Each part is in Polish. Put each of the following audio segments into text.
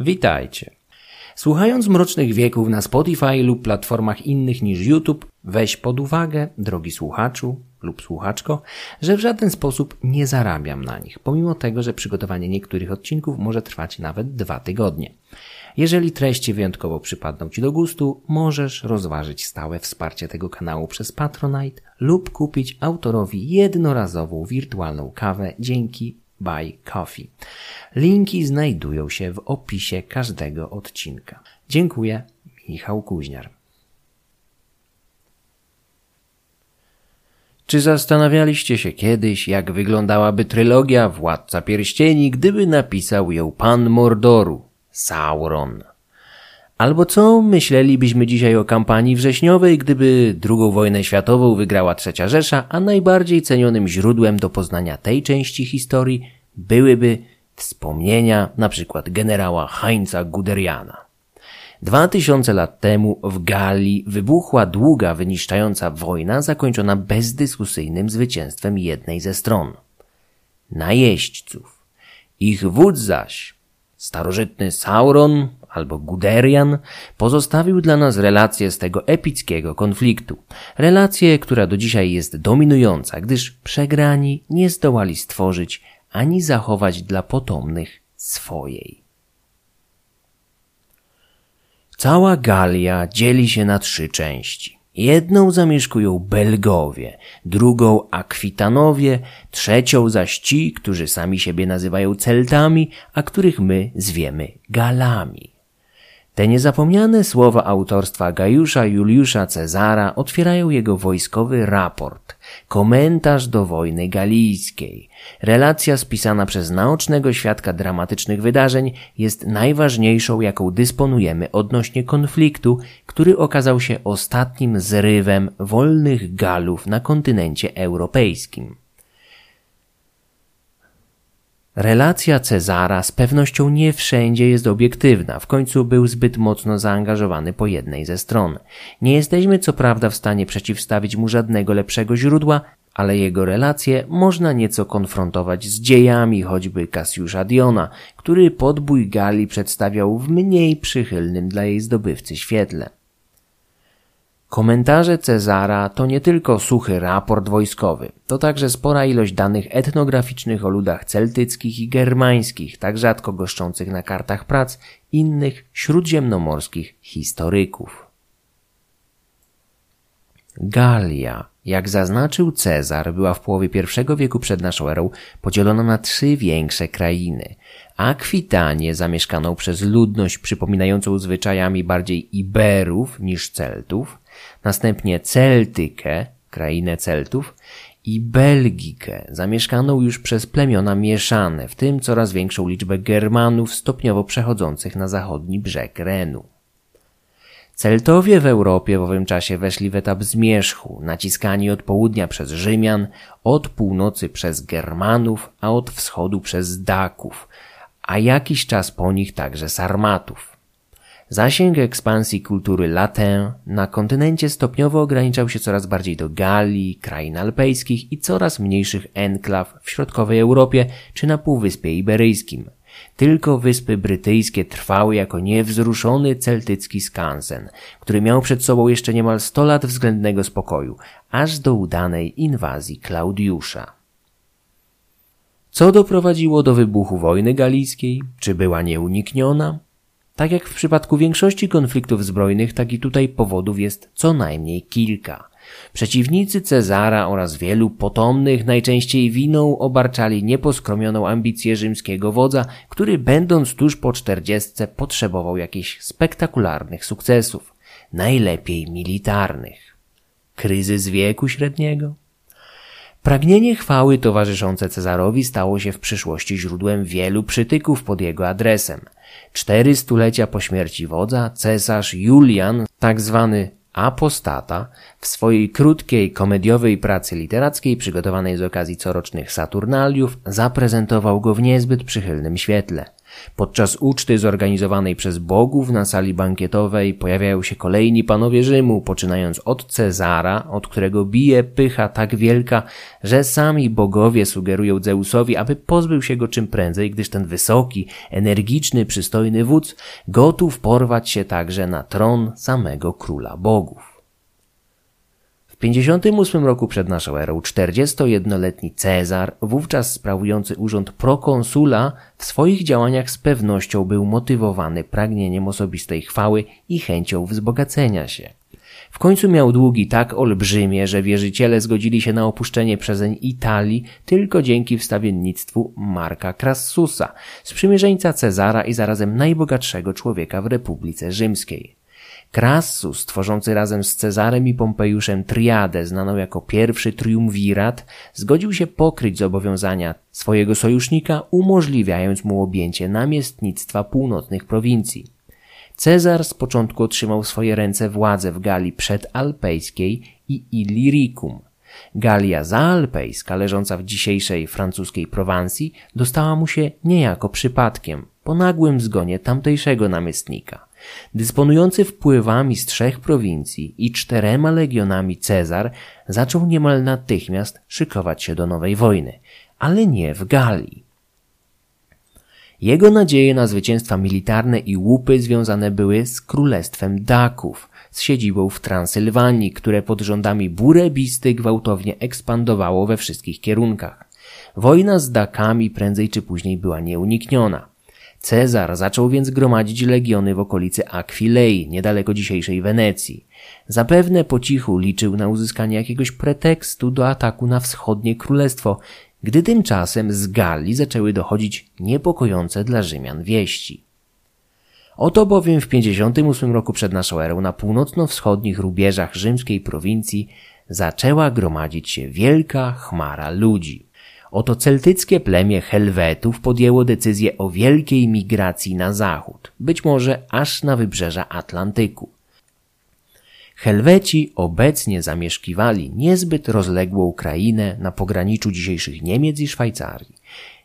Witajcie. Słuchając Mrocznych Wieków na Spotify lub platformach innych niż YouTube, weź pod uwagę, drogi słuchaczu lub słuchaczko, że w żaden sposób nie zarabiam na nich, pomimo tego, że przygotowanie niektórych odcinków może trwać nawet dwa tygodnie. Jeżeli treści wyjątkowo przypadną Ci do gustu, możesz rozważyć stałe wsparcie tego kanału przez Patronite lub kupić autorowi jednorazową wirtualną kawę dzięki Buy Coffee. Linki znajdują się w opisie każdego odcinka. Dziękuję, Michał Kuźniar. Czy zastanawialiście się kiedyś, jak wyglądałaby trylogia Władca Pierścieni, gdyby napisał ją pan Mordoru, Sauron? Albo co myślelibyśmy dzisiaj o kampanii wrześniowej, gdyby II wojnę światową wygrała Trzecia Rzesza, a najbardziej cenionym źródłem do poznania tej części historii byłyby wspomnienia np. generała Heinza Guderiana. Dwa tysiące lat temu w Galii wybuchła długa, wyniszczająca wojna zakończona bezdyskusyjnym zwycięstwem jednej ze stron. Najeźdźców. Ich wódz zaś, starożytny Sauron albo Guderian, pozostawił dla nas relację z tego epickiego konfliktu. Relację, która do dzisiaj jest dominująca, gdyż przegrani nie zdołali stworzyć ani zachować dla potomnych swojej. Cała Galia dzieli się na trzy części. Jedną zamieszkują Belgowie, drugą Akwitanowie, trzecią zaś ci, którzy sami siebie nazywają Celtami, a których my zwiemy Galami. Te niezapomniane słowa autorstwa Gajusza Juliusza Cezara otwierają jego wojskowy raport, komentarz do wojny galijskiej. Relacja spisana przez naocznego świadka dramatycznych wydarzeń jest najważniejszą, jaką dysponujemy odnośnie konfliktu, który okazał się ostatnim zrywem wolnych Galów na kontynencie europejskim. Relacja Cezara z pewnością nie wszędzie jest obiektywna, w końcu był zbyt mocno zaangażowany po jednej ze stron. Nie jesteśmy co prawda w stanie przeciwstawić mu żadnego lepszego źródła, ale jego relacje można nieco konfrontować z dziejami choćby Cassiusza Diona, który podbój Gali przedstawiał w mniej przychylnym dla jej zdobywcy świetle. Komentarze Cezara to nie tylko suchy raport wojskowy, to także spora ilość danych etnograficznych o ludach celtyckich i germańskich, tak rzadko goszczących na kartach prac innych śródziemnomorskich historyków. Galia, jak zaznaczył Cezar, była w połowie I wieku przed naszą erą podzielona na trzy większe krainy. Akwitanię zamieszkaną przez ludność przypominającą zwyczajami bardziej Iberów niż Celtów, następnie Celtykę, krainę Celtów i Belgikę, zamieszkaną już przez plemiona mieszane, w tym coraz większą liczbę Germanów stopniowo przechodzących na zachodni brzeg Renu. Celtowie w Europie w owym czasie weszli w etap zmierzchu, naciskani od południa przez Rzymian, od północy przez Germanów, a od wschodu przez Daków, a jakiś czas po nich także Sarmatów. Zasięg ekspansji kultury latin na kontynencie stopniowo ograniczał się coraz bardziej do Galii, krain alpejskich i coraz mniejszych enklaw w środkowej Europie czy na Półwyspie Iberyjskim. Tylko Wyspy Brytyjskie trwały jako niewzruszony celtycki skansen, który miał przed sobą jeszcze niemal 100 lat względnego spokoju, aż do udanej inwazji Klaudiusza. Co doprowadziło do wybuchu wojny galijskiej? Czy była nieunikniona? Tak jak w przypadku większości konfliktów zbrojnych, tak i tutaj powodów jest co najmniej kilka. Przeciwnicy Cezara oraz wielu potomnych najczęściej winą obarczali nieposkromioną ambicję rzymskiego wodza, który będąc tuż po czterdziestce potrzebował jakichś spektakularnych sukcesów, najlepiej militarnych. Kryzys wieku średniego? Pragnienie chwały towarzyszące Cezarowi stało się w przyszłości źródłem wielu przytyków pod jego adresem. Cztery stulecia po śmierci wodza cesarz Julian, tak zwany apostata, w swojej krótkiej komediowej pracy literackiej przygotowanej z okazji corocznych Saturnaliów zaprezentował go w niezbyt przychylnym świetle. Podczas uczty zorganizowanej przez bogów na sali bankietowej pojawiają się kolejni panowie Rzymu, poczynając od Cezara, od którego bije pycha tak wielka, że sami bogowie sugerują Zeusowi, aby pozbył się go czym prędzej, gdyż ten wysoki, energiczny, przystojny wódz gotów porwać się także na tron samego króla bogów. 58 roku przed naszą erą 41-letni Cezar, wówczas sprawujący urząd prokonsula, w swoich działaniach z pewnością był motywowany pragnieniem osobistej chwały i chęcią wzbogacenia się. W końcu miał długi tak olbrzymie, że wierzyciele zgodzili się na opuszczenie przezeń Italii tylko dzięki wstawiennictwu Marka Crassusa, sprzymierzeńca Cezara i zarazem najbogatszego człowieka w Republice Rzymskiej. Crassus, tworzący razem z Cezarem i Pompejuszem triadę znaną jako pierwszy triumvirat, zgodził się pokryć zobowiązania swojego sojusznika, umożliwiając mu objęcie namiestnictwa północnych prowincji. Cezar z początku otrzymał w swoje ręce władzę w Galii przedalpejskiej i Illyricum. Galia zaalpejska, leżąca w dzisiejszej francuskiej Prowansji, dostała mu się niejako przypadkiem, po nagłym zgonie tamtejszego namiestnika. Dysponujący wpływami z trzech prowincji i czterema legionami Cezar zaczął niemal natychmiast szykować się do nowej wojny, ale nie w Galii. Jego nadzieje na zwycięstwa militarne i łupy związane były z królestwem Daków, z siedzibą w Transylwanii, które pod rządami Burebisty gwałtownie ekspandowało we wszystkich kierunkach. Wojna z Dakami prędzej czy później była nieunikniona. Cezar zaczął więc gromadzić legiony w okolicy Aquilei, niedaleko dzisiejszej Wenecji. Zapewne po cichu liczył na uzyskanie jakiegoś pretekstu do ataku na wschodnie królestwo, gdy tymczasem z Galii zaczęły dochodzić niepokojące dla Rzymian wieści. Oto bowiem w 58 roku przed naszą erą na północno-wschodnich rubieżach rzymskiej prowincji zaczęła gromadzić się wielka chmara ludzi. Oto celtyckie plemię Helwetów podjęło decyzję o wielkiej migracji na zachód, być może aż na wybrzeża Atlantyku. Helweci obecnie zamieszkiwali niezbyt rozległą krainę na pograniczu dzisiejszych Niemiec i Szwajcarii.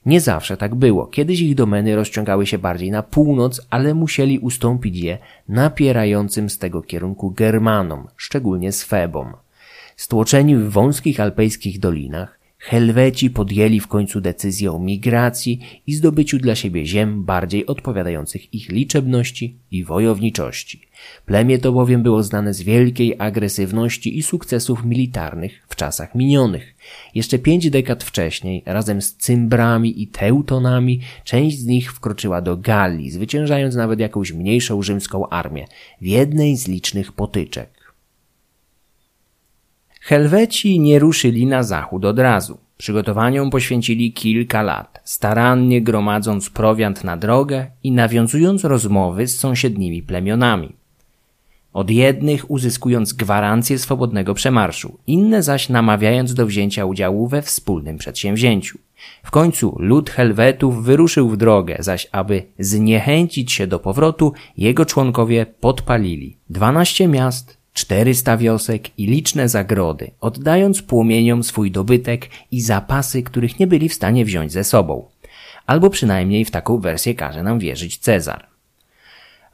Nie zawsze tak było. Kiedyś ich domeny rozciągały się bardziej na północ, ale musieli ustąpić je napierającym z tego kierunku Germanom, szczególnie Swebom. Stłoczeni w wąskich alpejskich dolinach, Helweci podjęli w końcu decyzję o migracji i zdobyciu dla siebie ziem bardziej odpowiadających ich liczebności i wojowniczości. Plemię to bowiem było znane z wielkiej agresywności i sukcesów militarnych w czasach minionych. Jeszcze pięć dekad wcześniej, razem z Cymbrami i Teutonami, część z nich wkroczyła do Galii, zwyciężając nawet jakąś mniejszą rzymską armię w jednej z licznych potyczek. Helweci nie ruszyli na zachód od razu. Przygotowaniom poświęcili kilka lat, starannie gromadząc prowiant na drogę i nawiązując rozmowy z sąsiednimi plemionami. Od jednych uzyskując gwarancję swobodnego przemarszu, inne zaś namawiając do wzięcia udziału we wspólnym przedsięwzięciu. W końcu lud Helwetów wyruszył w drogę, zaś aby zniechęcić się do powrotu, jego członkowie podpalili dwanaście miast, czterysta wiosek i liczne zagrody, oddając płomieniom swój dobytek i zapasy, których nie byli w stanie wziąć ze sobą. Albo przynajmniej w taką wersję każe nam wierzyć Cezar.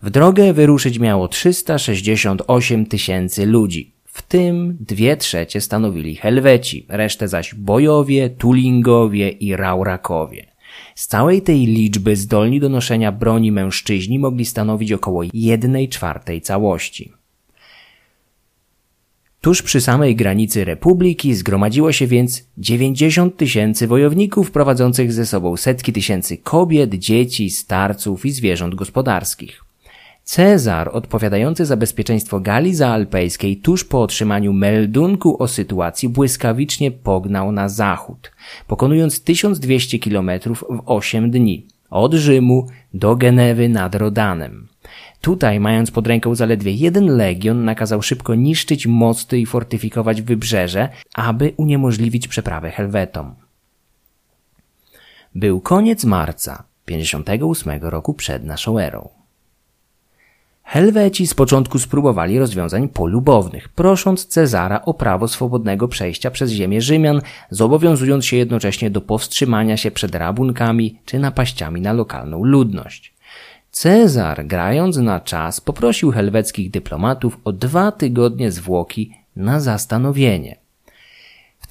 W drogę wyruszyć miało 368 tysięcy ludzi, w tym dwie trzecie stanowili Helweci, resztę zaś Bojowie, Tulingowie i Raurakowie. Z całej tej liczby zdolni do noszenia broni mężczyźni mogli stanowić około jednej czwartej całości. Tuż przy samej granicy republiki zgromadziło się więc 90 tysięcy wojowników prowadzących ze sobą setki tysięcy kobiet, dzieci, starców i zwierząt gospodarskich. Cezar, odpowiadający za bezpieczeństwo Galii Zaalpejskiej tuż po otrzymaniu meldunku o sytuacji błyskawicznie pognał na zachód, pokonując 1200 kilometrów w 8 dni, od Rzymu do Genewy nad Rodanem. Tutaj, mając pod ręką zaledwie jeden legion, nakazał szybko niszczyć mosty i fortyfikować wybrzeże, aby uniemożliwić przeprawę Helwetom. Był koniec marca 58 roku przed naszą erą. Helweci z początku spróbowali rozwiązań polubownych, prosząc Cezara o prawo swobodnego przejścia przez ziemię Rzymian, zobowiązując się jednocześnie do powstrzymania się przed rabunkami czy napaściami na lokalną ludność. Cezar, grając na czas, poprosił helweckich dyplomatów o dwa tygodnie zwłoki na zastanowienie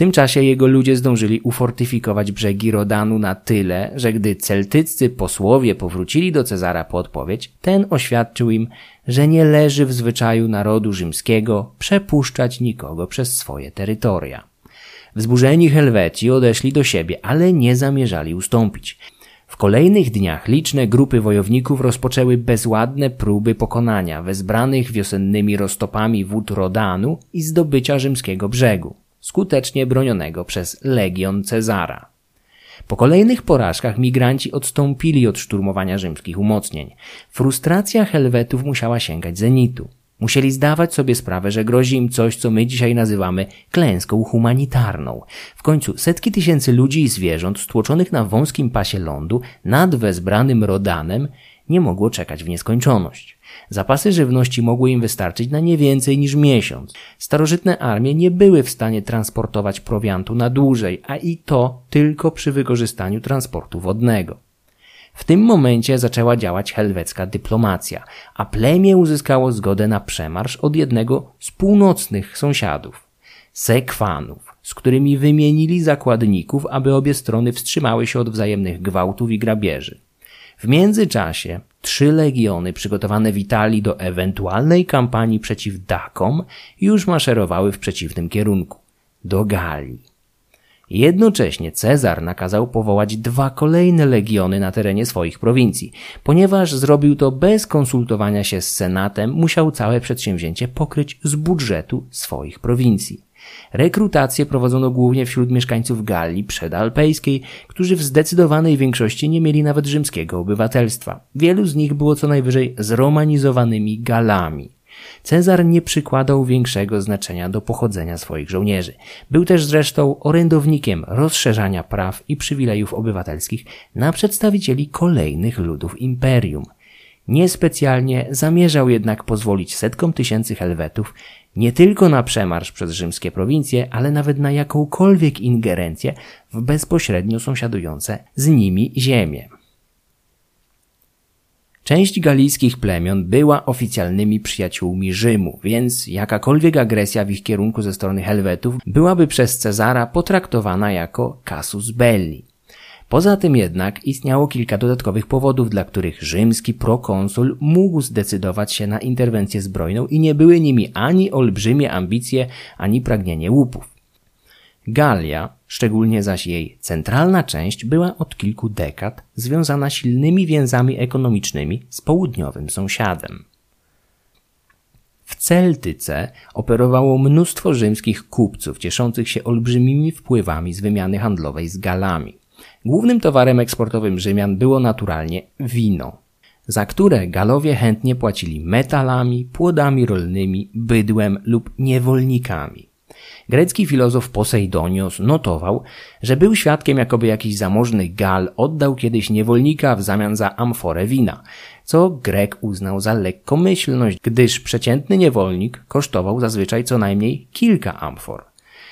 tym czasie jego ludzie zdążyli ufortyfikować brzegi Rodanu na tyle, że gdy celtyccy posłowie powrócili do Cezara po odpowiedź, ten oświadczył im, że nie leży w zwyczaju narodu rzymskiego przepuszczać nikogo przez swoje terytoria. Wzburzeni Helweci odeszli do siebie, ale nie zamierzali ustąpić. W kolejnych dniach liczne grupy wojowników rozpoczęły bezładne próby pokonania wezbranych wiosennymi roztopami wód Rodanu i zdobycia rzymskiego brzegu skutecznie bronionego przez legion Cezara. Po kolejnych porażkach migranci odstąpili od szturmowania rzymskich umocnień. Frustracja Helwetów musiała sięgać zenitu. Musieli zdawać sobie sprawę, że grozi im coś, co my dzisiaj nazywamy klęską humanitarną. W końcu setki tysięcy ludzi i zwierząt stłoczonych na wąskim pasie lądu nad wezbranym Rodanem nie mogło czekać w nieskończoność. Zapasy żywności mogły im wystarczyć na nie więcej niż miesiąc. Starożytne armie nie były w stanie transportować prowiantu na dłużej, a i to tylko przy wykorzystaniu transportu wodnego. W tym momencie zaczęła działać helwecka dyplomacja, a plemię uzyskało zgodę na przemarsz od jednego z północnych sąsiadów Sekwanów, z którymi wymienili zakładników, aby obie strony wstrzymały się od wzajemnych gwałtów i grabieży. W międzyczasie trzy legiony przygotowane w Italii do ewentualnej kampanii przeciw Dakom już maszerowały w przeciwnym kierunku do Galii. Jednocześnie Cezar nakazał powołać dwa kolejne legiony na terenie swoich prowincji. Ponieważ zrobił to bez konsultowania się z Senatem, musiał całe przedsięwzięcie pokryć z budżetu swoich prowincji. Rekrutację prowadzono głównie wśród mieszkańców Galii przedalpejskiej, którzy w zdecydowanej większości nie mieli nawet rzymskiego obywatelstwa. Wielu z nich było co najwyżej zromanizowanymi Galami. Cezar nie przykładał większego znaczenia do pochodzenia swoich żołnierzy. Był też zresztą orędownikiem rozszerzania praw i przywilejów obywatelskich na przedstawicieli kolejnych ludów imperium. Niespecjalnie zamierzał jednak pozwolić setkom tysięcy Helwetów nie tylko na przemarsz przez rzymskie prowincje, ale nawet na jakąkolwiek ingerencję w bezpośrednio sąsiadujące z nimi ziemie. Część galijskich plemion była oficjalnymi przyjaciółmi Rzymu, więc jakakolwiek agresja w ich kierunku ze strony Helwetów byłaby przez Cezara potraktowana jako casus belli. Poza tym jednak istniało kilka dodatkowych powodów, dla których rzymski prokonsul mógł zdecydować się na interwencję zbrojną i nie były nimi ani olbrzymie ambicje, ani pragnienie łupów. Galia, szczególnie zaś jej centralna część, była od kilku dekad związana silnymi więzami ekonomicznymi z południowym sąsiadem. W Celtyce operowało mnóstwo rzymskich kupców cieszących się olbrzymimi wpływami z wymiany handlowej z Galami. Głównym towarem eksportowym Rzymian było naturalnie wino, za które Galowie chętnie płacili metalami, płodami rolnymi, bydłem lub niewolnikami. Grecki filozof Poseidonios notował, że był świadkiem jakoby jakiś zamożny Gal oddał kiedyś niewolnika w zamian za amforę wina, co Grek uznał za lekkomyślność, gdyż przeciętny niewolnik kosztował zazwyczaj co najmniej kilka amfor.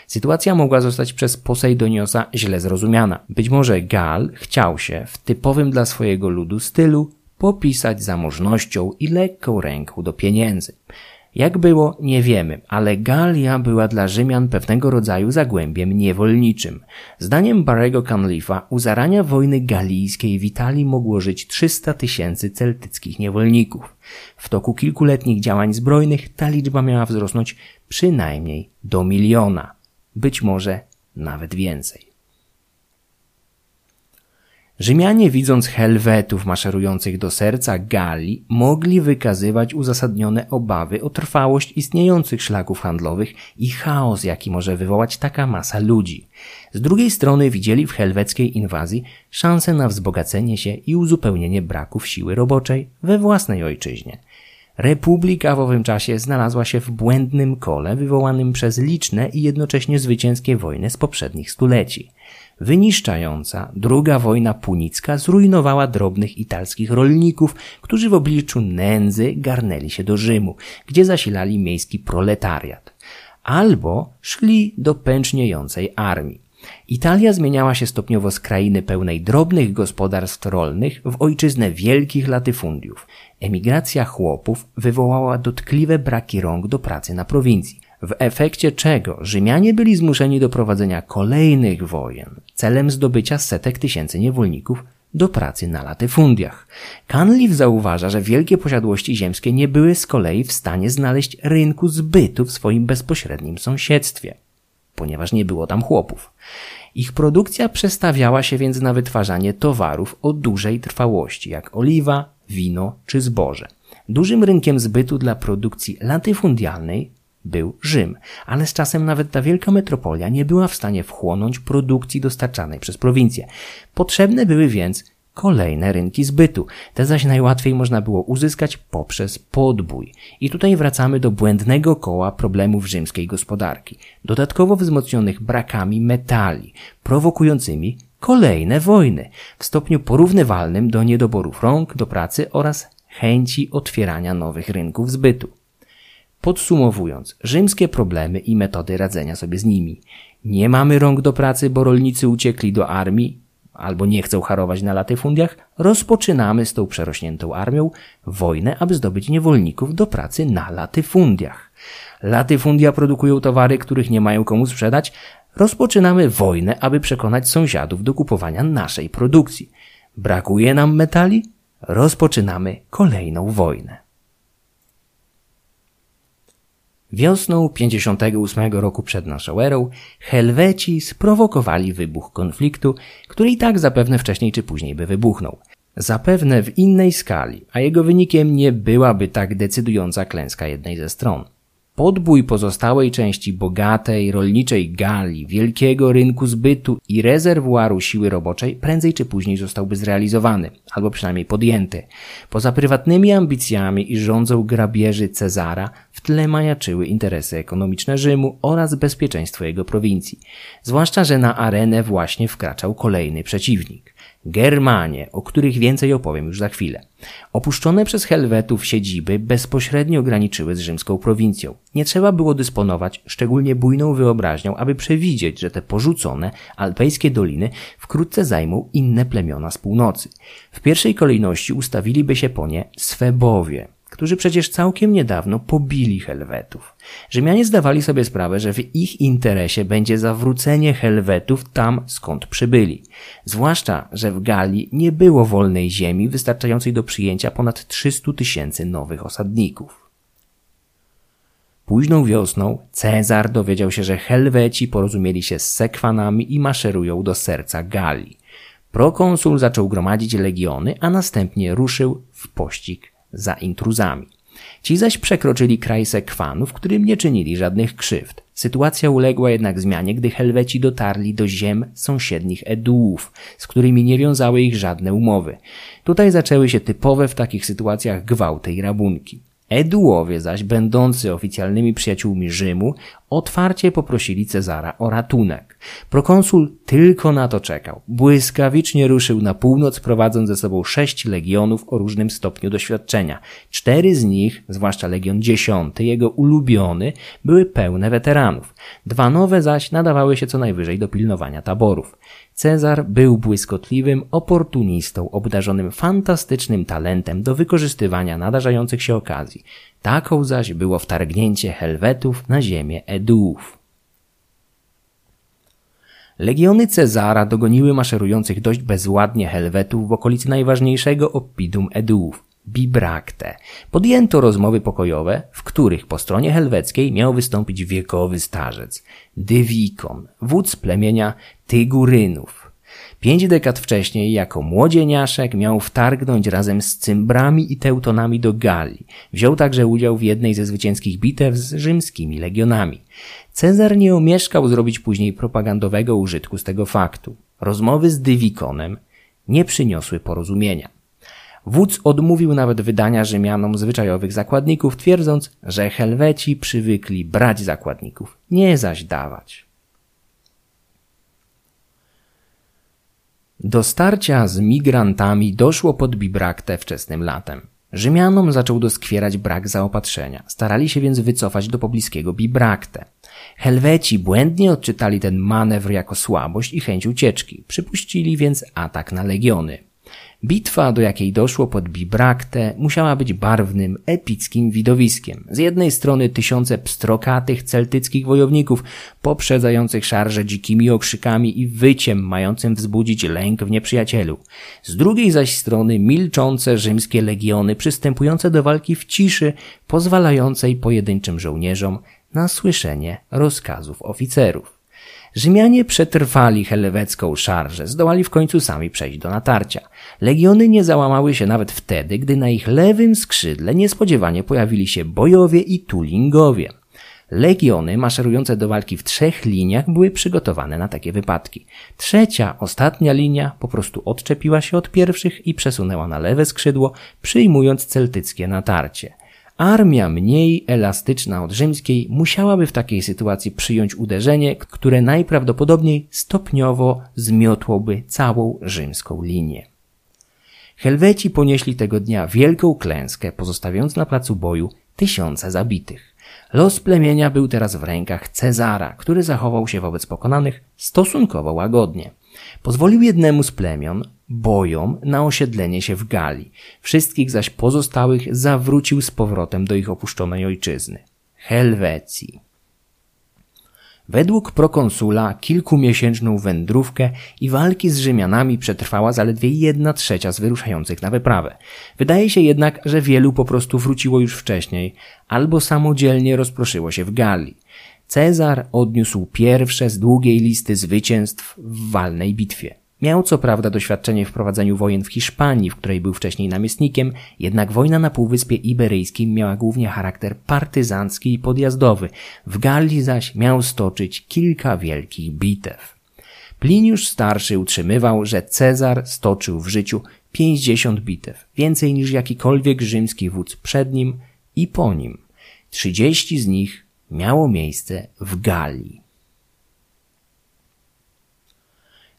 Sytuacja mogła zostać przez Poseidoniosa źle zrozumiana. Być może Gal chciał się w typowym dla swojego ludu stylu popisać zamożnością i lekką ręką do pieniędzy. Jak było, nie wiemy, ale Galia była dla Rzymian pewnego rodzaju zagłębiem niewolniczym. Zdaniem Barrego Canlifa u zarania wojny galijskiej w Italii mogło żyć 300 tysięcy celtyckich niewolników. W toku kilkuletnich działań zbrojnych ta liczba miała wzrosnąć przynajmniej do miliona być może nawet więcej. Rzymianie, widząc Helwetów maszerujących do serca Galii, mogli wykazywać uzasadnione obawy o trwałość istniejących szlaków handlowych i chaos, jaki może wywołać taka masa ludzi. Z drugiej strony widzieli w helweckiej inwazji szansę na wzbogacenie się i uzupełnienie braków siły roboczej we własnej ojczyźnie. Republika w owym czasie znalazła się w błędnym kole wywołanym przez liczne i jednocześnie zwycięskie wojny z poprzednich stuleci. Wyniszczająca druga wojna punicka zrujnowała drobnych italskich rolników, którzy w obliczu nędzy garnęli się do Rzymu, gdzie zasilali miejski proletariat. Albo szli do pęczniejącej armii. Italia zmieniała się stopniowo z krainy pełnej drobnych gospodarstw rolnych w ojczyznę wielkich latyfundiów. Emigracja chłopów wywołała dotkliwe braki rąk do pracy na prowincji w efekcie czego Rzymianie byli zmuszeni do prowadzenia kolejnych wojen celem zdobycia setek tysięcy niewolników do pracy na latyfundiach. Canliff zauważa, że wielkie posiadłości ziemskie nie były z kolei w stanie znaleźć rynku zbytu w swoim bezpośrednim sąsiedztwie, ponieważ nie było tam chłopów. Ich produkcja przestawiała się więc na wytwarzanie towarów o dużej trwałości, jak oliwa, wino czy zboże. Dużym rynkiem zbytu dla produkcji latyfundialnej był Rzym, ale z czasem nawet ta wielka metropolia nie była w stanie wchłonąć produkcji dostarczanej przez prowincję. Potrzebne były więc kolejne rynki zbytu. Te zaś najłatwiej można było uzyskać poprzez podbój. I tutaj wracamy do błędnego koła problemów rzymskiej gospodarki, dodatkowo wzmocnionych brakami metali, prowokującymi kolejne wojny w stopniu porównywalnym do niedoborów rąk do pracy oraz chęci otwierania nowych rynków zbytu. Podsumowując, rzymskie problemy i metody radzenia sobie z nimi. Nie mamy rąk do pracy, bo rolnicy uciekli do armii albo nie chcą harować na latyfundiach, rozpoczynamy z tą przerośniętą armią wojnę, aby zdobyć niewolników do pracy na latyfundiach. Latyfundia produkują towary, których nie mają komu sprzedać, rozpoczynamy wojnę, aby przekonać sąsiadów do kupowania naszej produkcji. Brakuje nam metali? Rozpoczynamy kolejną wojnę. Wiosną 58 roku przed naszą erą Helweci sprowokowali wybuch konfliktu, który i tak zapewne wcześniej czy później by wybuchnął. Zapewne w innej skali, a jego wynikiem nie byłaby tak decydująca klęska jednej ze stron. Podbój pozostałej części bogatej, rolniczej Galii, wielkiego rynku zbytu i rezerwuaru siły roboczej prędzej czy później zostałby zrealizowany, albo przynajmniej podjęty. Poza prywatnymi ambicjami i rządzą grabieży Cezara w tle majaczyły interesy ekonomiczne Rzymu oraz bezpieczeństwo jego prowincji. Zwłaszcza, że na arenę właśnie wkraczał kolejny przeciwnik. Germanie, o których więcej opowiem już za chwilę. Opuszczone przez Helwetów siedziby bezpośrednio graniczyły z rzymską prowincją. Nie trzeba było dysponować szczególnie bujną wyobraźnią, aby przewidzieć, że te porzucone alpejskie doliny wkrótce zajmą inne plemiona z północy. W pierwszej kolejności ustawiliby się po nie Swebowie, którzy przecież całkiem niedawno pobili Helwetów. Rzymianie zdawali sobie sprawę, że w ich interesie będzie zawrócenie Helwetów tam, skąd przybyli. Zwłaszcza, że w Galii nie było wolnej ziemi wystarczającej do przyjęcia ponad 300 tysięcy nowych osadników. Późną wiosną Cezar dowiedział się, że Helweci porozumieli się z Sekwanami i maszerują do serca Galii. Prokonsul zaczął gromadzić legiony, a następnie ruszył w pościg za intruzami. Ci zaś przekroczyli kraj Sekwanów, którym nie czynili żadnych krzywd. Sytuacja uległa jednak zmianie, gdy Helweci dotarli do ziem sąsiednich Eduów, z którymi nie wiązały ich żadne umowy. Tutaj zaczęły się typowe w takich sytuacjach gwałty i rabunki. Eduowie zaś, będący oficjalnymi przyjaciółmi Rzymu, otwarcie poprosili Cezara o ratunek. Prokonsul tylko na to czekał. Błyskawicznie ruszył na północ, prowadząc ze sobą sześć legionów o różnym stopniu doświadczenia. Cztery z nich, zwłaszcza legion dziesiąty, jego ulubiony, były pełne weteranów. Dwa nowe zaś nadawały się co najwyżej do pilnowania taborów. Cezar był błyskotliwym oportunistą, obdarzonym fantastycznym talentem do wykorzystywania nadarzających się okazji. Taką zaś było wtargnięcie Helwetów na ziemię Eduów. Legiony Cezara dogoniły maszerujących dość bezładnie Helwetów w okolicy najważniejszego oppidum Eduów, Bibrakte. Podjęto rozmowy pokojowe, w których po stronie helweckiej miał wystąpić wiekowy starzec, Dywikon, wódz plemienia Tygurynów. Pięć dekad wcześniej, jako młodzieniaszek, miał wtargnąć razem z Cymbrami i Teutonami do Galii. Wziął także udział w jednej ze zwycięskich bitew z rzymskimi legionami. Cezar nie omieszkał zrobić później propagandowego użytku z tego faktu. Rozmowy z Dywikonem nie przyniosły porozumienia. Wódz odmówił nawet wydania Rzymianom zwyczajowych zakładników, twierdząc, że Helweci przywykli brać zakładników, nie zaś dawać. Do starcia z migrantami doszło pod Bibraktę wczesnym latem. Rzymianom zaczął doskwierać brak zaopatrzenia. Starali się więc wycofać do pobliskiego Bibraktę. Helweci błędnie odczytali ten manewr jako słabość i chęć ucieczki. Przypuścili więc atak na legiony. Bitwa, do jakiej doszło pod Bibraktę, musiała być barwnym, epickim widowiskiem. Z jednej strony tysiące pstrokatych celtyckich wojowników, poprzedzających szarże dzikimi okrzykami i wyciem mającym wzbudzić lęk w nieprzyjacielu. Z drugiej zaś strony milczące rzymskie legiony przystępujące do walki w ciszy, pozwalającej pojedynczym żołnierzom na słyszenie rozkazów oficerów. Rzymianie przetrwali helwecką szarżę, zdołali w końcu sami przejść do natarcia. Legiony nie załamały się nawet wtedy, gdy na ich lewym skrzydle niespodziewanie pojawili się bojowie i tulingowie. Legiony maszerujące do walki w trzech liniach były przygotowane na takie wypadki. Trzecia, ostatnia linia po prostu odczepiła się od pierwszych i przesunęła na lewe skrzydło, przyjmując celtyckie natarcie. Armia mniej elastyczna od rzymskiej musiałaby w takiej sytuacji przyjąć uderzenie, które najprawdopodobniej stopniowo zmiotłoby całą rzymską linię. Helweci ponieśli tego dnia wielką klęskę, pozostawiając na placu boju tysiące zabitych. Los plemienia był teraz w rękach Cezara, który zachował się wobec pokonanych stosunkowo łagodnie. Pozwolił jednemu z plemion, bojom, na osiedlenie się w Galii. Wszystkich zaś pozostałych zawrócił z powrotem do ich opuszczonej ojczyzny. Helwecji. Według prokonsula kilkumiesięczną wędrówkę i walki z Rzymianami przetrwała zaledwie jedna trzecia z wyruszających na wyprawę. Wydaje się jednak, że wielu po prostu wróciło już wcześniej albo samodzielnie rozproszyło się w Galii. Cezar odniósł pierwsze z długiej listy zwycięstw w walnej bitwie. Miał co prawda doświadczenie w prowadzeniu wojen w Hiszpanii, w której był wcześniej namiestnikiem, jednak wojna na Półwyspie Iberyjskim miała głównie charakter partyzancki i podjazdowy, w Galii zaś miał stoczyć kilka wielkich bitew. Pliniusz starszy utrzymywał, że Cezar stoczył w życiu pięćdziesiąt bitew, więcej niż jakikolwiek rzymski wódz przed nim i po nim. Trzydzieści z nich miało miejsce w Galii.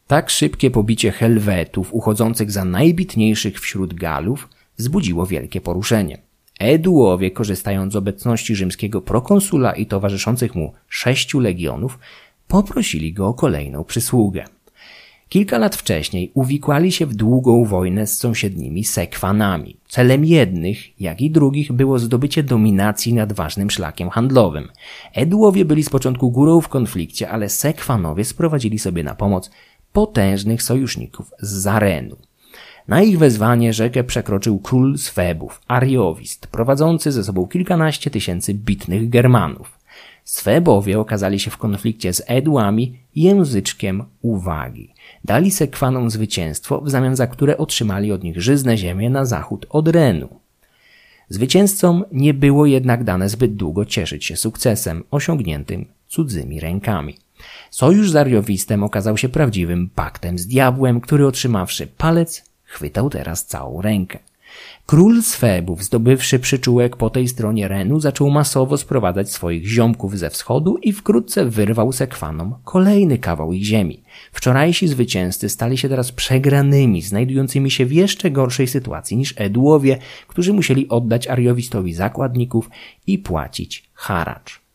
Tak szybkie pobicie Helwetów, uchodzących za najbitniejszych wśród Galów, wzbudziło wielkie poruszenie. Eduowie, korzystając z obecności rzymskiego prokonsula i towarzyszących mu sześciu legionów, poprosili go o kolejną przysługę. Kilka lat wcześniej uwikłali się w długą wojnę z sąsiednimi sekwanami. Celem jednych, jak i drugich było zdobycie dominacji nad ważnym szlakiem handlowym. Eduowie byli z początku górą w konflikcie, ale sekwanowie sprowadzili sobie na pomoc potężnych sojuszników z Zarenu. Na ich wezwanie rzekę przekroczył król Swebów, Ariowist, prowadzący ze sobą kilkanaście tysięcy bitnych Germanów. Swebowie okazali się w konflikcie z Edłami języczkiem uwagi. Dali Sekwanom zwycięstwo, w zamian za które otrzymali od nich żyzne ziemię na zachód od Renu. Zwycięzcom nie było jednak dane zbyt długo cieszyć się sukcesem osiągniętym cudzymi rękami. Sojusz z Ariowistem okazał się prawdziwym paktem z diabłem, który otrzymawszy palec, chwytał teraz całą rękę. Król Swebów, zdobywszy przyczółek po tej stronie Renu, zaczął masowo sprowadzać swoich ziomków ze wschodu i wkrótce wyrwał Sekwanom kolejny kawał ich ziemi. Wczorajsi zwycięzcy stali się teraz przegranymi, znajdującymi się w jeszcze gorszej sytuacji niż Eduowie, którzy musieli oddać Ariowistowi zakładników i płacić haracz.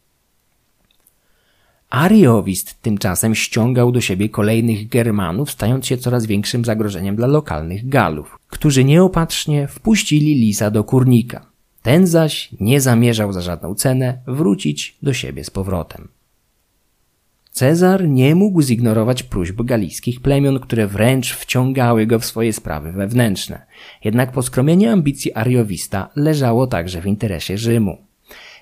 Ariowist tymczasem ściągał do siebie kolejnych Germanów, stając się coraz większym zagrożeniem dla lokalnych Galów, którzy nieopatrznie wpuścili Lisa do kurnika. Ten zaś nie zamierzał za żadną cenę wrócić do siebie z powrotem. Cezar nie mógł zignorować próśb galijskich plemion, które wręcz wciągały go w swoje sprawy wewnętrzne. Jednak poskromienie ambicji Ariowista leżało także w interesie Rzymu.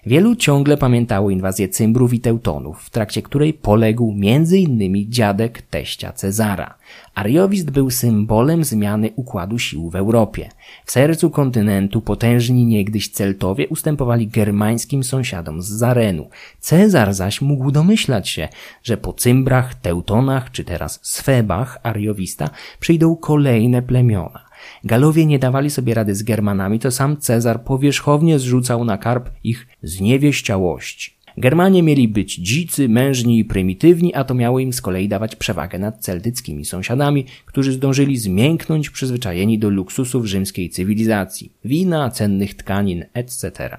Wielu ciągle pamiętało inwazję Cymbrów i Teutonów, w trakcie której poległ m.in. dziadek teścia Cezara. Ariowist był symbolem zmiany układu sił w Europie. W sercu kontynentu potężni niegdyś Celtowie ustępowali germańskim sąsiadom z Zarenu. Cezar zaś mógł domyślać się, że po Cymbrach, Teutonach czy teraz Swebach Ariowista przyjdą kolejne plemiona. Galowie nie dawali sobie rady z Germanami, to sam Cezar powierzchownie zrzucał na karp ich zniewieściałości. Germanie mieli być dzicy, mężni i prymitywni, a to miało im z kolei dawać przewagę nad celtyckimi sąsiadami, którzy zdążyli zmięknąć przyzwyczajeni do luksusów rzymskiej cywilizacji, wina, cennych tkanin, etc.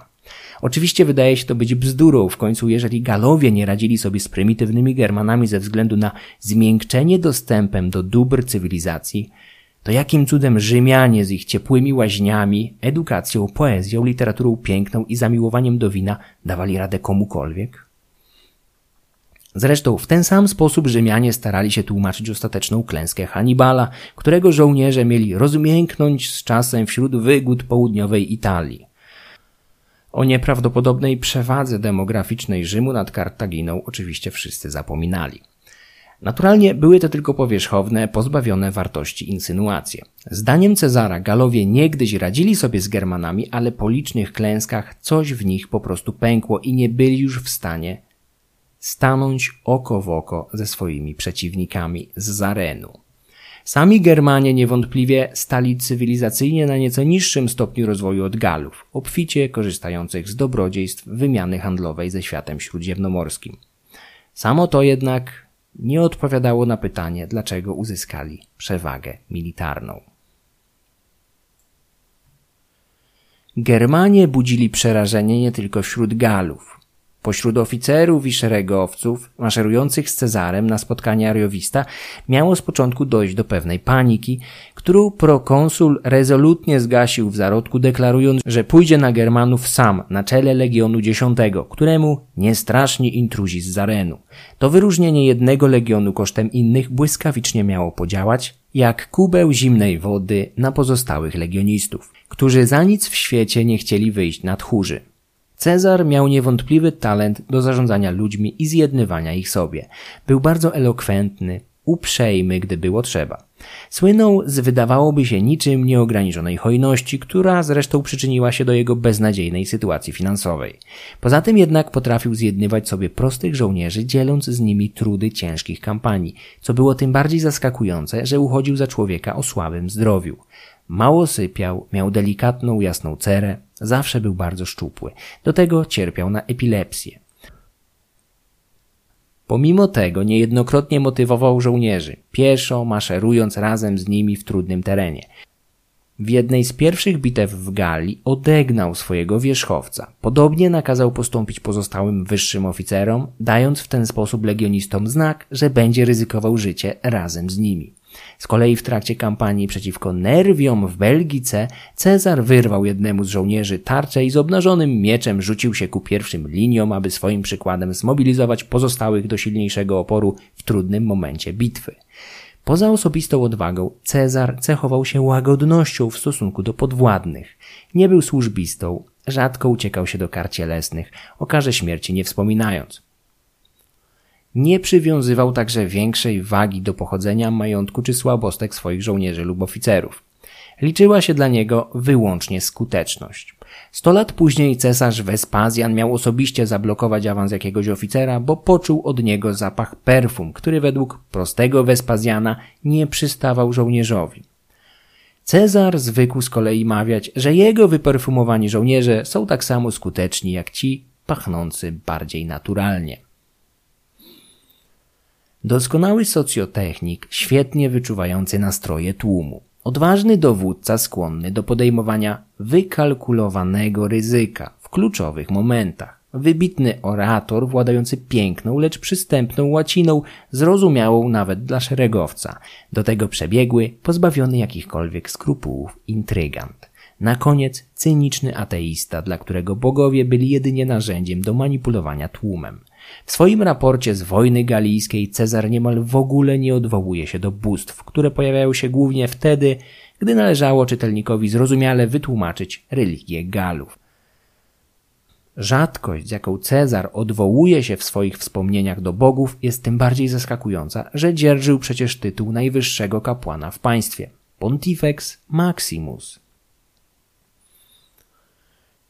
Oczywiście wydaje się to być bzdurą, w końcu jeżeli Galowie nie radzili sobie z prymitywnymi Germanami ze względu na zmiękczenie dostępem do dóbr cywilizacji, to jakim cudem Rzymianie z ich ciepłymi łaźniami, edukacją, poezją, literaturą piękną i zamiłowaniem do wina dawali radę komukolwiek? Zresztą w ten sam sposób Rzymianie starali się tłumaczyć ostateczną klęskę Hannibala, którego żołnierze mieli rozmięknąć z czasem wśród wygód południowej Italii. O nieprawdopodobnej przewadze demograficznej Rzymu nad Kartaginą oczywiście wszyscy zapominali. Naturalnie były to tylko powierzchowne, pozbawione wartości insynuacje. Zdaniem Cezara Galowie niegdyś radzili sobie z Germanami, ale po licznych klęskach coś w nich po prostu pękło i nie byli już w stanie stanąć oko w oko ze swoimi przeciwnikami z Zarenu. Sami Germanie niewątpliwie stali cywilizacyjnie na nieco niższym stopniu rozwoju od Galów, obficie korzystających z dobrodziejstw wymiany handlowej ze światem śródziemnomorskim. Samo to jednak nie odpowiadało na pytanie, dlaczego uzyskali przewagę militarną. Germanie budzili przerażenie nie tylko wśród Galów. Pośród oficerów i szeregowców maszerujących z Cezarem na spotkanie ariowista miało z początku dojść do pewnej paniki, którą prokonsul rezolutnie zgasił w zarodku, deklarując, że pójdzie na Germanów sam na czele Legionu X, któremu nie straszni intruzi z Zarenu. To wyróżnienie jednego legionu kosztem innych błyskawicznie miało podziałać, jak kubeł zimnej wody na pozostałych legionistów, którzy za nic w świecie nie chcieli wyjść na tchórzy. Cezar miał niewątpliwy talent do zarządzania ludźmi i zjednywania ich sobie. Był bardzo elokwentny, uprzejmy, gdy było trzeba. Słynął z wydawałoby się niczym nieograniczonej hojności, która zresztą przyczyniła się do jego beznadziejnej sytuacji finansowej. Poza tym jednak potrafił zjednywać sobie prostych żołnierzy, dzieląc z nimi trudy ciężkich kampanii, co było tym bardziej zaskakujące, że uchodził za człowieka o słabym zdrowiu. Mało sypiał, miał delikatną, jasną cerę, zawsze był bardzo szczupły. Do tego cierpiał na epilepsję. Pomimo tego niejednokrotnie motywował żołnierzy, pieszo maszerując razem z nimi w trudnym terenie. W jednej z pierwszych bitew w Galii odegnał swojego wierzchowca. Podobnie nakazał postąpić pozostałym wyższym oficerom, dając w ten sposób legionistom znak, że będzie ryzykował życie razem z nimi. Z kolei w trakcie kampanii przeciwko Nerwiom w Belgice Cezar wyrwał jednemu z żołnierzy tarczę i z obnażonym mieczem rzucił się ku pierwszym liniom, aby swoim przykładem zmobilizować pozostałych do silniejszego oporu w trudnym momencie bitwy. Poza osobistą odwagą, Cezar cechował się łagodnością w stosunku do podwładnych. Nie był służbistą, rzadko uciekał się do kar cielesnych, o karze śmierci nie wspominając. Nie przywiązywał także większej wagi do pochodzenia majątku czy słabostek swoich żołnierzy lub oficerów. Liczyła się dla niego wyłącznie skuteczność. Sto lat później cesarz Wespazjan miał osobiście zablokować awans jakiegoś oficera, bo poczuł od niego zapach perfum, który według prostego Wespazjana nie przystawał żołnierzowi. Cezar zwykł z kolei mawiać, że jego wyperfumowani żołnierze są tak samo skuteczni jak ci pachnący bardziej naturalnie. Doskonały socjotechnik, świetnie wyczuwający nastroje tłumu. Odważny dowódca skłonny do podejmowania wykalkulowanego ryzyka w kluczowych momentach. Wybitny orator władający piękną, lecz przystępną łaciną, zrozumiałą nawet dla szeregowca. Do tego przebiegły, pozbawiony jakichkolwiek skrupułów intrygant. Na koniec cyniczny ateista, dla którego bogowie byli jedynie narzędziem do manipulowania tłumem. W swoim raporcie z wojny galijskiej Cezar niemal w ogóle nie odwołuje się do bóstw, które pojawiają się głównie wtedy, gdy należało czytelnikowi zrozumiale wytłumaczyć religię Galów. Rzadkość, z jaką Cezar odwołuje się w swoich wspomnieniach do bogów, jest tym bardziej zaskakująca, że dzierżył przecież tytuł najwyższego kapłana w państwie Pontifex Maximus.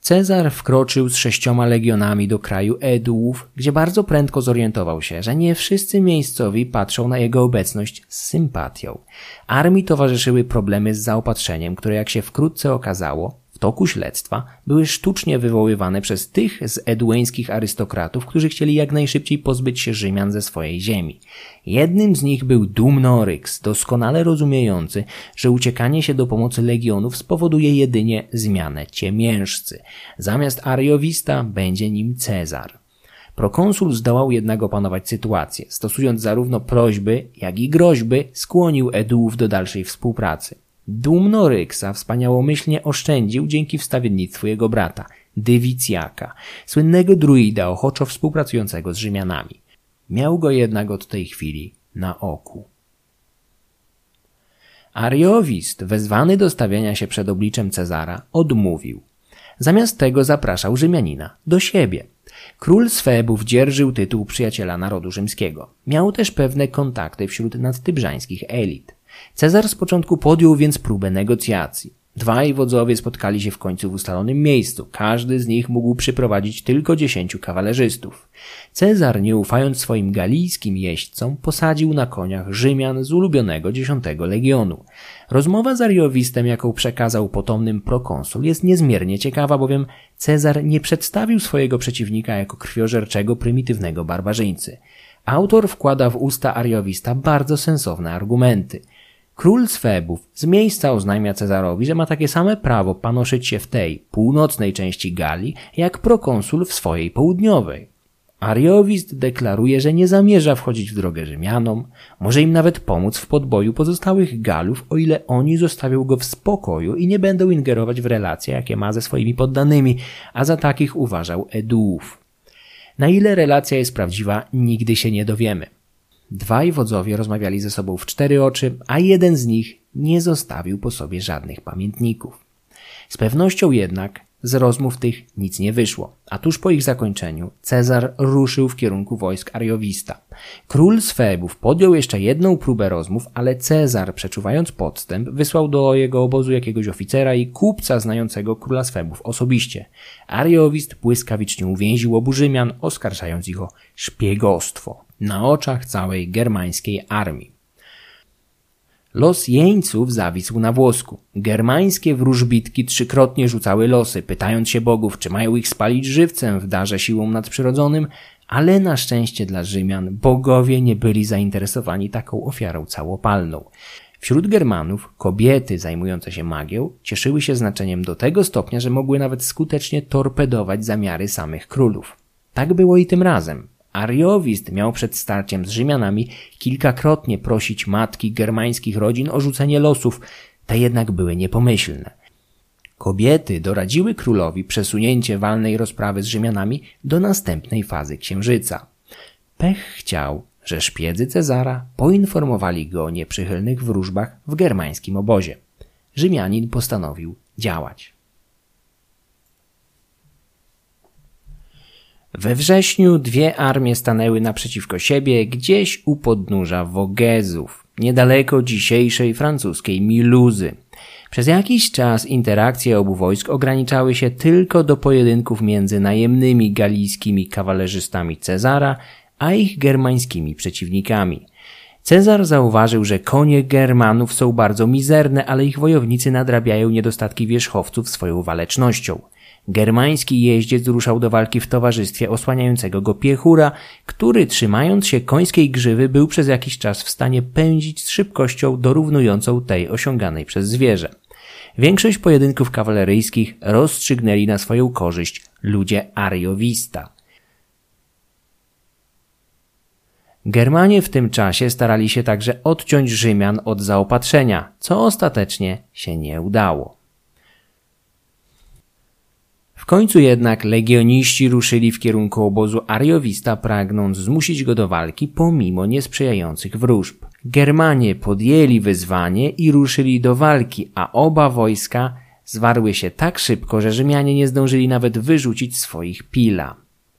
Cezar wkroczył z sześcioma legionami do kraju Eduów, gdzie bardzo prędko zorientował się, że nie wszyscy miejscowi patrzą na jego obecność z sympatią. Armii towarzyszyły problemy z zaopatrzeniem, które jak się wkrótce okazało, toku śledztwa były sztucznie wywoływane przez tych z edueńskich arystokratów, którzy chcieli jak najszybciej pozbyć się Rzymian ze swojej ziemi. Jednym z nich był Dumnoryx, doskonale rozumiejący, że uciekanie się do pomocy legionów spowoduje jedynie zmianę ciemiężcy. Zamiast Ariowista będzie nim Cezar. Prokonsul zdołał jednak opanować sytuację. Stosując zarówno prośby, jak i groźby, skłonił Eduów do dalszej współpracy. Dumnoryksa wspaniałomyślnie oszczędził dzięki wstawiennictwu jego brata, Dywicjaka, słynnego druida ochoczo współpracującego z Rzymianami. Miał go jednak od tej chwili na oku. Ariowist, wezwany do stawiania się przed obliczem Cezara, odmówił. Zamiast tego zapraszał Rzymianina do siebie. Król Swebów dzierżył tytuł przyjaciela narodu rzymskiego. Miał też pewne kontakty wśród nadtybrzańskich elit. Cezar z początku podjął więc próbę negocjacji. Dwaj wodzowie spotkali się w końcu w ustalonym miejscu. Każdy z nich mógł przyprowadzić tylko dziesięciu kawalerzystów. Cezar, nie ufając swoim galijskim jeźdźcom, posadził na koniach Rzymian z ulubionego dziesiątego legionu. Rozmowa z Ariowistem, jaką przekazał potomnym prokonsul, jest niezmiernie ciekawa, bowiem Cezar nie przedstawił swojego przeciwnika jako krwiożerczego, prymitywnego barbarzyńcy. Autor wkłada w usta Ariowista bardzo sensowne argumenty – Król Swebów z miejsca oznajmia Cezarowi, że ma takie same prawo panoszyć się w tej północnej części Galii, jak prokonsul w swojej południowej. Ariowist deklaruje, że nie zamierza wchodzić w drogę Rzymianom, może im nawet pomóc w podboju pozostałych Galów, o ile oni zostawią go w spokoju i nie będą ingerować w relacje, jakie ma ze swoimi poddanymi, a za takich uważał Eduów. Na ile relacja jest prawdziwa, nigdy się nie dowiemy. Dwaj wodzowie rozmawiali ze sobą w cztery oczy, a jeden z nich nie zostawił po sobie żadnych pamiętników. Z pewnością jednak z rozmów tych nic nie wyszło, a tuż po ich zakończeniu Cezar ruszył w kierunku wojsk Ariowista. Król Swebów podjął jeszcze jedną próbę rozmów, ale Cezar, przeczuwając podstęp, wysłał do jego obozu jakiegoś oficera i kupca znającego króla Swebów osobiście. Ariowist błyskawicznie uwięził obu Rzymian, oskarżając ich o szpiegostwo na oczach całej germańskiej armii. Los jeńców zawisł na włosku. Germańskie wróżbitki trzykrotnie rzucały losy, pytając się bogów, czy mają ich spalić żywcem w darze siłą nadprzyrodzonym, ale na szczęście dla Rzymian bogowie nie byli zainteresowani taką ofiarą całopalną. Wśród Germanów kobiety zajmujące się magią cieszyły się znaczeniem do tego stopnia, że mogły nawet skutecznie torpedować zamiary samych królów. Tak było i tym razem. Ariowist miał przed starciem z Rzymianami kilkakrotnie prosić matki germańskich rodzin o rzucenie losów, te jednak były niepomyślne. Kobiety doradziły królowi przesunięcie walnej rozprawy z Rzymianami do następnej fazy księżyca. Pech chciał, że szpiedzy Cezara poinformowali go o nieprzychylnych wróżbach w germańskim obozie. Rzymianin postanowił działać. We wrześniu dwie armie stanęły naprzeciwko siebie gdzieś u podnóża Wogezów, niedaleko dzisiejszej francuskiej Miluzy. Przez jakiś czas interakcje obu wojsk ograniczały się tylko do pojedynków między najemnymi galijskimi kawalerzystami Cezara, a ich germańskimi przeciwnikami. Cezar zauważył, że konie Germanów są bardzo mizerne, ale ich wojownicy nadrabiają niedostatki wierzchowców swoją walecznością. Germański jeździec ruszał do walki w towarzystwie osłaniającego go piechura, który trzymając się końskiej grzywy był przez jakiś czas w stanie pędzić z szybkością dorównującą tej osiąganej przez zwierzę. Większość pojedynków kawaleryjskich rozstrzygnęli na swoją korzyść ludzie Ariowista. Germanie w tym czasie starali się także odciąć Rzymian od zaopatrzenia, co ostatecznie się nie udało. W końcu jednak legioniści ruszyli w kierunku obozu Ariowista, pragnąc zmusić go do walki pomimo niesprzyjających wróżb. Germanie podjęli wyzwanie i ruszyli do walki, a oba wojska zwarły się tak szybko, że Rzymianie nie zdążyli nawet wyrzucić swoich pila.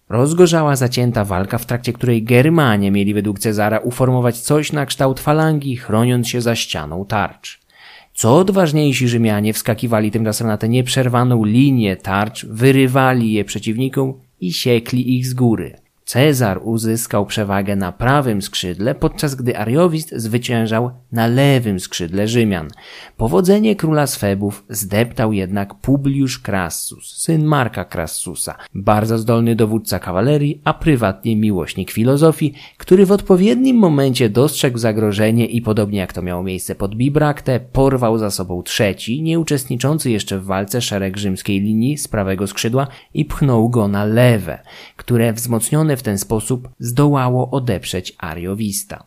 Rozgorzała zacięta walka, w trakcie której Germanie mieli według Cezara uformować coś na kształt falangi, chroniąc się za ścianą tarcz. Co odważniejsi Rzymianie wskakiwali tymczasem na tę nieprzerwaną linię tarcz, wyrywali je przeciwnikom i siekli ich z góry. Cezar uzyskał przewagę na prawym skrzydle, podczas gdy Ariowist zwyciężał na lewym skrzydle Rzymian. Powodzenie króla Swebów zdeptał jednak Publiusz Crassus, syn Marka Crassusa, bardzo zdolny dowódca kawalerii, a prywatnie miłośnik filozofii, który w odpowiednim momencie dostrzegł zagrożenie i podobnie jak to miało miejsce pod Bibraktę, porwał za sobą trzeci, nie uczestniczący jeszcze w walce szereg rzymskiej linii z prawego skrzydła i pchnął go na lewe, które wzmocnione w ten sposób zdołało odeprzeć Ariowista.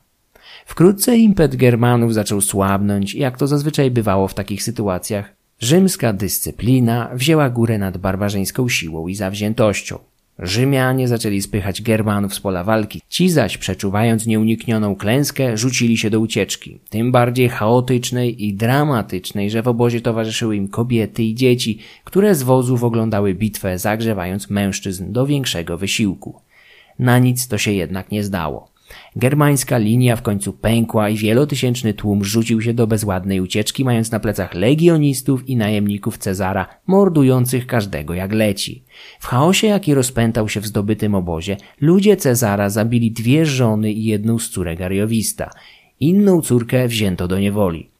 Wkrótce impet Germanów zaczął słabnąć jak to zazwyczaj bywało w takich sytuacjach, rzymska dyscyplina wzięła górę nad barbarzyńską siłą i zawziętością. Rzymianie zaczęli spychać Germanów z pola walki, ci zaś przeczuwając nieuniknioną klęskę rzucili się do ucieczki, tym bardziej chaotycznej i dramatycznej, że w obozie towarzyszyły im kobiety i dzieci, które z wozów oglądały bitwę, zagrzewając mężczyzn do większego wysiłku. Na nic to się jednak nie zdało. Germańska linia w końcu pękła i wielotysięczny tłum rzucił się do bezładnej ucieczki, mając na plecach legionistów i najemników Cezara, mordujących każdego jak leci. W chaosie, jaki rozpętał się w zdobytym obozie, ludzie Cezara zabili dwie żony i jedną z córek Ariowista. Inną córkę wzięto do niewoli.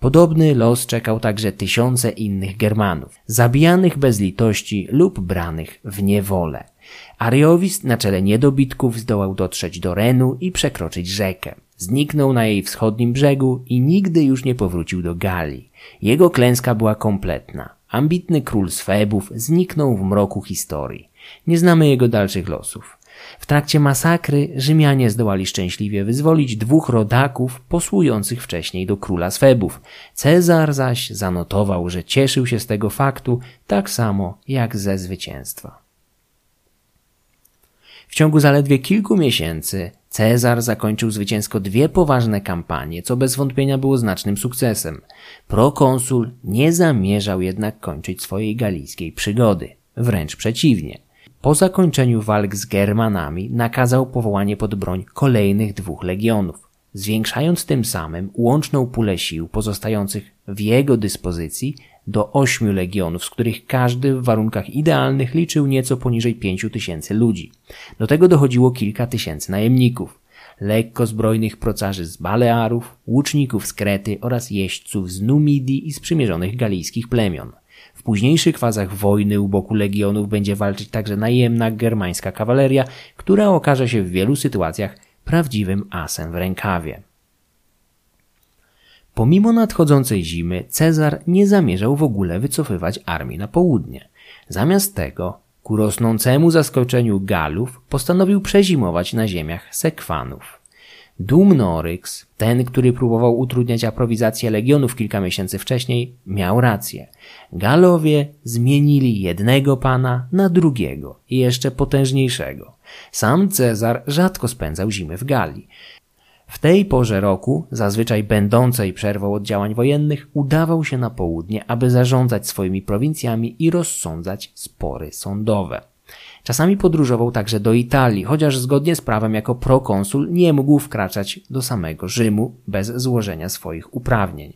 Podobny los czekał także tysiące innych Germanów, zabijanych bez litości lub branych w niewolę. Ariowist na czele niedobitków zdołał dotrzeć do Renu i przekroczyć rzekę. Zniknął na jej wschodnim brzegu i nigdy już nie powrócił do Galii. Jego klęska była kompletna. Ambitny król Swebów zniknął w mroku historii. Nie znamy jego dalszych losów. W trakcie masakry Rzymianie zdołali szczęśliwie wyzwolić dwóch rodaków posłujących wcześniej do króla Swebów. Cezar zaś zanotował, że cieszył się z tego faktu tak samo jak ze zwycięstwa. W ciągu zaledwie kilku miesięcy Cezar zakończył zwycięsko dwie poważne kampanie, co bez wątpienia było znacznym sukcesem. Prokonsul nie zamierzał jednak kończyć swojej galijskiej przygody. Wręcz przeciwnie. Po zakończeniu walk z Germanami nakazał powołanie pod broń kolejnych dwóch legionów, zwiększając tym samym łączną pulę sił pozostających w jego dyspozycji do ośmiu legionów, z których każdy w warunkach idealnych liczył nieco poniżej pięciu tysięcy ludzi. Do tego dochodziło kilka tysięcy najemników, lekko zbrojnych procarzy z Balearów, łuczników z Krety oraz jeźdźców z Numidii i sprzymierzonych galijskich plemion. W późniejszych fazach wojny u boku legionów będzie walczyć także najemna germańska kawaleria, która okaże się w wielu sytuacjach prawdziwym asem w rękawie. Pomimo nadchodzącej zimy, Cezar nie zamierzał w ogóle wycofywać armii na południe. Zamiast tego, ku rosnącemu zaskoczeniu Galów, postanowił przezimować na ziemiach Sekwanów. Dumnoryx, ten, który próbował utrudniać aprowizację legionów kilka miesięcy wcześniej, miał rację. Galowie zmienili jednego pana na drugiego i jeszcze potężniejszego. Sam Cezar rzadko spędzał zimy w Galii. W tej porze roku, zazwyczaj będącej przerwą od działań wojennych, udawał się na południe, aby zarządzać swoimi prowincjami i rozsądzać spory sądowe. Czasami podróżował także do Italii, chociaż zgodnie z prawem jako prokonsul nie mógł wkraczać do samego Rzymu bez złożenia swoich uprawnień.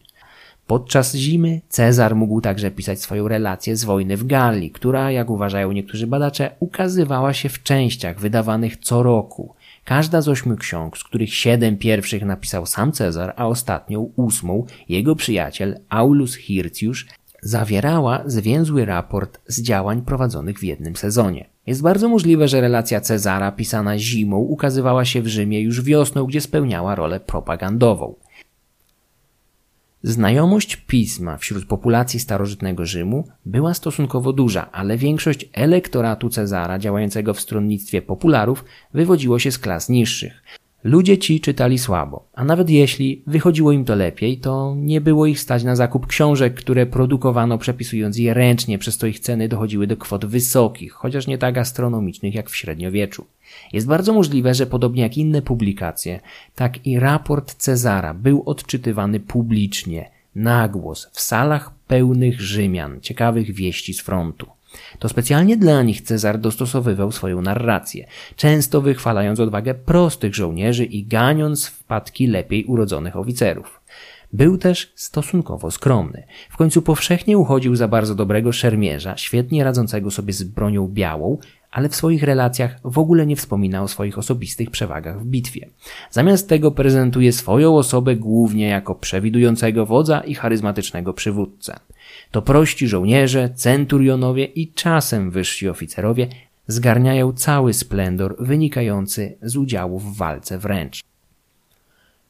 Podczas zimy Cezar mógł także pisać swoją relację z wojny w Galii, która, jak uważają niektórzy badacze, ukazywała się w częściach wydawanych co roku – Każda z ośmiu ksiąg, z których siedem pierwszych napisał sam Cezar, a ostatnią, ósmą, jego przyjaciel Aulus Hirtiusz, zawierała zwięzły raport z działań prowadzonych w jednym sezonie. Jest bardzo możliwe, że relacja Cezara pisana zimą ukazywała się w Rzymie już wiosną, gdzie spełniała rolę propagandową. Znajomość pisma wśród populacji starożytnego Rzymu była stosunkowo duża, ale większość elektoratu Cezara działającego w stronnictwie popularów wywodziło się z klas niższych. Ludzie ci czytali słabo, a nawet jeśli wychodziło im to lepiej, to nie było ich stać na zakup książek, które produkowano przepisując je ręcznie, przez to ich ceny dochodziły do kwot wysokich, chociaż nie tak astronomicznych jak w średniowieczu. Jest bardzo możliwe, że podobnie jak inne publikacje, tak i raport Cezara był odczytywany publicznie, na głos, w salach pełnych Rzymian, ciekawych wieści z frontu. To specjalnie dla nich Cezar dostosowywał swoją narrację, często wychwalając odwagę prostych żołnierzy i ganiąc wpadki lepiej urodzonych oficerów. Był też stosunkowo skromny. W końcu powszechnie uchodził za bardzo dobrego szermierza, świetnie radzącego sobie z bronią białą, ale w swoich relacjach w ogóle nie wspomina o swoich osobistych przewagach w bitwie. Zamiast tego prezentuje swoją osobę głównie jako przewidującego wodza i charyzmatycznego przywódcę. To prości żołnierze, centurionowie i czasem wyżsi oficerowie zgarniają cały splendor wynikający z udziału w walce wręcz.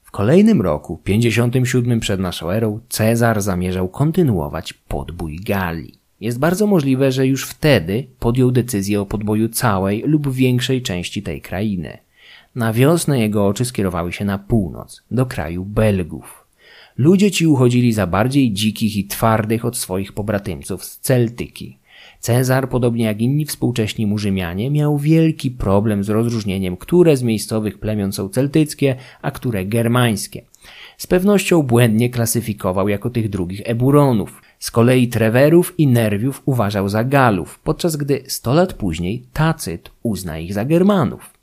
W kolejnym roku, 57 przed naszą erą, Cezar zamierzał kontynuować podbój Galii. Jest bardzo możliwe, że już wtedy podjął decyzję o podboju całej lub większej części tej krainy. Na wiosnę jego oczy skierowały się na północ, do kraju Belgów. Ludzie ci uchodzili za bardziej dzikich i twardych od swoich pobratymców z Celtyki. Cezar, podobnie jak inni współcześni mu Rzymianie, miał wielki problem z rozróżnieniem, które z miejscowych plemion są celtyckie, a które germańskie. Z pewnością błędnie klasyfikował jako tych drugich Eburonów. Z kolei Trewerów i Nerwiów uważał za Galów, podczas gdy sto lat później Tacyt uzna ich za Germanów.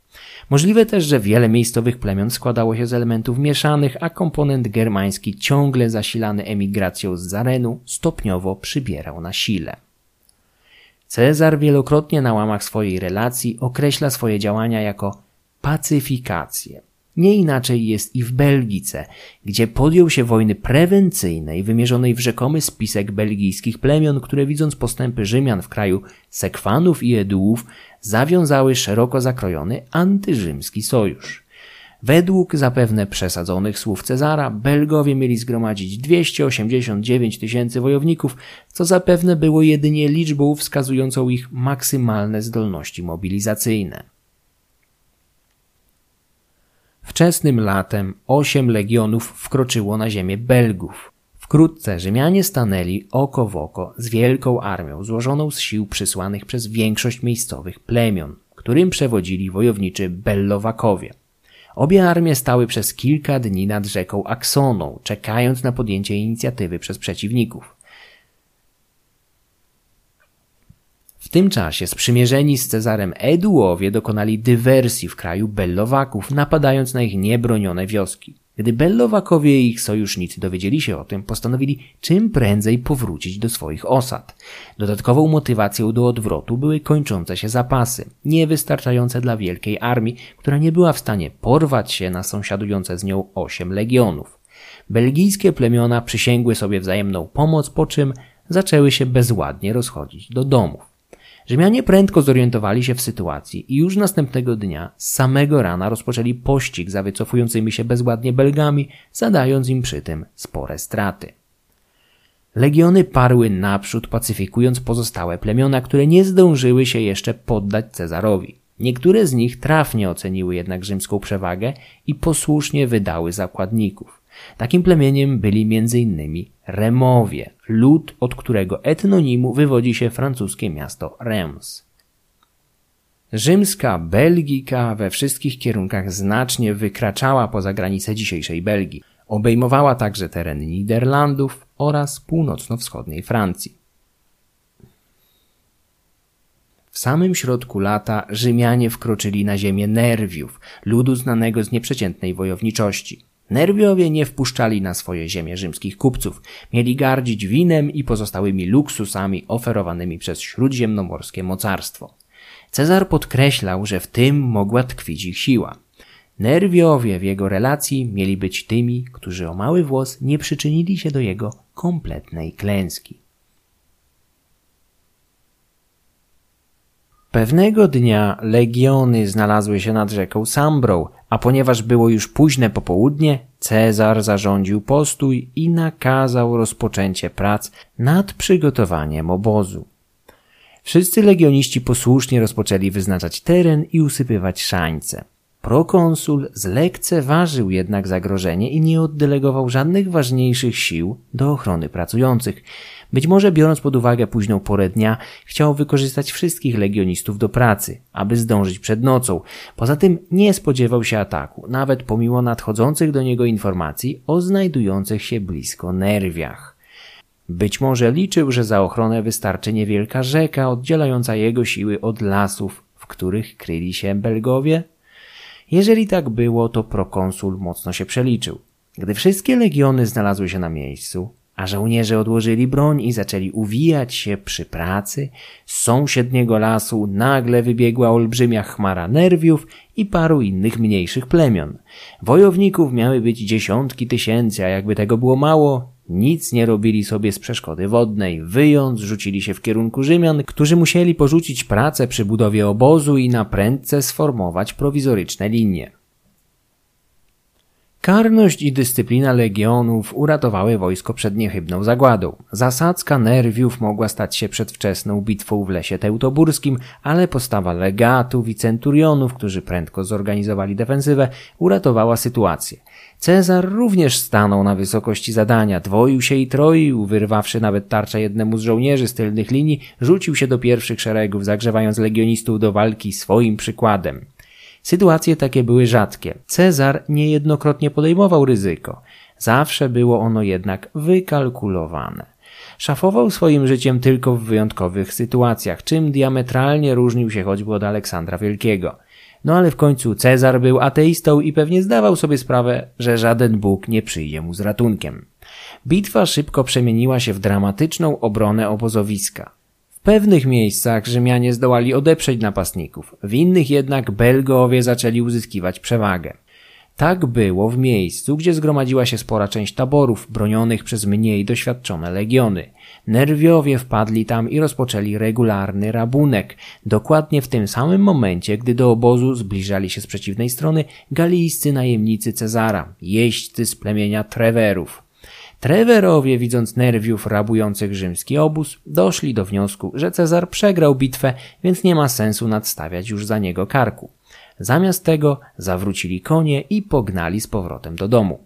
Możliwe też, że wiele miejscowych plemion składało się z elementów mieszanych, a komponent germański ciągle zasilany emigracją z Zarenu stopniowo przybierał na sile. Cezar wielokrotnie na łamach swojej relacji określa swoje działania jako pacyfikację. Nie inaczej jest i w Belgice, gdzie podjął się wojny prewencyjnej wymierzonej w rzekomy spisek belgijskich plemion, które widząc postępy Rzymian w kraju Sekwanów i Edułów, zawiązały szeroko zakrojony antyrzymski sojusz. Według zapewne przesadzonych słów Cezara, Belgowie mieli zgromadzić 289 tysięcy wojowników, co zapewne było jedynie liczbą wskazującą ich maksymalne zdolności mobilizacyjne. Wczesnym latem osiem legionów wkroczyło na ziemię Belgów. Wkrótce Rzymianie stanęli oko w oko z wielką armią złożoną z sił przysłanych przez większość miejscowych plemion, którym przewodzili wojowniczy Bellowakowie. Obie armie stały przez kilka dni nad rzeką Aksoną, czekając na podjęcie inicjatywy przez przeciwników. W tym czasie sprzymierzeni z Cezarem Eduowie dokonali dywersji w kraju Bellowaków, napadając na ich niebronione wioski. Gdy Bellowakowie i ich sojusznicy dowiedzieli się o tym, postanowili czym prędzej powrócić do swoich osad. Dodatkową motywacją do odwrotu były kończące się zapasy, niewystarczające dla wielkiej armii, która nie była w stanie porwać się na sąsiadujące z nią osiem legionów. Belgijskie plemiona przysięgły sobie wzajemną pomoc, po czym zaczęły się bezładnie rozchodzić do domów. Rzymianie prędko zorientowali się w sytuacji i już następnego dnia z samego rana rozpoczęli pościg za wycofującymi się bezładnie Belgami, zadając im przy tym spore straty. Legiony parły naprzód, pacyfikując pozostałe plemiona, które nie zdążyły się jeszcze poddać Cezarowi. Niektóre z nich trafnie oceniły jednak rzymską przewagę i posłusznie wydały zakładników. Takim plemieniem byli m.in. Remowie, lud, od którego etnonimu wywodzi się francuskie miasto Reims. Rzymska Belgika we wszystkich kierunkach znacznie wykraczała poza granice dzisiejszej Belgii. Obejmowała także tereny Niderlandów oraz północno-wschodniej Francji. W samym środku lata Rzymianie wkroczyli na ziemię Nerwiów, ludu znanego z nieprzeciętnej wojowniczości. Nerwiowie nie wpuszczali na swoje ziemię rzymskich kupców. Mieli gardzić winem i pozostałymi luksusami oferowanymi przez śródziemnomorskie mocarstwo. Cezar podkreślał, że w tym mogła tkwić ich siła. Nerwiowie w jego relacji mieli być tymi, którzy o mały włos nie przyczynili się do jego kompletnej klęski. Pewnego dnia legiony znalazły się nad rzeką Sambrą, a ponieważ było już późne popołudnie, Cezar zarządził postój i nakazał rozpoczęcie prac nad przygotowaniem obozu. Wszyscy legioniści posłusznie rozpoczęli wyznaczać teren i usypywać szańce. Prokonsul zlekceważył jednak zagrożenie i nie oddelegował żadnych ważniejszych sił do ochrony pracujących. Być może biorąc pod uwagę późną porę dnia, chciał wykorzystać wszystkich legionistów do pracy, aby zdążyć przed nocą. Poza tym nie spodziewał się ataku, nawet pomimo nadchodzących do niego informacji o znajdujących się blisko nerwiach. Być może liczył, że za ochronę wystarczy niewielka rzeka oddzielająca jego siły od lasów, w których kryli się Belgowie? Jeżeli tak było, to prokonsul mocno się przeliczył. Gdy wszystkie legiony znalazły się na miejscu, a żołnierze odłożyli broń i zaczęli uwijać się przy pracy, z sąsiedniego lasu nagle wybiegła olbrzymia chmara nerwiów i paru innych mniejszych plemion. Wojowników miały być dziesiątki tysięcy, a jakby tego było mało, nic nie robili sobie z przeszkody wodnej, wyjąc rzucili się w kierunku Rzymian, którzy musieli porzucić pracę przy budowie obozu i na prędce sformować prowizoryczne linie. Karność i dyscyplina legionów uratowały wojsko przed niechybną zagładą. Zasadzka nerwiów mogła stać się przedwczesną bitwą w lesie teutoburskim, ale postawa legatów i centurionów, którzy prędko zorganizowali defensywę, uratowała sytuację. Cezar również stanął na wysokości zadania, dwoił się i troił, wyrwawszy nawet tarczę jednemu z żołnierzy z tylnych linii, rzucił się do pierwszych szeregów, zagrzewając legionistów do walki swoim przykładem. Sytuacje takie były rzadkie. Cezar niejednokrotnie podejmował ryzyko. Zawsze było ono jednak wykalkulowane. Szafował swoim życiem tylko w wyjątkowych sytuacjach, czym diametralnie różnił się choćby od Aleksandra Wielkiego. No ale w końcu Cezar był ateistą i pewnie zdawał sobie sprawę, że żaden Bóg nie przyjdzie mu z ratunkiem. Bitwa szybko przemieniła się w dramatyczną obronę obozowiska. Pewnych miejscach Rzymianie zdołali odeprzeć napastników, w innych jednak Belgowie zaczęli uzyskiwać przewagę. Tak było w miejscu, gdzie zgromadziła się spora część taborów bronionych przez mniej doświadczone legiony. Nerwiowie wpadli tam i rozpoczęli regularny rabunek, dokładnie w tym samym momencie, gdy do obozu zbliżali się z przeciwnej strony galijscy najemnicy Cezara, jeźdźcy z plemienia Trewerów. Trewerowie, widząc nerwiów rabujących rzymski obóz, doszli do wniosku, że Cezar przegrał bitwę, więc nie ma sensu nadstawiać już za niego karku. Zamiast tego zawrócili konie i pognali z powrotem do domu.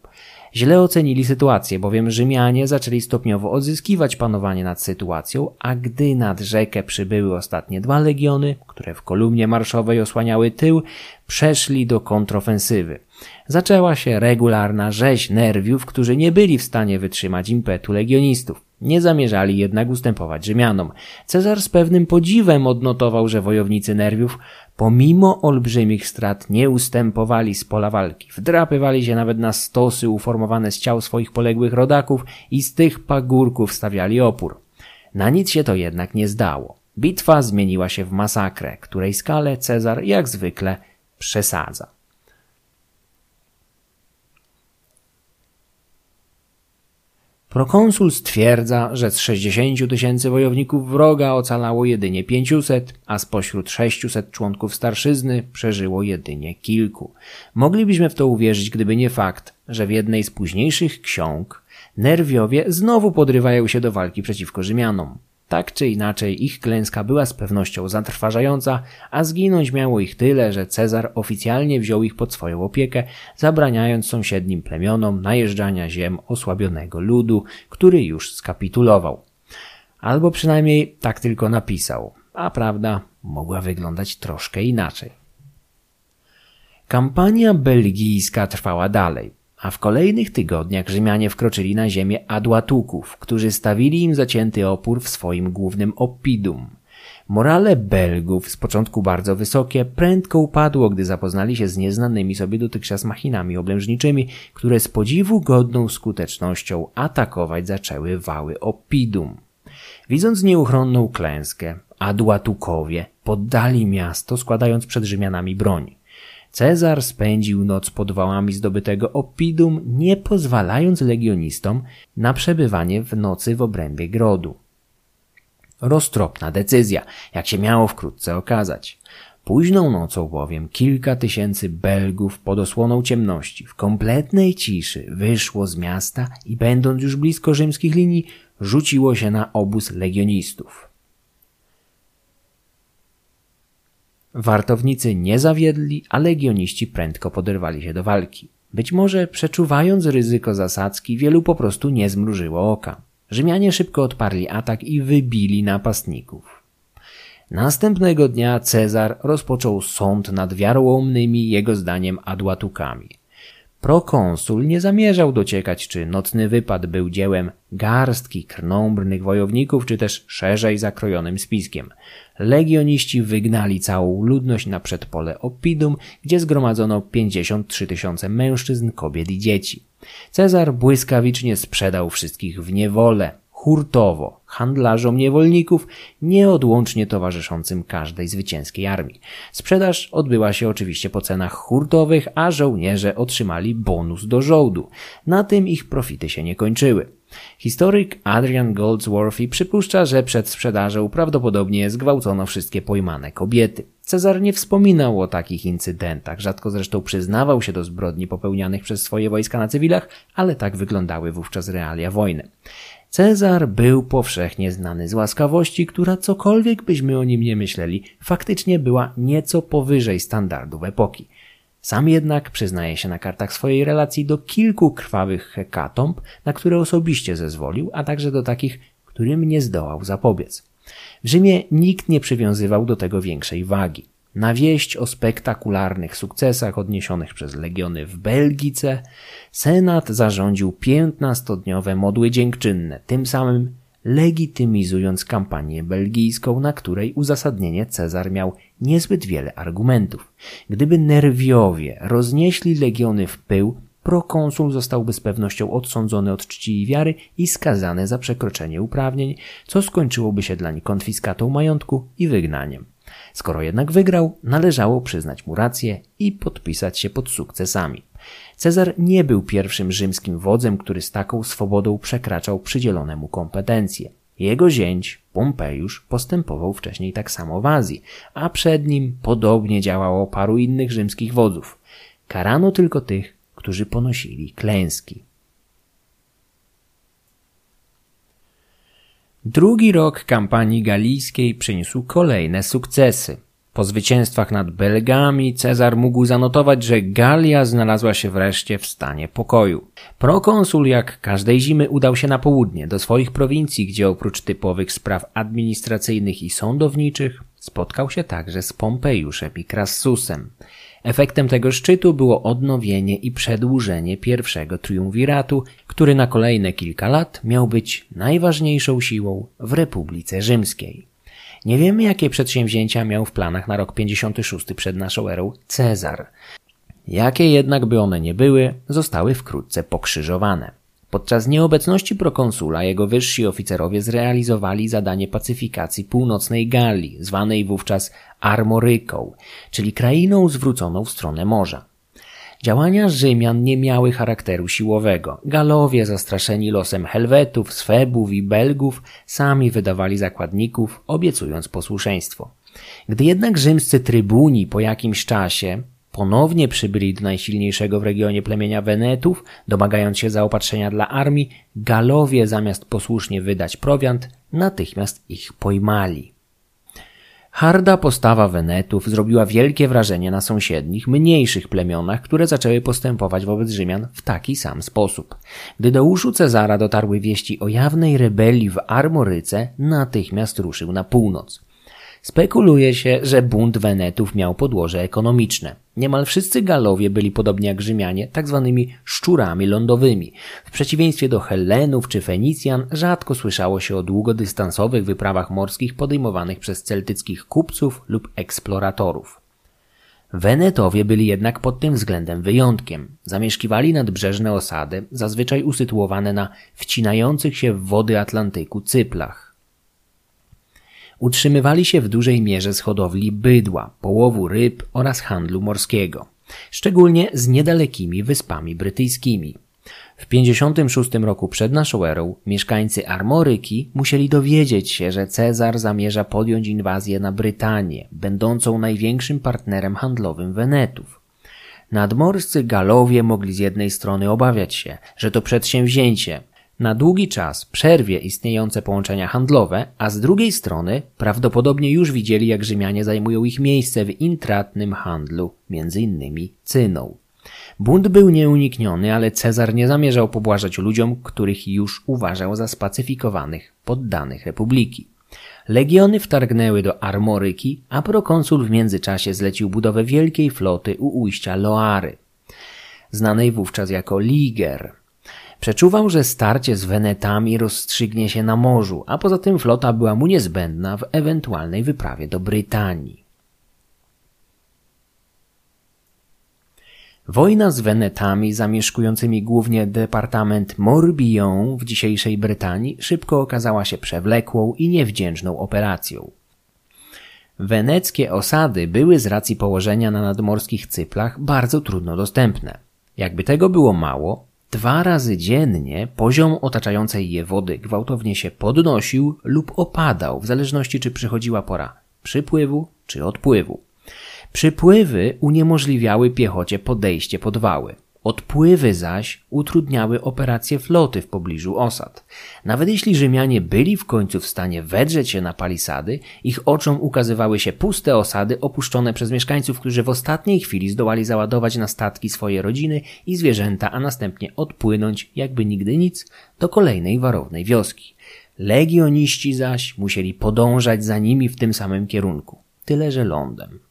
Źle ocenili sytuację, bowiem Rzymianie zaczęli stopniowo odzyskiwać panowanie nad sytuacją, a gdy nad rzekę przybyły ostatnie dwa legiony, które w kolumnie marszowej osłaniały tył, przeszli do kontrofensywy. Zaczęła się regularna rzeź nerwiów, którzy nie byli w stanie wytrzymać impetu legionistów. Nie zamierzali jednak ustępować Rzymianom. Cezar z pewnym podziwem odnotował, że wojownicy nerwiów pomimo olbrzymich strat nie ustępowali z pola walki. Wdrapywali się nawet na stosy uformowane z ciał swoich poległych rodaków i z tych pagórków stawiali opór. Na nic się to jednak nie zdało. Bitwa zmieniła się w masakrę, której skalę Cezar jak zwykle przesadza. Prokonsul stwierdza, że z 60 tysięcy wojowników wroga ocalało jedynie 500, a spośród 600 członków starszyzny przeżyło jedynie kilku. Moglibyśmy w to uwierzyć, gdyby nie fakt, że w jednej z późniejszych ksiąg nerwiowie znowu podrywają się do walki przeciwko Rzymianom. Tak czy inaczej, ich klęska była z pewnością zatrważająca, a zginąć miało ich tyle, że Cezar oficjalnie wziął ich pod swoją opiekę, zabraniając sąsiednim plemionom najeżdżania ziem osłabionego ludu, który już skapitulował. Albo przynajmniej tak tylko napisał, a prawda mogła wyglądać troszkę inaczej. Kampania belgijska trwała dalej a w kolejnych tygodniach Rzymianie wkroczyli na ziemię Adłatuków, którzy stawili im zacięty opór w swoim głównym Oppidum. Morale Belgów, z początku bardzo wysokie, prędko upadło, gdy zapoznali się z nieznanymi sobie dotychczas machinami oblężniczymi, które z podziwu godną skutecznością atakować zaczęły wały Oppidum. Widząc nieuchronną klęskę, Adłatukowie poddali miasto, składając przed Rzymianami broń. Cezar spędził noc pod wałami zdobytego Oppidum, nie pozwalając legionistom na przebywanie w nocy w obrębie grodu. Roztropna decyzja, jak się miało wkrótce okazać. Późną nocą bowiem kilka tysięcy Belgów pod osłoną ciemności w kompletnej ciszy wyszło z miasta i będąc już blisko rzymskich linii rzuciło się na obóz legionistów. Wartownicy nie zawiedli, a legioniści prędko poderwali się do walki. Być może przeczuwając ryzyko zasadzki, wielu po prostu nie zmrużyło oka. Rzymianie szybko odparli atak i wybili napastników. Następnego dnia Cezar rozpoczął sąd nad wiarołomnymi, jego zdaniem, adłatukami. Prokonsul nie zamierzał dociekać, czy nocny wypad był dziełem garstki krnąbrnych wojowników, czy też szerzej zakrojonym spiskiem. Legioniści wygnali całą ludność na przedpole Oppidum, gdzie zgromadzono 53 tysiące mężczyzn, kobiet i dzieci. Cezar błyskawicznie sprzedał wszystkich w niewolę, hurtowo, handlarzom niewolników, nieodłącznie towarzyszącym każdej zwycięskiej armii. Sprzedaż odbyła się oczywiście po cenach hurtowych, a żołnierze otrzymali bonus do żołdu. Na tym ich profity się nie kończyły. Historyk Adrian Goldsworthy przypuszcza, że przed sprzedażą prawdopodobnie zgwałcono wszystkie pojmane kobiety. Cezar nie wspominał o takich incydentach, rzadko zresztą przyznawał się do zbrodni popełnianych przez swoje wojska na cywilach, ale tak wyglądały wówczas realia wojny. Cezar był powszechnie znany z łaskawości, która cokolwiek byśmy o nim nie myśleli, faktycznie była nieco powyżej standardów epoki. Sam jednak przyznaje się na kartach swojej relacji do kilku krwawych hekatomb, na które osobiście zezwolił, a także do takich, którym nie zdołał zapobiec. W Rzymie nikt nie przywiązywał do tego większej wagi. Na wieść o spektakularnych sukcesach odniesionych przez legiony w Belgice, Senat zarządził piętnastodniowe modły dziękczynne, tym samym legitymizując kampanię belgijską, na której uzasadnienie Cezar miał niezbyt wiele argumentów. Gdyby nerwiowie roznieśli legiony w pył, prokonsul zostałby z pewnością odsądzony od czci i wiary i skazany za przekroczenie uprawnień, co skończyłoby się dla nich konfiskatą majątku i wygnaniem. Skoro jednak wygrał, należało przyznać mu rację i podpisać się pod sukcesami. Cezar nie był pierwszym rzymskim wodzem, który z taką swobodą przekraczał przydzielone mu kompetencje. Jego zięć, Pompejusz, postępował wcześniej tak samo w Azji, a przed nim podobnie działało paru innych rzymskich wodzów. Karano tylko tych, którzy ponosili klęski. Drugi rok kampanii galijskiej przyniósł kolejne sukcesy. Po zwycięstwach nad Belgami Cezar mógł zanotować, że Galia znalazła się wreszcie w stanie pokoju. Prokonsul jak każdej zimy udał się na południe, do swoich prowincji, gdzie oprócz typowych spraw administracyjnych i sądowniczych spotkał się także z Pompejuszem i Crassusem. Efektem tego szczytu było odnowienie i przedłużenie pierwszego triumviratu, który na kolejne kilka lat miał być najważniejszą siłą w Republice Rzymskiej. Nie wiemy, jakie przedsięwzięcia miał w planach na rok 56 przed naszą erą Cezar. Jakie jednak by one nie były, zostały wkrótce pokrzyżowane. Podczas nieobecności prokonsula jego wyżsi oficerowie zrealizowali zadanie pacyfikacji północnej Galii, zwanej wówczas Armoryką, czyli krainą zwróconą w stronę morza. Działania Rzymian nie miały charakteru siłowego. Galowie, zastraszeni losem Helwetów, Swebów i Belgów, sami wydawali zakładników, obiecując posłuszeństwo. Gdy jednak rzymscy trybuni po jakimś czasie ponownie przybyli do najsilniejszego w regionie plemienia Wenetów, domagając się zaopatrzenia dla armii, Galowie zamiast posłusznie wydać prowiant, natychmiast ich pojmali. Harda postawa Wenetów zrobiła wielkie wrażenie na sąsiednich, mniejszych plemionach, które zaczęły postępować wobec Rzymian w taki sam sposób. Gdy do uszu Cezara dotarły wieści o jawnej rebelii w Armoryce, natychmiast ruszył na północ. Spekuluje się, że bunt Wenetów miał podłoże ekonomiczne. Niemal wszyscy Galowie byli podobnie jak Rzymianie, tak zwanymi szczurami lądowymi. W przeciwieństwie do Hellenów czy Fenicjan rzadko słyszało się o długodystansowych wyprawach morskich podejmowanych przez celtyckich kupców lub eksploratorów. Wenetowie byli jednak pod tym względem wyjątkiem. Zamieszkiwali nadbrzeżne osady, zazwyczaj usytuowane na wcinających się w wody Atlantyku cyplach. Utrzymywali się w dużej mierze z hodowli bydła, połowu ryb oraz handlu morskiego, szczególnie z niedalekimi wyspami brytyjskimi. W 56 roku przed naszą erą mieszkańcy Armoryki musieli dowiedzieć się, że Cezar zamierza podjąć inwazję na Brytanię, będącą największym partnerem handlowym Wenetów. Nadmorscy Galowie mogli z jednej strony obawiać się, że to przedsięwzięcie na długi czas przerwie istniejące połączenia handlowe, a z drugiej strony prawdopodobnie już widzieli, jak Rzymianie zajmują ich miejsce w intratnym handlu, między innymi cyną. Bunt był nieunikniony, ale Cezar nie zamierzał pobłażać ludziom, których już uważał za spacyfikowanych, poddanych republiki. Legiony wtargnęły do Armoryki, a prokonsul w międzyczasie zlecił budowę wielkiej floty u ujścia Loary, znanej wówczas jako Liger. Przeczuwał, że starcie z Wenetami rozstrzygnie się na morzu, a poza tym flota była mu niezbędna w ewentualnej wyprawie do Brytanii. Wojna z Wenetami, zamieszkującymi głównie departament Morbihan w dzisiejszej Brytanii, szybko okazała się przewlekłą i niewdzięczną operacją. Weneckie osady były z racji położenia na nadmorskich cyplach bardzo trudno dostępne. Jakby tego było mało, dwa razy dziennie poziom otaczającej je wody gwałtownie się podnosił lub opadał, w zależności czy przychodziła pora przypływu czy odpływu. Przypływy uniemożliwiały piechocie podejście pod wały. Odpływy zaś utrudniały operacje floty w pobliżu osad. Nawet jeśli Rzymianie byli w końcu w stanie wedrzeć się na palisady, ich oczom ukazywały się puste osady opuszczone przez mieszkańców, którzy w ostatniej chwili zdołali załadować na statki swoje rodziny i zwierzęta, a następnie odpłynąć, jakby nigdy nic, do kolejnej warownej wioski. Legioniści zaś musieli podążać za nimi w tym samym kierunku, tyle że lądem.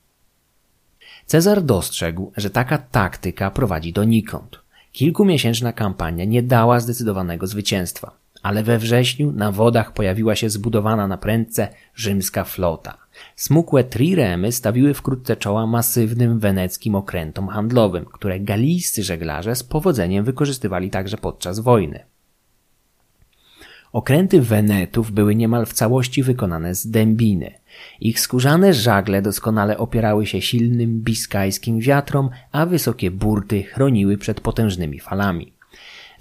Cezar dostrzegł, że taka taktyka prowadzi donikąd. Kilkumiesięczna kampania nie dała zdecydowanego zwycięstwa, ale we wrześniu na wodach pojawiła się zbudowana na prędce rzymska flota. Smukłe triremy stawiły wkrótce czoła masywnym weneckim okrętom handlowym, które galijscy żeglarze z powodzeniem wykorzystywali także podczas wojny. Okręty Wenetów były niemal w całości wykonane z dębiny. Ich skórzane żagle doskonale opierały się silnym biskajskim wiatrom, a wysokie burty chroniły przed potężnymi falami.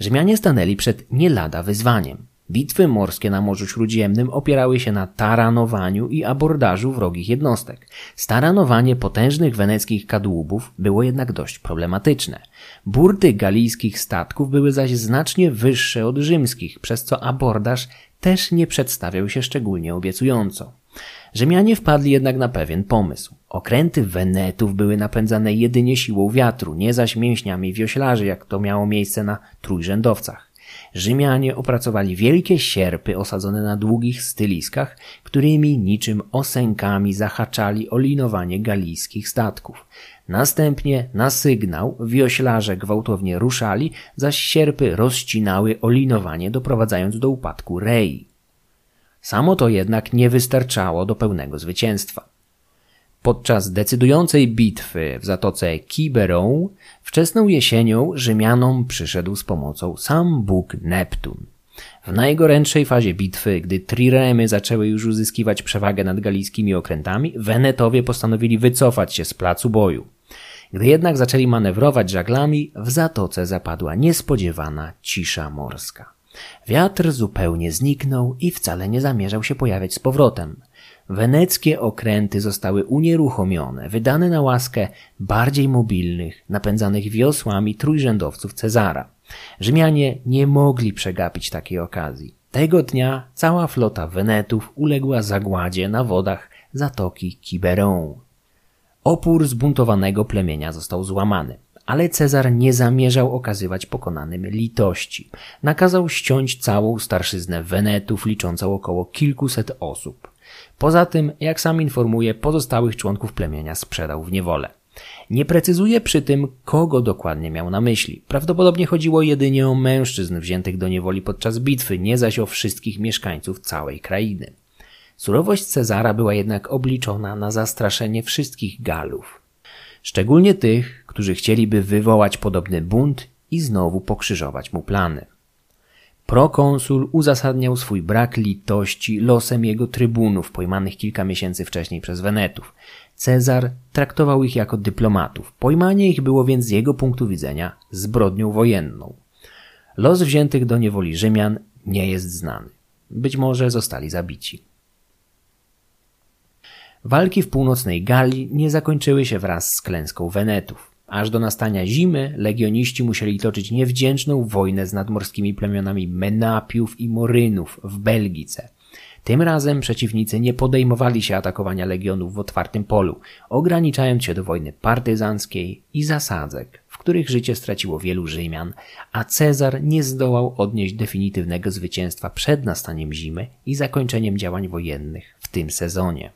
Rzymianie stanęli przed nie lada wyzwaniem. Bitwy morskie na Morzu Śródziemnym opierały się na taranowaniu i abordażu wrogich jednostek. Staranowanie potężnych weneckich kadłubów było jednak dość problematyczne. Burty galijskich statków były zaś znacznie wyższe od rzymskich, przez co abordaż też nie przedstawiał się szczególnie obiecująco. Rzymianie wpadli jednak na pewien pomysł. Okręty Wenetów były napędzane jedynie siłą wiatru, nie zaś mięśniami wioślarzy, jak to miało miejsce na trójrzędowcach. Rzymianie opracowali wielkie sierpy osadzone na długich styliskach, którymi niczym osękami zahaczali o linowanie galijskich statków. Następnie na sygnał wioślarze gwałtownie ruszali, zaś sierpy rozcinały olinowanie, doprowadzając do upadku rei. Samo to jednak nie wystarczało do pełnego zwycięstwa. Podczas decydującej bitwy w zatoce Kiberon wczesną jesienią Rzymianom przyszedł z pomocą sam bóg Neptun. W najgorętszej fazie bitwy, gdy triremy zaczęły już uzyskiwać przewagę nad galijskimi okrętami, Wenetowie postanowili wycofać się z placu boju. Gdy jednak zaczęli manewrować żaglami, w zatoce zapadła niespodziewana cisza morska. Wiatr zupełnie zniknął i wcale nie zamierzał się pojawiać z powrotem. Weneckie okręty zostały unieruchomione, wydane na łaskę bardziej mobilnych, napędzanych wiosłami trójrzędowców Cezara. Rzymianie nie mogli przegapić takiej okazji. Tego dnia cała flota Wenetów uległa zagładzie na wodach zatoki Kiberon. Opór zbuntowanego plemienia został złamany, ale Cezar nie zamierzał okazywać pokonanym litości. Nakazał ściąć całą starszyznę Wenetów liczącą około kilkuset osób. Poza tym, jak sam informuje, pozostałych członków plemienia sprzedał w niewolę. Nie precyzuje przy tym, kogo dokładnie miał na myśli. Prawdopodobnie chodziło jedynie o mężczyzn wziętych do niewoli podczas bitwy, nie zaś o wszystkich mieszkańców całej krainy. Surowość Cezara była jednak obliczona na zastraszenie wszystkich Galów. Szczególnie tych, którzy chcieliby wywołać podobny bunt i znowu pokrzyżować mu plany. Prokonsul uzasadniał swój brak litości losem jego trybunów pojmanych kilka miesięcy wcześniej przez Wenetów. Cezar traktował ich jako dyplomatów. Pojmanie ich było więc z jego punktu widzenia zbrodnią wojenną. Los wziętych do niewoli Rzymian nie jest znany. Być może zostali zabici. Walki w północnej Galii nie zakończyły się wraz z klęską Wenetów. Aż do nastania zimy legioniści musieli toczyć niewdzięczną wojnę z nadmorskimi plemionami Menapiów i Morynów w Belgice. Tym razem przeciwnicy nie podejmowali się atakowania legionów w otwartym polu, ograniczając się do wojny partyzanckiej i zasadzek, w których życie straciło wielu Rzymian, a Cezar nie zdołał odnieść definitywnego zwycięstwa przed nastaniem zimy i zakończeniem działań wojennych w tym sezonie.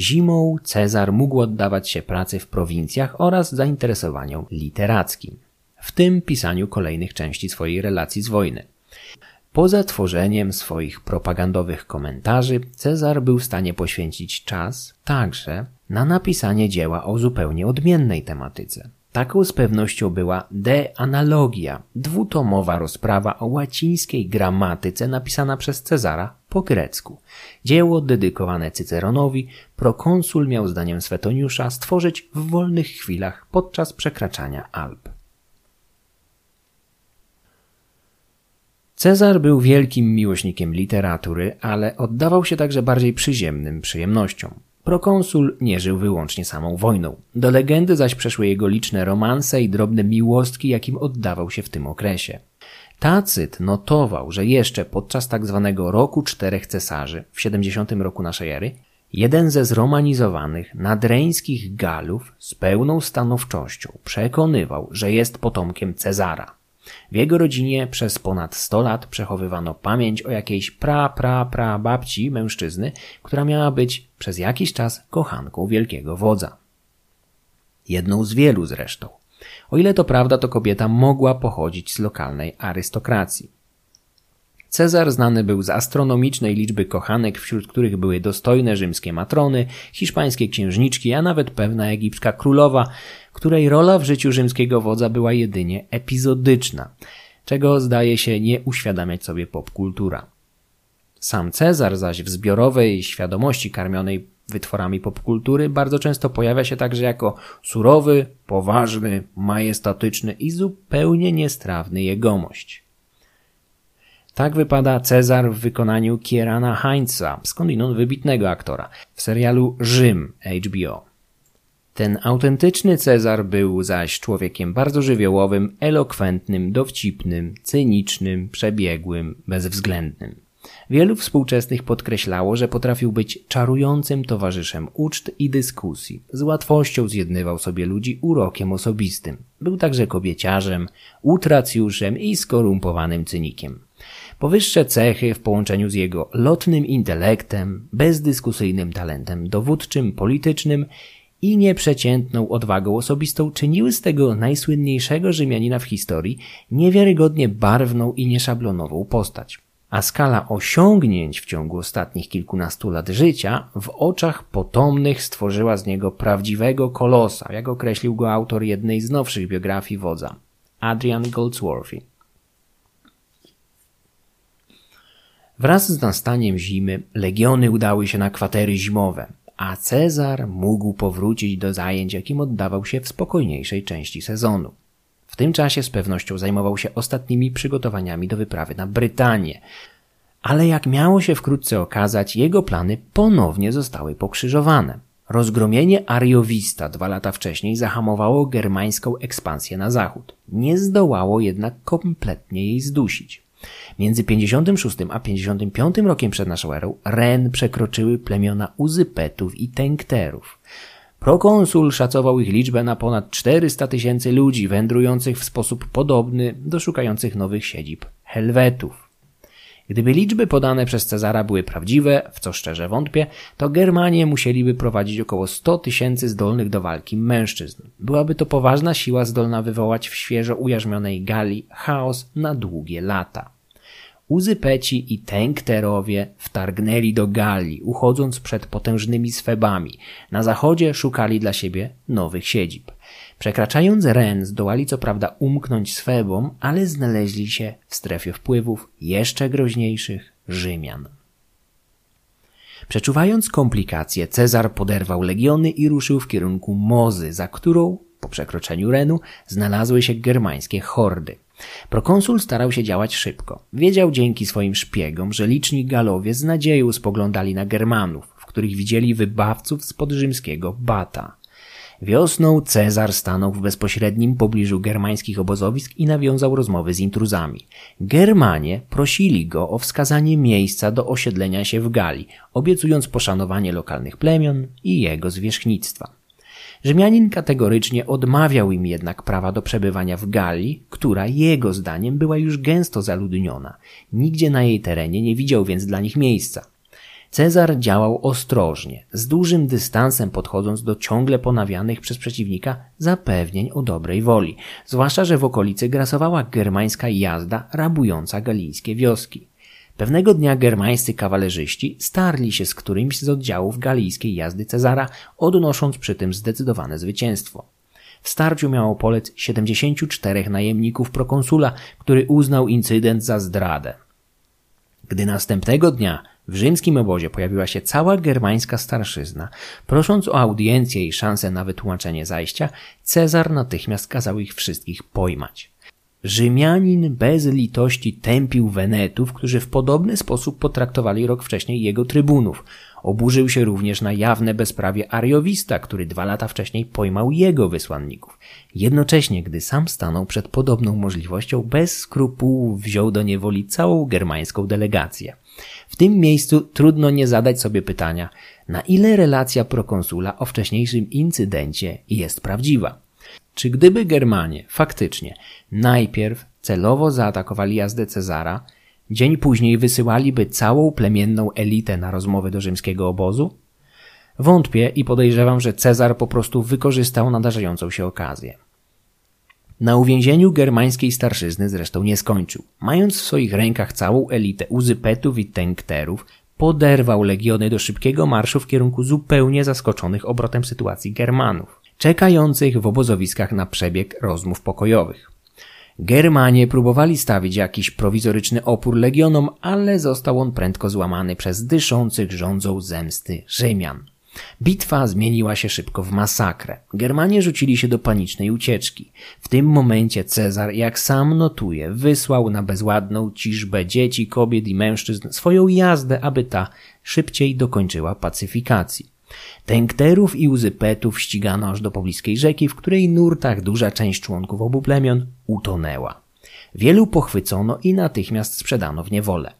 Zimą Cezar mógł oddawać się pracy w prowincjach oraz zainteresowaniom literackim, w tym pisaniu kolejnych części swojej relacji z wojny. Poza tworzeniem swoich propagandowych komentarzy, Cezar był w stanie poświęcić czas także na napisanie dzieła o zupełnie odmiennej tematyce. Taką z pewnością była De Analogia, dwutomowa rozprawa o łacińskiej gramatyce napisana przez Cezara po grecku. Dzieło dedykowane Cyceronowi, prokonsul miał zdaniem Swetoniusza stworzyć w wolnych chwilach podczas przekraczania Alp. Cezar był wielkim miłośnikiem literatury, ale oddawał się także bardziej przyziemnym przyjemnościom. Prokonsul nie żył wyłącznie samą wojną. Do legendy zaś przeszły jego liczne romanse i drobne miłostki, jakim oddawał się w tym okresie. Tacyt notował, że jeszcze podczas. Tak roku czterech cesarzy w 70 roku naszej ery jeden ze zromanizowanych nadreńskich Galów z pełną stanowczością przekonywał, że jest potomkiem Cezara. W jego rodzinie przez ponad 100 lat przechowywano pamięć o jakiejś pra, pra, pra babci mężczyzny, która miała być przez jakiś czas kochanką wielkiego wodza. Jedną z wielu zresztą. O ile to prawda, to kobieta mogła pochodzić z lokalnej arystokracji. Cezar znany był z astronomicznej liczby kochanek, wśród których były dostojne rzymskie matrony, hiszpańskie księżniczki, a nawet pewna egipska królowa, której rola w życiu rzymskiego wodza była jedynie epizodyczna, czego zdaje się nie uświadamiać sobie popkultura. Sam Cezar zaś w zbiorowej świadomości karmionej wytworami popkultury bardzo często pojawia się także jako surowy, poważny, majestatyczny i zupełnie niestrawny jegomość. Tak wypada Cezar w wykonaniu Kierana Heinza, skądinąd wybitnego aktora, w serialu Rzym HBO. Ten autentyczny Cezar był zaś człowiekiem bardzo żywiołowym, elokwentnym, dowcipnym, cynicznym, przebiegłym, bezwzględnym. Wielu współczesnych podkreślało, że potrafił być czarującym towarzyszem uczt i dyskusji. Z łatwością zjednywał sobie ludzi urokiem osobistym. Był także kobieciarzem, utracjuszem i skorumpowanym cynikiem. Powyższe cechy w połączeniu z jego lotnym intelektem, bezdyskusyjnym talentem dowódczym, politycznym i nieprzeciętną odwagą osobistą czyniły z tego najsłynniejszego Rzymianina w historii niewiarygodnie barwną i nieszablonową postać. A skala osiągnięć w ciągu ostatnich kilkunastu lat życia w oczach potomnych stworzyła z niego prawdziwego kolosa, jak określił go autor jednej z nowszych biografii wodza, Adrian Goldsworthy. Wraz z nastaniem zimy legiony udały się na kwatery zimowe, a Cezar mógł powrócić do zajęć, jakim oddawał się w spokojniejszej części sezonu. W tym czasie z pewnością zajmował się ostatnimi przygotowaniami do wyprawy na Brytanię, ale jak miało się wkrótce okazać, jego plany ponownie zostały pokrzyżowane. Rozgromienie Ariowista dwa lata wcześniej zahamowało germańską ekspansję na zachód. Nie zdołało jednak kompletnie jej zdusić. Między 56 a 55 rokiem przed naszą erą Ren przekroczyły plemiona Uzypetów i Tenkterów. Prokonsul szacował ich liczbę na ponad 400 tysięcy ludzi wędrujących w sposób podobny do szukających nowych siedzib Helwetów. Gdyby liczby podane przez Cezara były prawdziwe, w co szczerze wątpię, to Germanie musieliby prowadzić około 100 tysięcy zdolnych do walki mężczyzn. Byłaby to poważna siła zdolna wywołać w świeżo ujarzmionej Galii chaos na długie lata. Uzypeci i Tenkterowie wtargnęli do Galii, uchodząc przed potężnymi swebami. Na zachodzie szukali dla siebie nowych siedzib. Przekraczając Ren zdołali co prawda umknąć swebom, ale znaleźli się w strefie wpływów jeszcze groźniejszych Rzymian. Przeczuwając komplikacje, Cezar poderwał legiony i ruszył w kierunku Mozy, za którą, po przekroczeniu Renu, znalazły się germańskie hordy. Prokonsul starał się działać szybko. Wiedział dzięki swoim szpiegom, że liczni Galowie z nadzieją spoglądali na Germanów, w których widzieli wybawców spod rzymskiego Bata. Wiosną Cezar stanął w bezpośrednim pobliżu germańskich obozowisk i nawiązał rozmowy z intruzami. Germanie prosili go o wskazanie miejsca do osiedlenia się w Galii, obiecując poszanowanie lokalnych plemion i jego zwierzchnictwa. Rzymianin kategorycznie odmawiał im jednak prawa do przebywania w Galii, która jego zdaniem była już gęsto zaludniona. Nigdzie na jej terenie nie widział więc dla nich miejsca. Cezar działał ostrożnie, z dużym dystansem podchodząc do ciągle ponawianych przez przeciwnika zapewnień o dobrej woli, zwłaszcza, że w okolicy grasowała germańska jazda rabująca galijskie wioski. Pewnego dnia germańscy kawalerzyści starli się z którymś z oddziałów galijskiej jazdy Cezara, odnosząc przy tym zdecydowane zwycięstwo. W starciu miało polec 74 najemników prokonsula, który uznał incydent za zdradę. Gdy następnego dnia w rzymskim obozie pojawiła się cała germańska starszyzna, prosząc o audiencję i szansę na wytłumaczenie zajścia, Cezar natychmiast kazał ich wszystkich pojmać. Rzymianin bez litości tępił Wenetów, którzy w podobny sposób potraktowali rok wcześniej jego trybunów. Oburzył się również na jawne bezprawie Ariowista, który dwa lata wcześniej pojmał jego wysłanników. Jednocześnie, gdy sam stanął przed podobną możliwością, bez skrupułów wziął do niewoli całą germańską delegację. W tym miejscu trudno nie zadać sobie pytania, na ile relacja prokonsula o wcześniejszym incydencie jest prawdziwa. Czy gdyby Germanie faktycznie najpierw celowo zaatakowali jazdę Cezara, dzień później wysyłaliby całą plemienną elitę na rozmowę do rzymskiego obozu? Wątpię i podejrzewam, że Cezar po prostu wykorzystał nadarzającą się okazję. Na uwięzieniu germańskiej starszyzny zresztą nie skończył. Mając w swoich rękach całą elitę uzypetów i tenkterów, poderwał legiony do szybkiego marszu w kierunku zupełnie zaskoczonych obrotem sytuacji Germanów, czekających w obozowiskach na przebieg rozmów pokojowych. Germanie próbowali stawić jakiś prowizoryczny opór legionom, ale został on prędko złamany przez dyszących rządzą zemsty Rzymian. Bitwa zmieniła się szybko w masakrę. Germanie rzucili się do panicznej ucieczki. W tym momencie Cezar, jak sam notuje, wysłał na bezładną ciżbę dzieci, kobiet i mężczyzn swoją jazdę, aby ta szybciej dokończyła pacyfikacji. Tenkterów i uzypetów ścigano aż do pobliskiej rzeki, w której nurtach duża część członków obu plemion utonęła. Wielu pochwycono i natychmiast sprzedano w niewolę.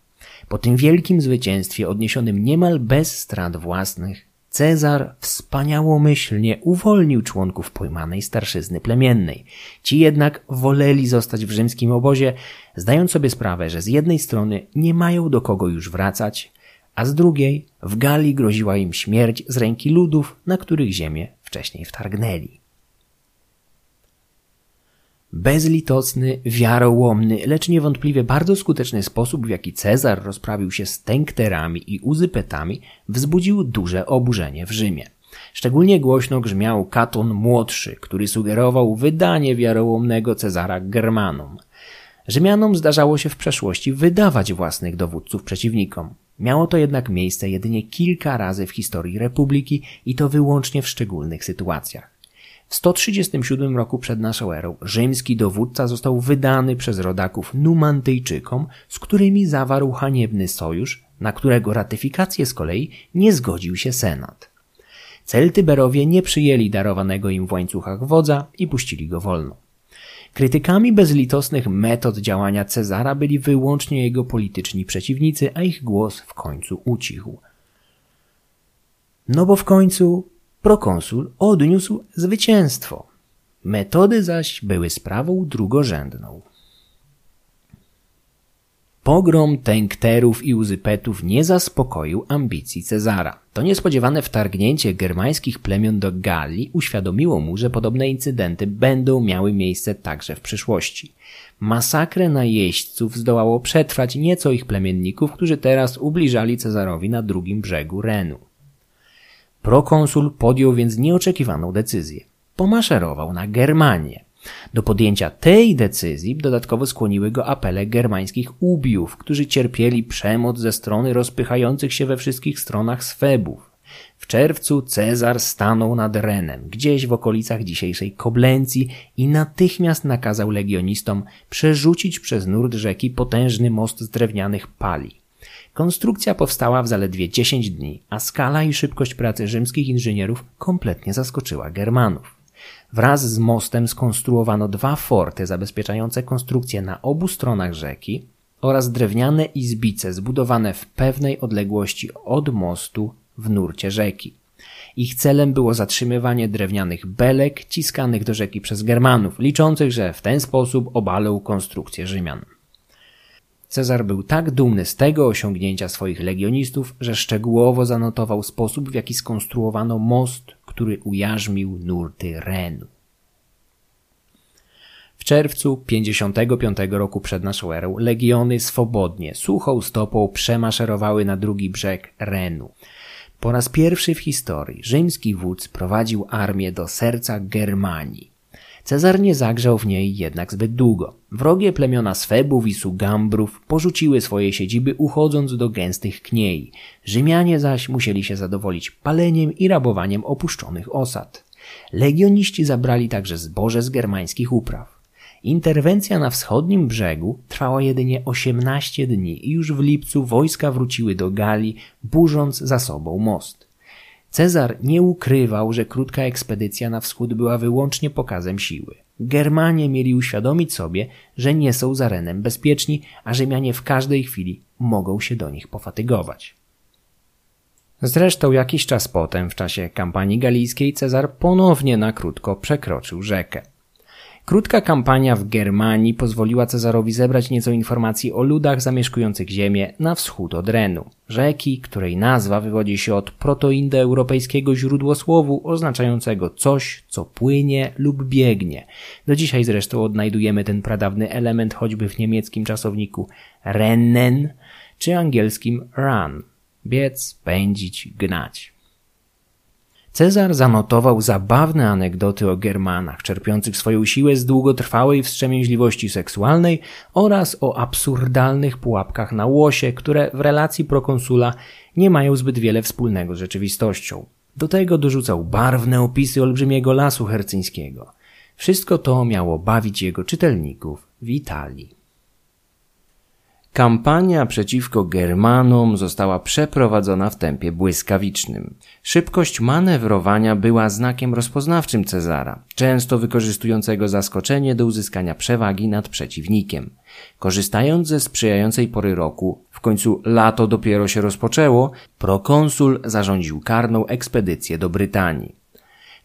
Po tym wielkim zwycięstwie odniesionym niemal bez strat własnych, Cezar wspaniałomyślnie uwolnił członków pojmanej starszyzny plemiennej. Ci jednak woleli zostać w rzymskim obozie, zdając sobie sprawę, że z jednej strony nie mają do kogo już wracać, a z drugiej w Galii groziła im śmierć z ręki ludów, na których ziemię wcześniej wtargnęli. Bezlitosny, wiarołomny, lecz niewątpliwie bardzo skuteczny sposób, w jaki Cezar rozprawił się z tenkterami i uzypetami, wzbudził duże oburzenie w Rzymie. Szczególnie głośno grzmiał Katon Młodszy, który sugerował wydanie wiarołomnego Cezara Germanom. Rzymianom zdarzało się w przeszłości wydawać własnych dowódców przeciwnikom. Miało to jednak miejsce jedynie kilka razy w historii Republiki i to wyłącznie w szczególnych sytuacjach. W 137 roku przed naszą erą rzymski dowódca został wydany przez rodaków Numantyjczykom, z którymi zawarł haniebny sojusz, na którego ratyfikację z kolei nie zgodził się Senat. Celtyberowie nie przyjęli darowanego im w łańcuchach wodza i puścili go wolno. Krytykami bezlitosnych metod działania Cezara byli wyłącznie jego polityczni przeciwnicy, a ich głos w końcu ucichł. No bo w końcu prokonsul odniósł zwycięstwo. Metody zaś były sprawą drugorzędną. Pogrom tenkterów i uzypetów nie zaspokoił ambicji Cezara. To niespodziewane wtargnięcie germańskich plemion do Galii uświadomiło mu, że podobne incydenty będą miały miejsce także w przyszłości. Masakrę najeźdźców zdołało przetrwać nieco ich plemienników, którzy teraz ubliżali Cezarowi na drugim brzegu Renu. Prokonsul podjął więc nieoczekiwaną decyzję. Pomaszerował na Germanię. Do podjęcia tej decyzji dodatkowo skłoniły go apele germańskich ubiów, którzy cierpieli przemoc ze strony rozpychających się we wszystkich stronach swebów. W czerwcu Cezar stanął nad Renem, gdzieś w okolicach dzisiejszej Koblencji i natychmiast nakazał legionistom przerzucić przez nurt rzeki potężny most z drewnianych pali. Konstrukcja powstała w zaledwie 10 dni, a skala i szybkość pracy rzymskich inżynierów kompletnie zaskoczyła Germanów. Wraz z mostem skonstruowano dwa forty zabezpieczające konstrukcję na obu stronach rzeki oraz drewniane izbice zbudowane w pewnej odległości od mostu w nurcie rzeki. Ich celem było zatrzymywanie drewnianych belek ciskanych do rzeki przez Germanów, liczących, że w ten sposób obalą konstrukcję Rzymian. Cezar był tak dumny z tego osiągnięcia swoich legionistów, że szczegółowo zanotował sposób, w jaki skonstruowano most, który ujarzmił nurty Renu. W czerwcu 55 roku przed naszą erą legiony swobodnie, suchą stopą przemaszerowały na drugi brzeg Renu. Po raz pierwszy w historii rzymski wódz prowadził armię do serca Germanii. Cezar nie zagrzał w niej jednak zbyt długo. Wrogie plemiona Swebów i Sugambrów porzuciły swoje siedziby uchodząc do gęstych kniei. Rzymianie zaś musieli się zadowolić paleniem i rabowaniem opuszczonych osad. Legioniści zabrali także zboże z germańskich upraw. Interwencja na wschodnim brzegu trwała jedynie 18 dni i już w lipcu wojska wróciły do Galii, burząc za sobą most. Cezar nie ukrywał, że krótka ekspedycja na wschód była wyłącznie pokazem siły. Germanie mieli uświadomić sobie, że nie są za Renem bezpieczni, a Rzymianie w każdej chwili mogą się do nich pofatygować. Zresztą jakiś czas potem, w czasie kampanii galijskiej, Cezar ponownie na krótko przekroczył rzekę. Krótka kampania w Germanii pozwoliła Cezarowi zebrać nieco informacji o ludach zamieszkujących ziemię na wschód od Renu, rzeki, której nazwa wywodzi się od protoindoeuropejskiego źródłosłowu oznaczającego coś, co płynie lub biegnie. Do dzisiaj zresztą odnajdujemy ten pradawny element choćby w niemieckim czasowniku rennen czy angielskim run biec, pędzić, gnać. Cezar zanotował zabawne anegdoty o Germanach, czerpiących swoją siłę z długotrwałej wstrzemięźliwości seksualnej oraz o absurdalnych pułapkach na łosie, które w relacji prokonsula nie mają zbyt wiele wspólnego z rzeczywistością. Do tego dorzucał barwne opisy olbrzymiego lasu hercyńskiego. Wszystko to miało bawić jego czytelników w Italii. Kampania przeciwko Germanom została przeprowadzona w tempie błyskawicznym. Szybkość manewrowania była znakiem rozpoznawczym Cezara, często wykorzystującego zaskoczenie do uzyskania przewagi nad przeciwnikiem. Korzystając ze sprzyjającej pory roku, w końcu lato dopiero się rozpoczęło, prokonsul zarządził karną ekspedycję do Brytanii.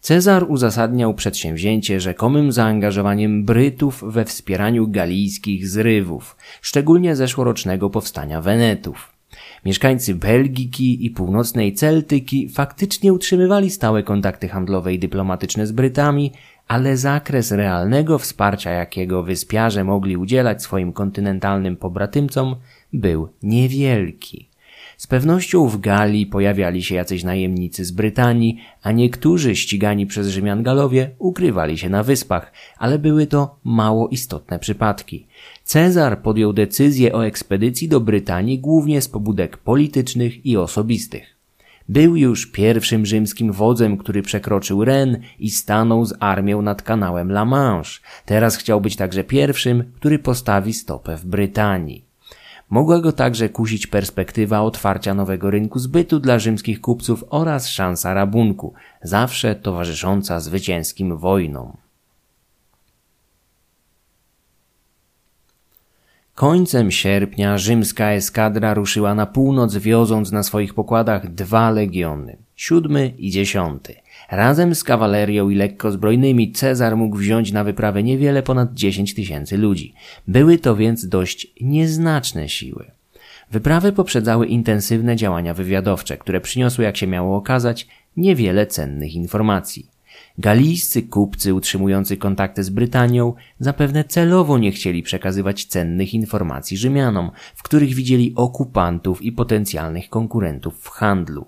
Cezar uzasadniał przedsięwzięcie rzekomym zaangażowaniem Brytów we wspieraniu galijskich zrywów, szczególnie zeszłorocznego powstania Wenetów. Mieszkańcy Belgiki i północnej Celtyki faktycznie utrzymywali stałe kontakty handlowe i dyplomatyczne z Brytami, ale zakres realnego wsparcia, jakiego wyspiarze mogli udzielać swoim kontynentalnym pobratymcom, był niewielki. Z pewnością w Galii pojawiali się jacyś najemnicy z Brytanii, a niektórzy ścigani przez Rzymian Galowie ukrywali się na wyspach, ale były to mało istotne przypadki. Cezar podjął decyzję o ekspedycji do Brytanii głównie z pobudek politycznych i osobistych. Był już pierwszym rzymskim wodzem, który przekroczył Ren i stanął z armią nad kanałem La Manche. Teraz chciał być także pierwszym, który postawi stopę w Brytanii. Mogła go także kusić perspektywa otwarcia nowego rynku zbytu dla rzymskich kupców oraz szansa rabunku, zawsze towarzysząca zwycięskim wojnom. Końcem sierpnia rzymska eskadra ruszyła na północ, wioząc na swoich pokładach dwa legiony, siódmy i dziesiąty. Razem z kawalerią i lekko zbrojnymi Cezar mógł wziąć na wyprawę niewiele ponad 10 tysięcy ludzi. Były to więc dość nieznaczne siły. Wyprawy poprzedzały intensywne działania wywiadowcze, które przyniosły, jak się miało okazać, niewiele cennych informacji. Galijscy kupcy utrzymujący kontakty z Brytanią zapewne celowo nie chcieli przekazywać cennych informacji Rzymianom, w których widzieli okupantów i potencjalnych konkurentów w handlu.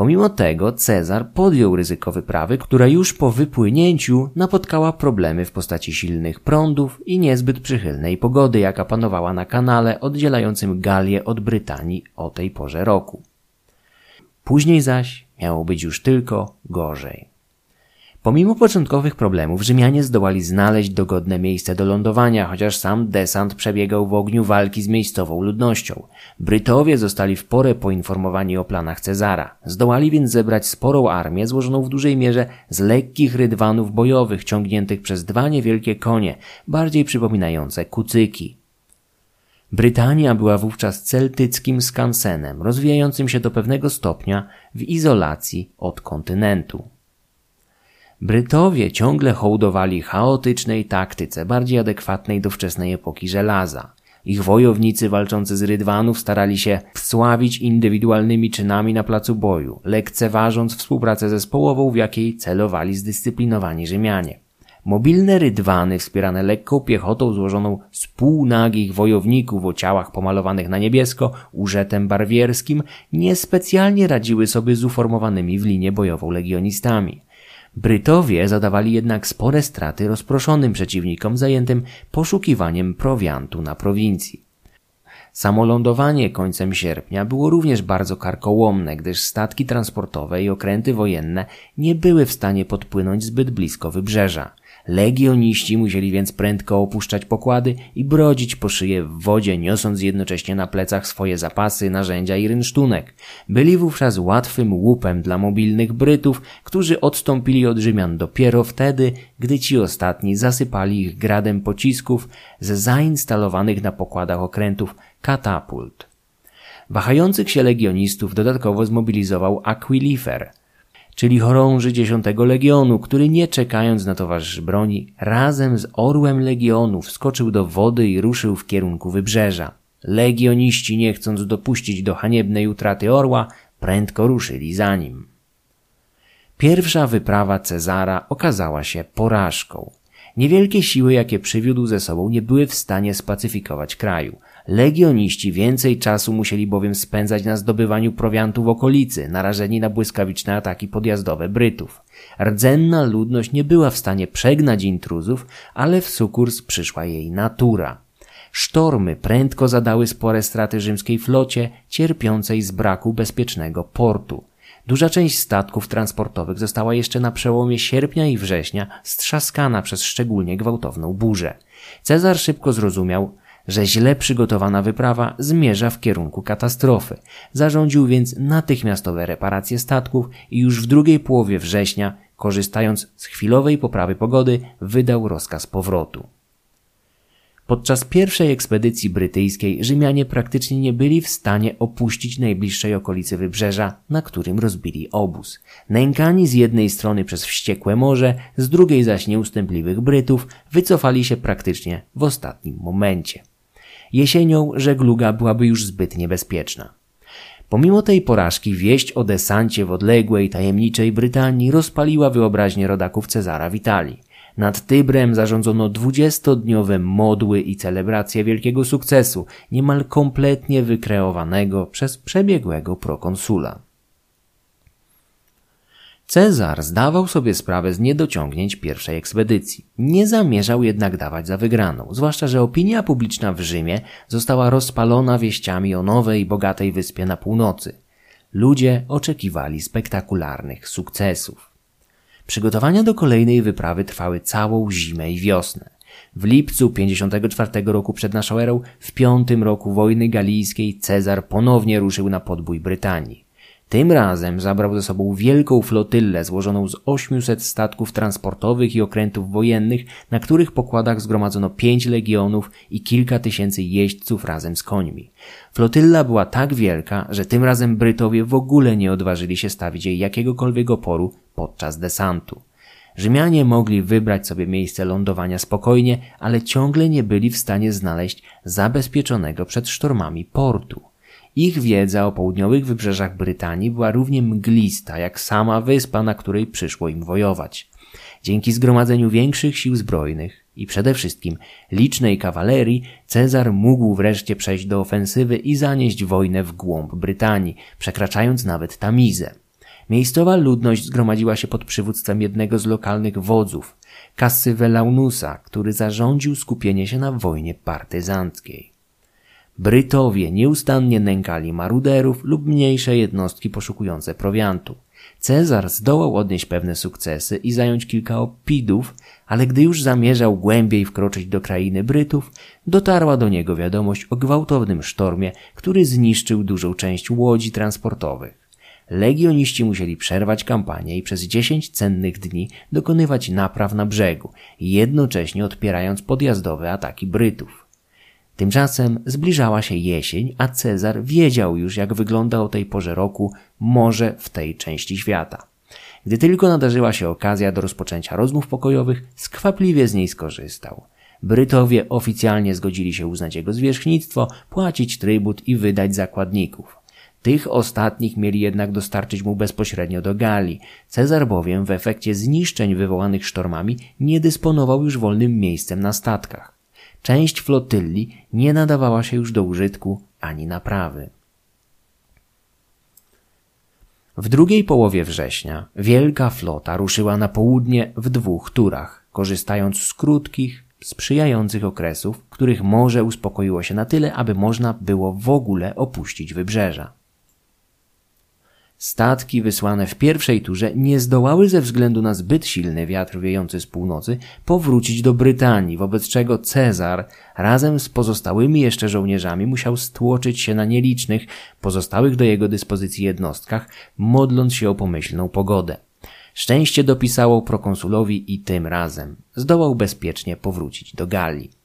Pomimo tego Cezar podjął ryzyko wyprawy, która już po wypłynięciu napotkała problemy w postaci silnych prądów i niezbyt przychylnej pogody, jaka panowała na kanale oddzielającym Galię od Brytanii o tej porze roku. Później zaś miało być już tylko gorzej. Pomimo początkowych problemów, Rzymianie zdołali znaleźć dogodne miejsce do lądowania, chociaż sam desant przebiegał w ogniu walki z miejscową ludnością. Brytowie zostali w porę poinformowani o planach Cezara. Zdołali więc zebrać sporą armię złożoną w dużej mierze z lekkich rydwanów bojowych ciągniętych przez dwa niewielkie konie, bardziej przypominające kucyki. Brytania była wówczas celtyckim skansenem, rozwijającym się do pewnego stopnia w izolacji od kontynentu. Brytowie ciągle hołdowali chaotycznej taktyce, bardziej adekwatnej do wczesnej epoki żelaza. Ich wojownicy walczący z rydwanów starali się wsławić indywidualnymi czynami na placu boju, lekceważąc współpracę zespołową, w jakiej celowali zdyscyplinowani Rzymianie. Mobilne rydwany, wspierane lekką piechotą złożoną z półnagich wojowników o ciałach pomalowanych na niebiesko użetem barwierskim, niespecjalnie radziły sobie z uformowanymi w linię bojową legionistami. Brytowie zadawali jednak spore straty rozproszonym przeciwnikom zajętym poszukiwaniem prowiantu na prowincji. Samolądowanie końcem sierpnia było również bardzo karkołomne, gdyż statki transportowe i okręty wojenne nie były w stanie podpłynąć zbyt blisko wybrzeża. Legioniści musieli więc prędko opuszczać pokłady i brodzić po szyję w wodzie, niosąc jednocześnie na plecach swoje zapasy, narzędzia i rynsztunek. Byli wówczas łatwym łupem dla mobilnych Brytów, którzy odstąpili od Rzymian dopiero wtedy, gdy ci ostatni zasypali ich gradem pocisków ze zainstalowanych na pokładach okrętów katapult. Wahających się legionistów dodatkowo zmobilizował Aquilifer – czyli chorąży dziesiątego legionu, który nie czekając na towarzyszy broni, razem z orłem legionu wskoczył do wody i ruszył w kierunku wybrzeża. Legioniści, nie chcąc dopuścić do haniebnej utraty orła, prędko ruszyli za nim. Pierwsza wyprawa Cezara okazała się porażką. Niewielkie siły, jakie przywiódł ze sobą, nie były w stanie spacyfikować kraju – Legioniści więcej czasu musieli bowiem spędzać na zdobywaniu prowiantu w okolicy, narażeni na błyskawiczne ataki podjazdowe Brytów. Rdzenna ludność nie była w stanie przegnać intruzów, ale w sukurs przyszła jej natura. Sztormy prędko zadały spore straty rzymskiej flocie, cierpiącej z braku bezpiecznego portu. Duża część statków transportowych została jeszcze na przełomie sierpnia i września strzaskana przez szczególnie gwałtowną burzę. Cezar szybko zrozumiał, że źle przygotowana wyprawa zmierza w kierunku katastrofy. Zarządził więc natychmiastowe reparacje statków i już w drugiej połowie września, korzystając z chwilowej poprawy pogody, wydał rozkaz powrotu. Podczas pierwszej ekspedycji brytyjskiej Rzymianie praktycznie nie byli w stanie opuścić najbliższej okolicy wybrzeża, na którym rozbili obóz. Nękani z jednej strony przez wściekłe morze, z drugiej zaś nieustępliwych Brytów, wycofali się praktycznie w ostatnim momencie. Jesienią żegluga byłaby już zbyt niebezpieczna. Pomimo tej porażki wieść o desancie w odległej, tajemniczej Brytanii rozpaliła wyobraźnię rodaków Cezara w Italii. Nad Tybrem zarządzono dwudziestodniowe modły i celebracje wielkiego sukcesu, niemal kompletnie wykreowanego przez przebiegłego prokonsula. Cezar zdawał sobie sprawę z niedociągnięć pierwszej ekspedycji. Nie zamierzał jednak dawać za wygraną, zwłaszcza, że opinia publiczna w Rzymie została rozpalona wieściami o nowej, bogatej wyspie na północy. Ludzie oczekiwali spektakularnych sukcesów. Przygotowania do kolejnej wyprawy trwały całą zimę i wiosnę. W lipcu 54 roku przed naszą erą, w piątym roku wojny galijskiej, Cezar ponownie ruszył na podbój Brytanii. Tym razem zabrał ze sobą wielką flotyllę złożoną z 800 statków transportowych i okrętów wojennych, na których pokładach zgromadzono pięć legionów i kilka tysięcy jeźdźców razem z końmi. Flotylla była tak wielka, że tym razem Brytowie w ogóle nie odważyli się stawić jej jakiegokolwiek oporu podczas desantu. Rzymianie mogli wybrać sobie miejsce lądowania spokojnie, ale ciągle nie byli w stanie znaleźć zabezpieczonego przed sztormami portu. Ich wiedza o południowych wybrzeżach Brytanii była równie mglista jak sama wyspa, na której przyszło im wojować. Dzięki zgromadzeniu większych sił zbrojnych i przede wszystkim licznej kawalerii, Cezar mógł wreszcie przejść do ofensywy i zanieść wojnę w głąb Brytanii, przekraczając nawet Tamizę. Miejscowa ludność zgromadziła się pod przywództwem jednego z lokalnych wodzów, Cassy Velaunusa, który zarządził skupienie się na wojnie partyzanckiej. Brytowie nieustannie nękali maruderów lub mniejsze jednostki poszukujące prowiantu. Cezar zdołał odnieść pewne sukcesy i zająć kilka opidów, ale gdy już zamierzał głębiej wkroczyć do krainy Brytów, dotarła do niego wiadomość o gwałtownym sztormie, który zniszczył dużą część łodzi transportowych. Legioniści musieli przerwać kampanię i przez dziesięć cennych dni dokonywać napraw na brzegu, jednocześnie odpierając podjazdowe ataki Brytów. Tymczasem zbliżała się jesień, a Cezar wiedział już, jak wygląda o tej porze roku morze w tej części świata. Gdy tylko nadarzyła się okazja do rozpoczęcia rozmów pokojowych, skwapliwie z niej skorzystał. Brytowie oficjalnie zgodzili się uznać jego zwierzchnictwo, płacić trybut i wydać zakładników. Tych ostatnich mieli jednak dostarczyć mu bezpośrednio do Galii. Cezar bowiem w efekcie zniszczeń wywołanych sztormami nie dysponował już wolnym miejscem na statkach. Część flotylli nie nadawała się już do użytku ani naprawy. W drugiej połowie września wielka flota ruszyła na południe w dwóch turach, korzystając z krótkich, sprzyjających okresów, których morze uspokoiło się na tyle, aby można było w ogóle opuścić wybrzeża. Statki wysłane w pierwszej turze nie zdołały ze względu na zbyt silny wiatr wiejący z północy powrócić do Brytanii, wobec czego Cezar razem z pozostałymi jeszcze żołnierzami musiał stłoczyć się na nielicznych, pozostałych do jego dyspozycji jednostkach, modląc się o pomyślną pogodę. Szczęście dopisało prokonsulowi i tym razem zdołał bezpiecznie powrócić do Galii.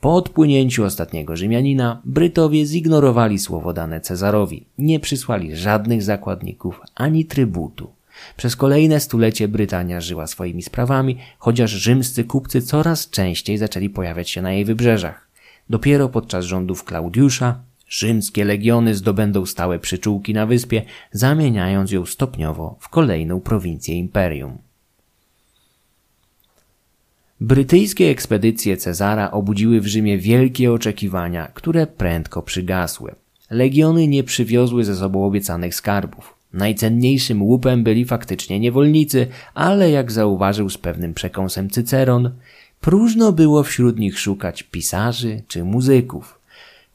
Po odpłynięciu ostatniego Rzymianina, Brytowie zignorowali słowo dane Cezarowi, nie przysłali żadnych zakładników ani trybutu. Przez kolejne stulecie Brytania żyła swoimi sprawami, chociaż rzymscy kupcy coraz częściej zaczęli pojawiać się na jej wybrzeżach. Dopiero podczas rządów Klaudiusza rzymskie legiony zdobędą stałe przyczółki na wyspie, zamieniając ją stopniowo w kolejną prowincję imperium. Brytyjskie ekspedycje Cezara obudziły w Rzymie wielkie oczekiwania, które prędko przygasły. Legiony nie przywiozły ze sobą obiecanych skarbów. Najcenniejszym łupem byli faktycznie niewolnicy, ale jak zauważył z pewnym przekąsem Cyceron, próżno było wśród nich szukać pisarzy czy muzyków.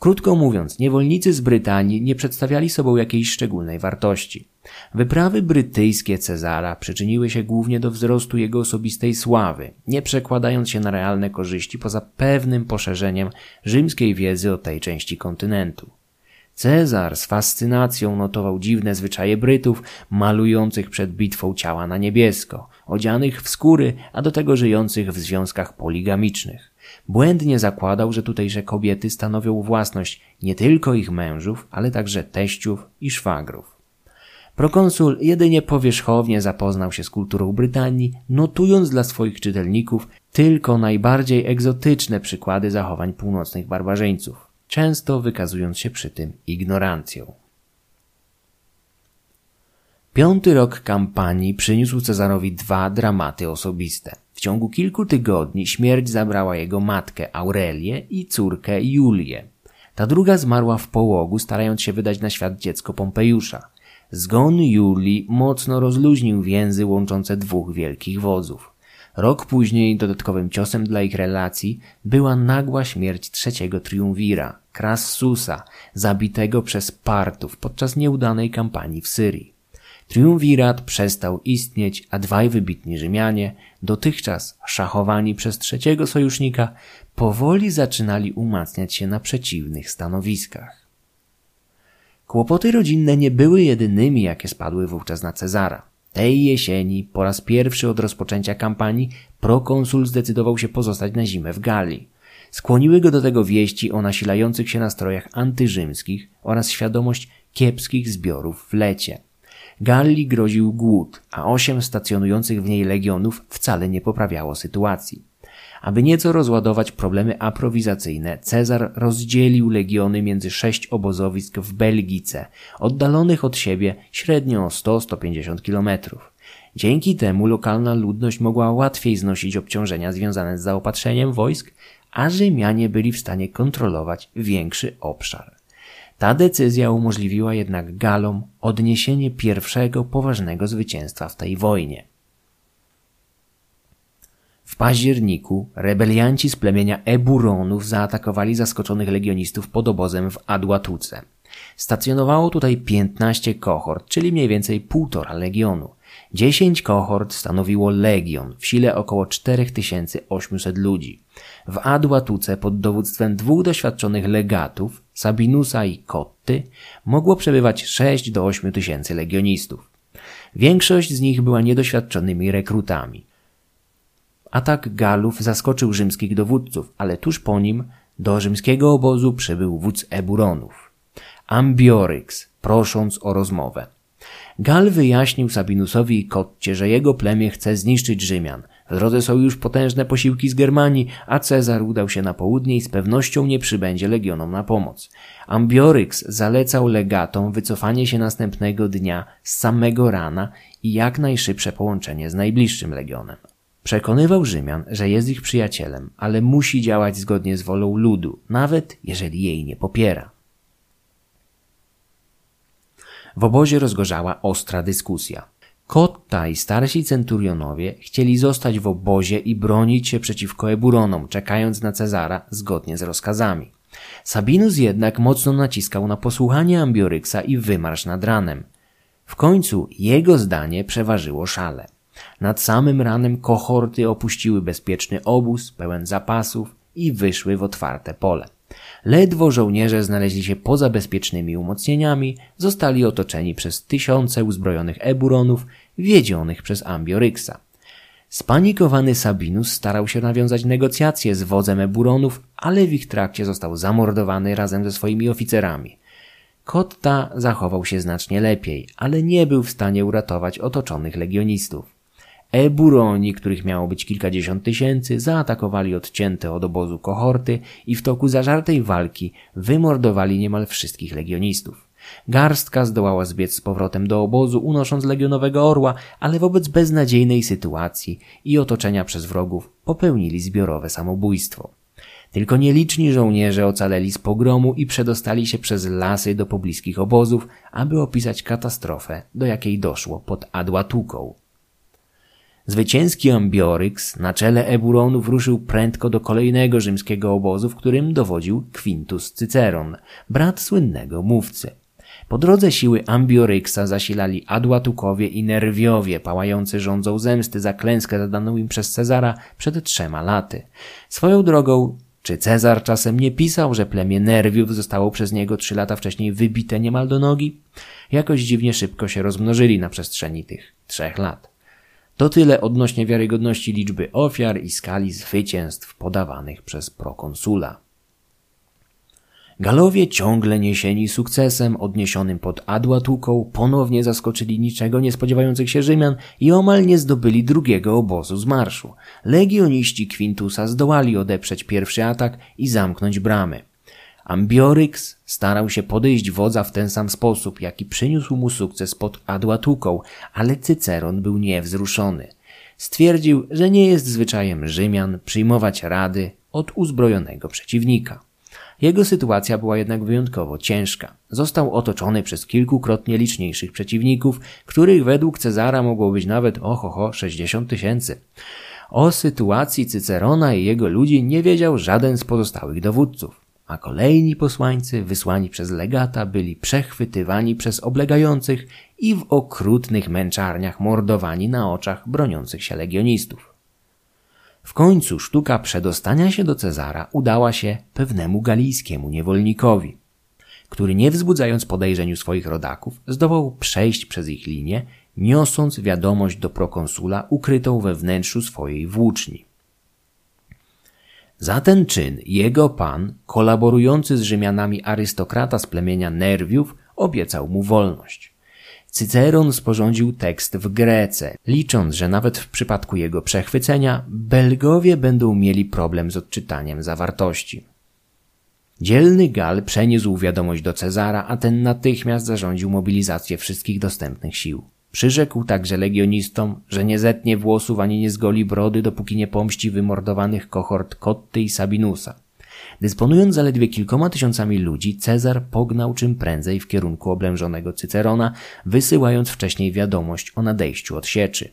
Krótko mówiąc, niewolnicy z Brytanii nie przedstawiali sobą jakiejś szczególnej wartości. Wyprawy brytyjskie Cezara przyczyniły się głównie do wzrostu jego osobistej sławy, nie przekładając się na realne korzyści poza pewnym poszerzeniem rzymskiej wiedzy o tej części kontynentu. Cezar z fascynacją notował dziwne zwyczaje Brytów, malujących przed bitwą ciała na niebiesko, odzianych w skóry, a do tego żyjących w związkach poligamicznych. Błędnie zakładał, że tutejsze kobiety stanowią własność nie tylko ich mężów, ale także teściów i szwagrów. Prokonsul jedynie powierzchownie zapoznał się z kulturą Brytanii, notując dla swoich czytelników tylko najbardziej egzotyczne przykłady zachowań północnych barbarzyńców, często wykazując się przy tym ignorancją. Piąty rok kampanii przyniósł Cezarowi dwa dramaty osobiste. Ciągu kilku tygodni śmierć zabrała jego matkę Aurelię i córkę Julię. Ta druga zmarła w połogu, starając się wydać na świat dziecko Pompejusza. Zgon Julii mocno rozluźnił więzy łączące dwóch wielkich wodzów. Rok później dodatkowym ciosem dla ich relacji była nagła śmierć trzeciego triumvira, Crassusa, zabitego przez Partów podczas nieudanej kampanii w Syrii. Triumvirat przestał istnieć, a dwaj wybitni Rzymianie, dotychczas szachowani przez trzeciego sojusznika, powoli zaczynali umacniać się na przeciwnych stanowiskach. Kłopoty rodzinne nie były jedynymi, jakie spadły wówczas na Cezara. Tej jesieni, po raz pierwszy od rozpoczęcia kampanii, prokonsul zdecydował się pozostać na zimę w Galii. Skłoniły go do tego wieści o nasilających się nastrojach antyrzymskich oraz świadomość kiepskich zbiorów w lecie. Galli groził głód, a osiem stacjonujących w niej legionów wcale nie poprawiało sytuacji. Aby nieco rozładować problemy aprowizacyjne, Cezar rozdzielił legiony między sześć obozowisk w Belgice, oddalonych od siebie średnio o 100-150 kilometrów. Dzięki temu lokalna ludność mogła łatwiej znosić obciążenia związane z zaopatrzeniem wojsk, a Rzymianie byli w stanie kontrolować większy obszar. Ta decyzja umożliwiła jednak Galom odniesienie pierwszego poważnego zwycięstwa w tej wojnie. W październiku rebelianci z plemienia Eburonów zaatakowali zaskoczonych legionistów pod obozem w Adłatuce. Stacjonowało tutaj 15 kohort, czyli mniej więcej półtora legionu. 10 kohort stanowiło legion w sile około 4800 ludzi. W Adłatuce pod dowództwem dwóch doświadczonych legatów, Sabinusa i Kotty, mogło przebywać 6 do 8 tysięcy legionistów. Większość z nich była niedoświadczonymi rekrutami. Atak Galów zaskoczył rzymskich dowódców, ale tuż po nim do rzymskiego obozu przybył wódz Eburonów. Ambioryx, prosząc o rozmowę. Gal wyjaśnił Sabinusowi i Kotcie, że jego plemię chce zniszczyć Rzymian. W drodze są już potężne posiłki z Germanii, a Cezar udał się na południe i z pewnością nie przybędzie legionom na pomoc. Ambioryx zalecał legatom wycofanie się następnego dnia z samego rana i jak najszybsze połączenie z najbliższym legionem. Przekonywał Rzymian, że jest ich przyjacielem, ale musi działać zgodnie z wolą ludu, nawet jeżeli jej nie popiera. W obozie rozgorzała ostra dyskusja. Kotta i starsi centurionowie chcieli zostać w obozie i bronić się przeciwko Eburonom, czekając na Cezara zgodnie z rozkazami. Sabinus jednak mocno naciskał na posłuchanie Ambioryksa i wymarsz nad ranem. W końcu jego zdanie przeważyło szale. Nad samym ranem kohorty opuściły bezpieczny obóz, pełen zapasów i wyszły w otwarte pole. Ledwo żołnierze znaleźli się poza bezpiecznymi umocnieniami, zostali otoczeni przez tysiące uzbrojonych eburonów wiedzionych przez Ambioryksa. Spanikowany Sabinus starał się nawiązać negocjacje z wodzem eburonów, ale w ich trakcie został zamordowany razem ze swoimi oficerami. Kotta zachował się znacznie lepiej, ale nie był w stanie uratować otoczonych legionistów. Eburoni, których miało być kilkadziesiąt tysięcy, zaatakowali odcięte od obozu kohorty i w toku zażartej walki wymordowali niemal wszystkich legionistów. Garstka zdołała zbiec z powrotem do obozu, unosząc legionowego orła, ale wobec beznadziejnej sytuacji i otoczenia przez wrogów popełnili zbiorowe samobójstwo. Tylko nieliczni żołnierze ocaleli z pogromu i przedostali się przez lasy do pobliskich obozów, aby opisać katastrofę, do jakiej doszło pod Adłatuką. Zwycięski Ambioryx na czele Eburonów ruszył prędko do kolejnego rzymskiego obozu, w którym dowodził Quintus Cyceron, brat słynnego mówcy. Po drodze siły Ambioryksa zasilali Adłatukowie i Nerwiowie, pałający rządzą zemsty za klęskę zadaną im przez Cezara przed trzema laty. Swoją drogą, czy Cezar czasem nie pisał, że plemię Nerwiów zostało przez niego trzy lata wcześniej wybite niemal do nogi? Jakoś dziwnie szybko się rozmnożyli na przestrzeni tych trzech lat. To tyle odnośnie wiarygodności liczby ofiar i skali zwycięstw podawanych przez prokonsula. Galowie ciągle niesieni sukcesem odniesionym pod Adłatuką ponownie zaskoczyli niczego nie spodziewających się Rzymian i omal nie zdobyli drugiego obozu z marszu. Legioniści Quintusa zdołali odeprzeć pierwszy atak i zamknąć bramy. Ambioryx starał się podejść wodza w ten sam sposób, jaki przyniósł mu sukces pod Adłatuką, ale Cyceron był niewzruszony. Stwierdził, że nie jest zwyczajem Rzymian przyjmować rady od uzbrojonego przeciwnika. Jego sytuacja była jednak wyjątkowo ciężka. Został otoczony przez kilkukrotnie liczniejszych przeciwników, których według Cezara mogło być nawet ohoho 60 tysięcy. O sytuacji Cycerona i jego ludzi nie wiedział żaden z pozostałych dowódców a kolejni posłańcy wysłani przez legata byli przechwytywani przez oblegających i w okrutnych męczarniach mordowani na oczach broniących się legionistów. W końcu sztuka przedostania się do Cezara udała się pewnemu galijskiemu niewolnikowi, który nie wzbudzając podejrzeń u swoich rodaków, zdołał przejść przez ich linię, niosąc wiadomość do prokonsula ukrytą we wnętrzu swojej włóczni. Za ten czyn jego pan, kolaborujący z Rzymianami arystokrata z plemienia Nerwiów, obiecał mu wolność. Cyceron sporządził tekst w Grece, licząc, że nawet w przypadku jego przechwycenia Belgowie będą mieli problem z odczytaniem zawartości. Dzielny Gal przeniósł wiadomość do Cezara, a ten natychmiast zarządził mobilizację wszystkich dostępnych sił. Przyrzekł także legionistom, że nie zetnie włosów ani nie zgoli brody, dopóki nie pomści wymordowanych kohort Kotty i Sabinusa. Dysponując zaledwie kilkoma tysiącami ludzi, Cezar pognał czym prędzej w kierunku oblężonego Cycerona, wysyłając wcześniej wiadomość o nadejściu od sieczy.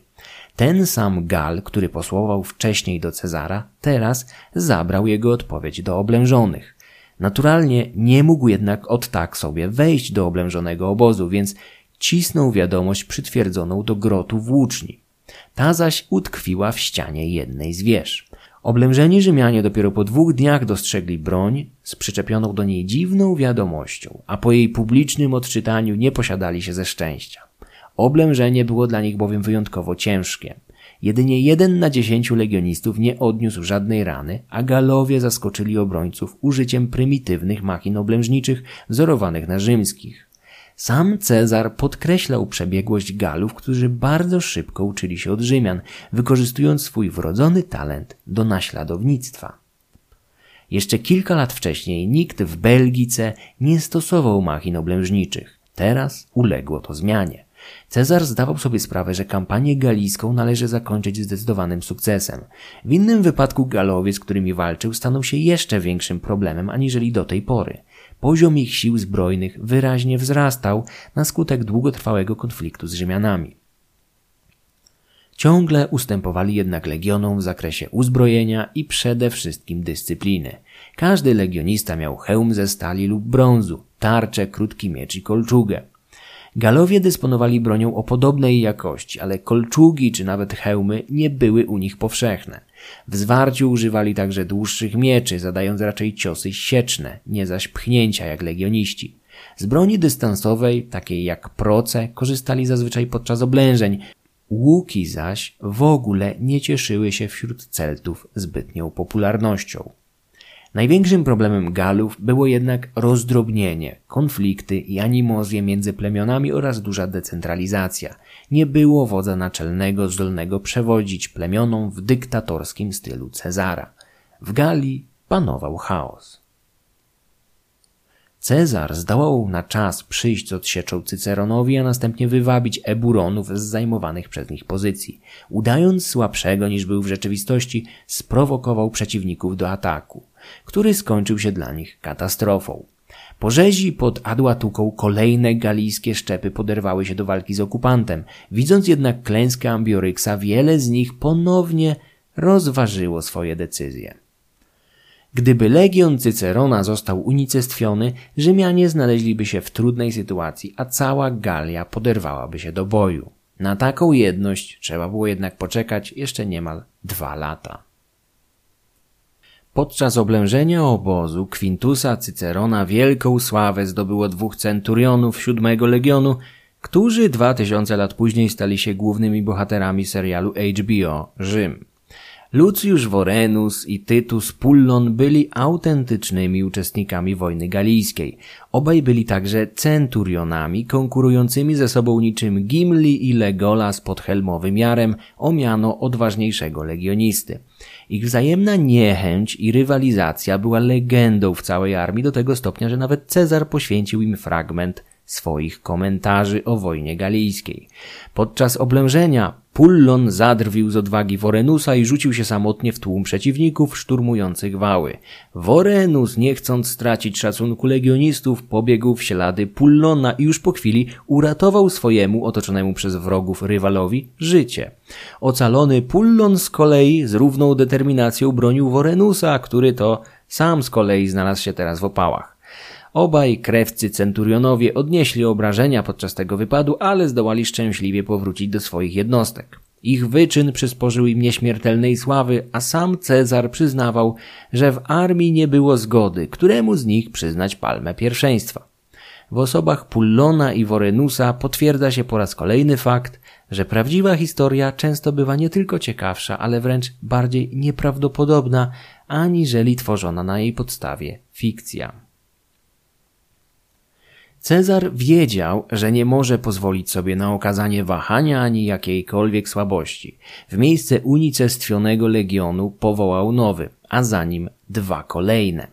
Ten sam Gal, który posłował wcześniej do Cezara, teraz zabrał jego odpowiedź do oblężonych. Naturalnie nie mógł jednak od tak sobie wejść do oblężonego obozu, więc cisnął wiadomość przytwierdzoną do grotu włóczni. Ta zaś utkwiła w ścianie jednej z wież. Oblężeni Rzymianie dopiero po dwóch dniach dostrzegli broń z przyczepioną do niej dziwną wiadomością, a po jej publicznym odczytaniu nie posiadali się ze szczęścia. Oblężenie było dla nich bowiem wyjątkowo ciężkie. Jedynie jeden na dziesięciu legionistów nie odniósł żadnej rany, a Galowie zaskoczyli obrońców użyciem prymitywnych machin oblężniczych wzorowanych na rzymskich. Sam Cezar podkreślał przebiegłość Galów, którzy bardzo szybko uczyli się od Rzymian, wykorzystując swój wrodzony talent do naśladownictwa. Jeszcze kilka lat wcześniej nikt w Belgice nie stosował machin oblężniczych. Teraz uległo to zmianie. Cezar zdawał sobie sprawę, że kampanię galijską należy zakończyć zdecydowanym sukcesem. W innym wypadku Galowie, z którymi walczył, staną się jeszcze większym problemem aniżeli do tej pory. Poziom ich sił zbrojnych wyraźnie wzrastał na skutek długotrwałego konfliktu z Rzymianami. Ciągle ustępowali jednak legionom w zakresie uzbrojenia i przede wszystkim dyscypliny. Każdy legionista miał hełm ze stali lub brązu, tarczę, krótki miecz i kolczugę. Galowie dysponowali bronią o podobnej jakości, ale kolczugi czy nawet hełmy nie były u nich powszechne. W zwarciu używali także dłuższych mieczy, zadając raczej ciosy sieczne, nie zaś pchnięcia jak legioniści. Z broni dystansowej, takiej jak proce, korzystali zazwyczaj podczas oblężeń. Łuki zaś w ogóle nie cieszyły się wśród Celtów zbytnią popularnością. Największym problemem Galów było jednak rozdrobnienie, konflikty i animozje między plemionami oraz duża decentralizacja. Nie było wodza naczelnego zdolnego przewodzić plemionom w dyktatorskim stylu Cezara. W Galii panował chaos. Cezar zdołał na czas przyjść z odsieczą Cyceronowi, a następnie wywabić Eburonów z zajmowanych przez nich pozycji. Udając słabszego niż był w rzeczywistości, sprowokował przeciwników do ataku który skończył się dla nich katastrofą. Po rzezi pod Adłatuką kolejne galijskie szczepy poderwały się do walki z okupantem. Widząc jednak klęskę Ambioryksa, wiele z nich ponownie rozważyło swoje decyzje. Gdyby legion Cycerona został unicestwiony, Rzymianie znaleźliby się w trudnej sytuacji, a cała Galia poderwałaby się do boju. Na taką jedność trzeba było jednak poczekać jeszcze niemal dwa lata. Podczas oblężenia obozu Quintusa Cycerona wielką sławę zdobyło dwóch centurionów siódmego legionu, którzy dwa tysiące lat później stali się głównymi bohaterami serialu HBO Rzym. Lucius Vorenus i Tytus Pullon byli autentycznymi uczestnikami wojny galijskiej. Obaj byli także centurionami konkurującymi ze sobą niczym Gimli i Legolas pod helmowym jarem o miano odważniejszego legionisty. Ich wzajemna niechęć i rywalizacja była legendą w całej armii do tego stopnia, że nawet Cezar poświęcił im fragment swoich komentarzy o wojnie galijskiej. Podczas oblężenia Pullon zadrwił z odwagi Worenusa i rzucił się samotnie w tłum przeciwników szturmujących wały. Worenus, nie chcąc stracić szacunku legionistów, pobiegł w ślady Pullona i już po chwili uratował swojemu, otoczonemu przez wrogów rywalowi, życie. Ocalony Pullon z kolei z równą determinacją bronił Worenusa, który to sam z kolei znalazł się teraz w opałach. Obaj krewcy centurionowie odnieśli obrażenia podczas tego wypadu, ale zdołali szczęśliwie powrócić do swoich jednostek. Ich wyczyn przysporzył im nieśmiertelnej sławy, a sam Cezar przyznawał, że w armii nie było zgody, któremu z nich przyznać palmę pierwszeństwa. W osobach Pullona i Worenusa potwierdza się po raz kolejny fakt, że prawdziwa historia często bywa nie tylko ciekawsza, ale wręcz bardziej nieprawdopodobna, aniżeli tworzona na jej podstawie fikcja. Cezar wiedział, że nie może pozwolić sobie na okazanie wahania ani jakiejkolwiek słabości. W miejsce unicestwionego legionu powołał nowy, a za nim dwa kolejne.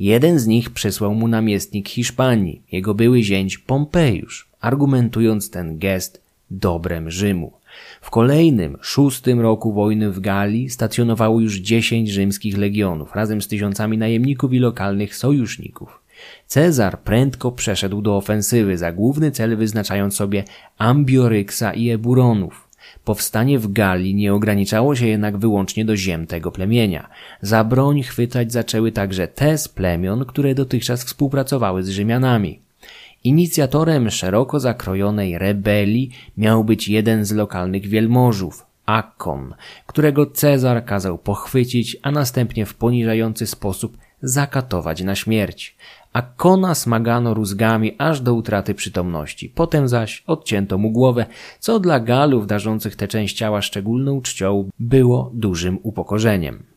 Jeden z nich przysłał mu namiestnik Hiszpanii, jego były zięć Pompejusz, argumentując ten gest dobrem Rzymu. W kolejnym, szóstym roku wojny w Galii stacjonowało już dziesięć rzymskich legionów, razem z tysiącami najemników i lokalnych sojuszników. Cezar prędko przeszedł do ofensywy, za główny cel wyznaczając sobie Ambioryksa i Eburonów. Powstanie w Galii nie ograniczało się jednak wyłącznie do ziem tego plemienia. Za broń chwytać zaczęły także te z plemion, które dotychczas współpracowały z Rzymianami. Inicjatorem szeroko zakrojonej rebelii miał być jeden z lokalnych wielmożów, Akkon, którego Cezar kazał pochwycić, a następnie w poniżający sposób zakatować na śmierć a kona smagano rózgami aż do utraty przytomności. Potem zaś odcięto mu głowę, co dla Galów darzących tę część ciała szczególną czcią było dużym upokorzeniem.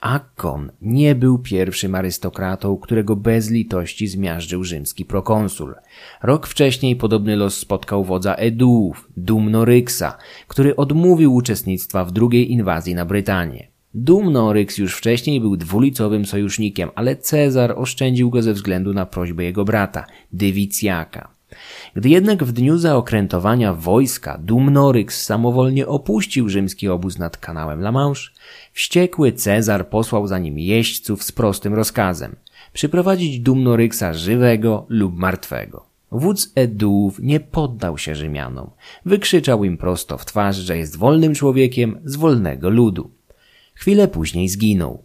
Akkon nie był pierwszym arystokratą, którego bez litości zmiażdżył rzymski prokonsul. Rok wcześniej podobny los spotkał wodza Eduów, Dumnoryksa, który odmówił uczestnictwa w drugiej inwazji na Brytanię. Dumnoryks już wcześniej był dwulicowym sojusznikiem, ale Cezar oszczędził go ze względu na prośbę jego brata, Dywicjaka. Gdy jednak w dniu zaokrętowania wojska Dumnoryks samowolnie opuścił rzymski obóz nad kanałem La Manche, wściekły Cezar posłał za nim jeźdźców z prostym rozkazem. przyprowadzić Dumnoryksa żywego lub martwego. Wódz Eduów nie poddał się Rzymianom. Wykrzyczał im prosto w twarz, że jest wolnym człowiekiem z wolnego ludu. Chwilę później zginął.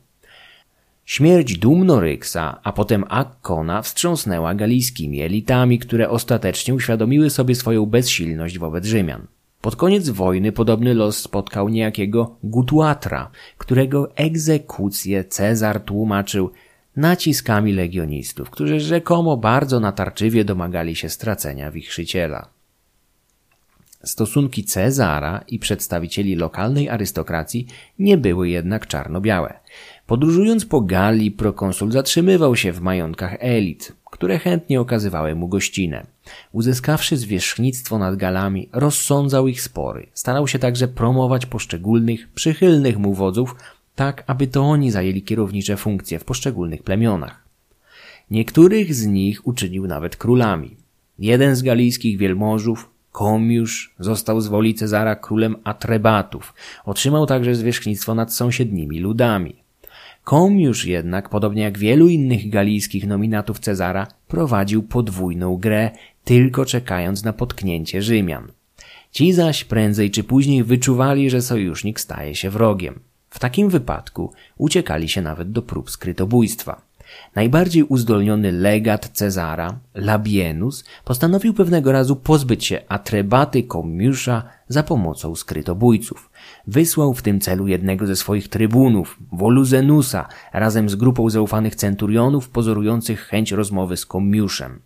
Śmierć Dumnoryksa, a potem Akkona wstrząsnęła galijskimi elitami, które ostatecznie uświadomiły sobie swoją bezsilność wobec Rzymian. Pod koniec wojny podobny los spotkał niejakiego Gutuatra, którego egzekucję Cezar tłumaczył naciskami legionistów, którzy rzekomo bardzo natarczywie domagali się stracenia wichrzyciela. Stosunki Cezara i przedstawicieli lokalnej arystokracji nie były jednak czarno-białe. Podróżując po Galii, prokonsul zatrzymywał się w majątkach elit, które chętnie okazywały mu gościnę. Uzyskawszy zwierzchnictwo nad Galami, rozsądzał ich spory. Starał się także promować poszczególnych, przychylnych mu wodzów, tak aby to oni zajęli kierownicze funkcje w poszczególnych plemionach. Niektórych z nich uczynił nawet królami. Jeden z galijskich wielmożów, Komiusz, został z woli Cezara królem Atrebatów. Otrzymał także zwierzchnictwo nad sąsiednimi ludami. Komiusz jednak, podobnie jak wielu innych galijskich nominatów Cezara, prowadził podwójną grę, tylko czekając na potknięcie Rzymian. Ci zaś prędzej czy później wyczuwali, że sojusznik staje się wrogiem. W takim wypadku uciekali się nawet do prób skrytobójstwa. Najbardziej uzdolniony legat Cezara, Labienus, postanowił pewnego razu pozbyć się Atrebaty Komiusza za pomocą skrytobójców. Wysłał w tym celu jednego ze swoich trybunów, Woluzenusa, razem z grupą zaufanych centurionów pozorujących chęć rozmowy z Komiuszem.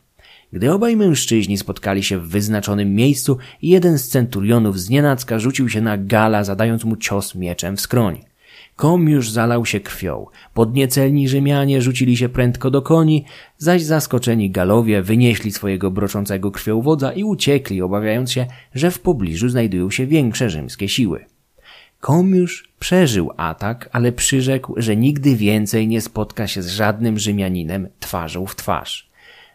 Gdy obaj mężczyźni spotkali się w wyznaczonym miejscu, jeden z centurionów znienacka rzucił się na Gala, zadając mu cios mieczem w skroń. Kom już zalał się krwią. Podniecelni Rzymianie rzucili się prędko do koni, zaś zaskoczeni Galowie wynieśli swojego broczącego krwią wodza i uciekli, obawiając się, że w pobliżu znajdują się większe rzymskie siły. Komiusz przeżył atak, ale przyrzekł, że nigdy więcej nie spotka się z żadnym Rzymianinem twarzą w twarz.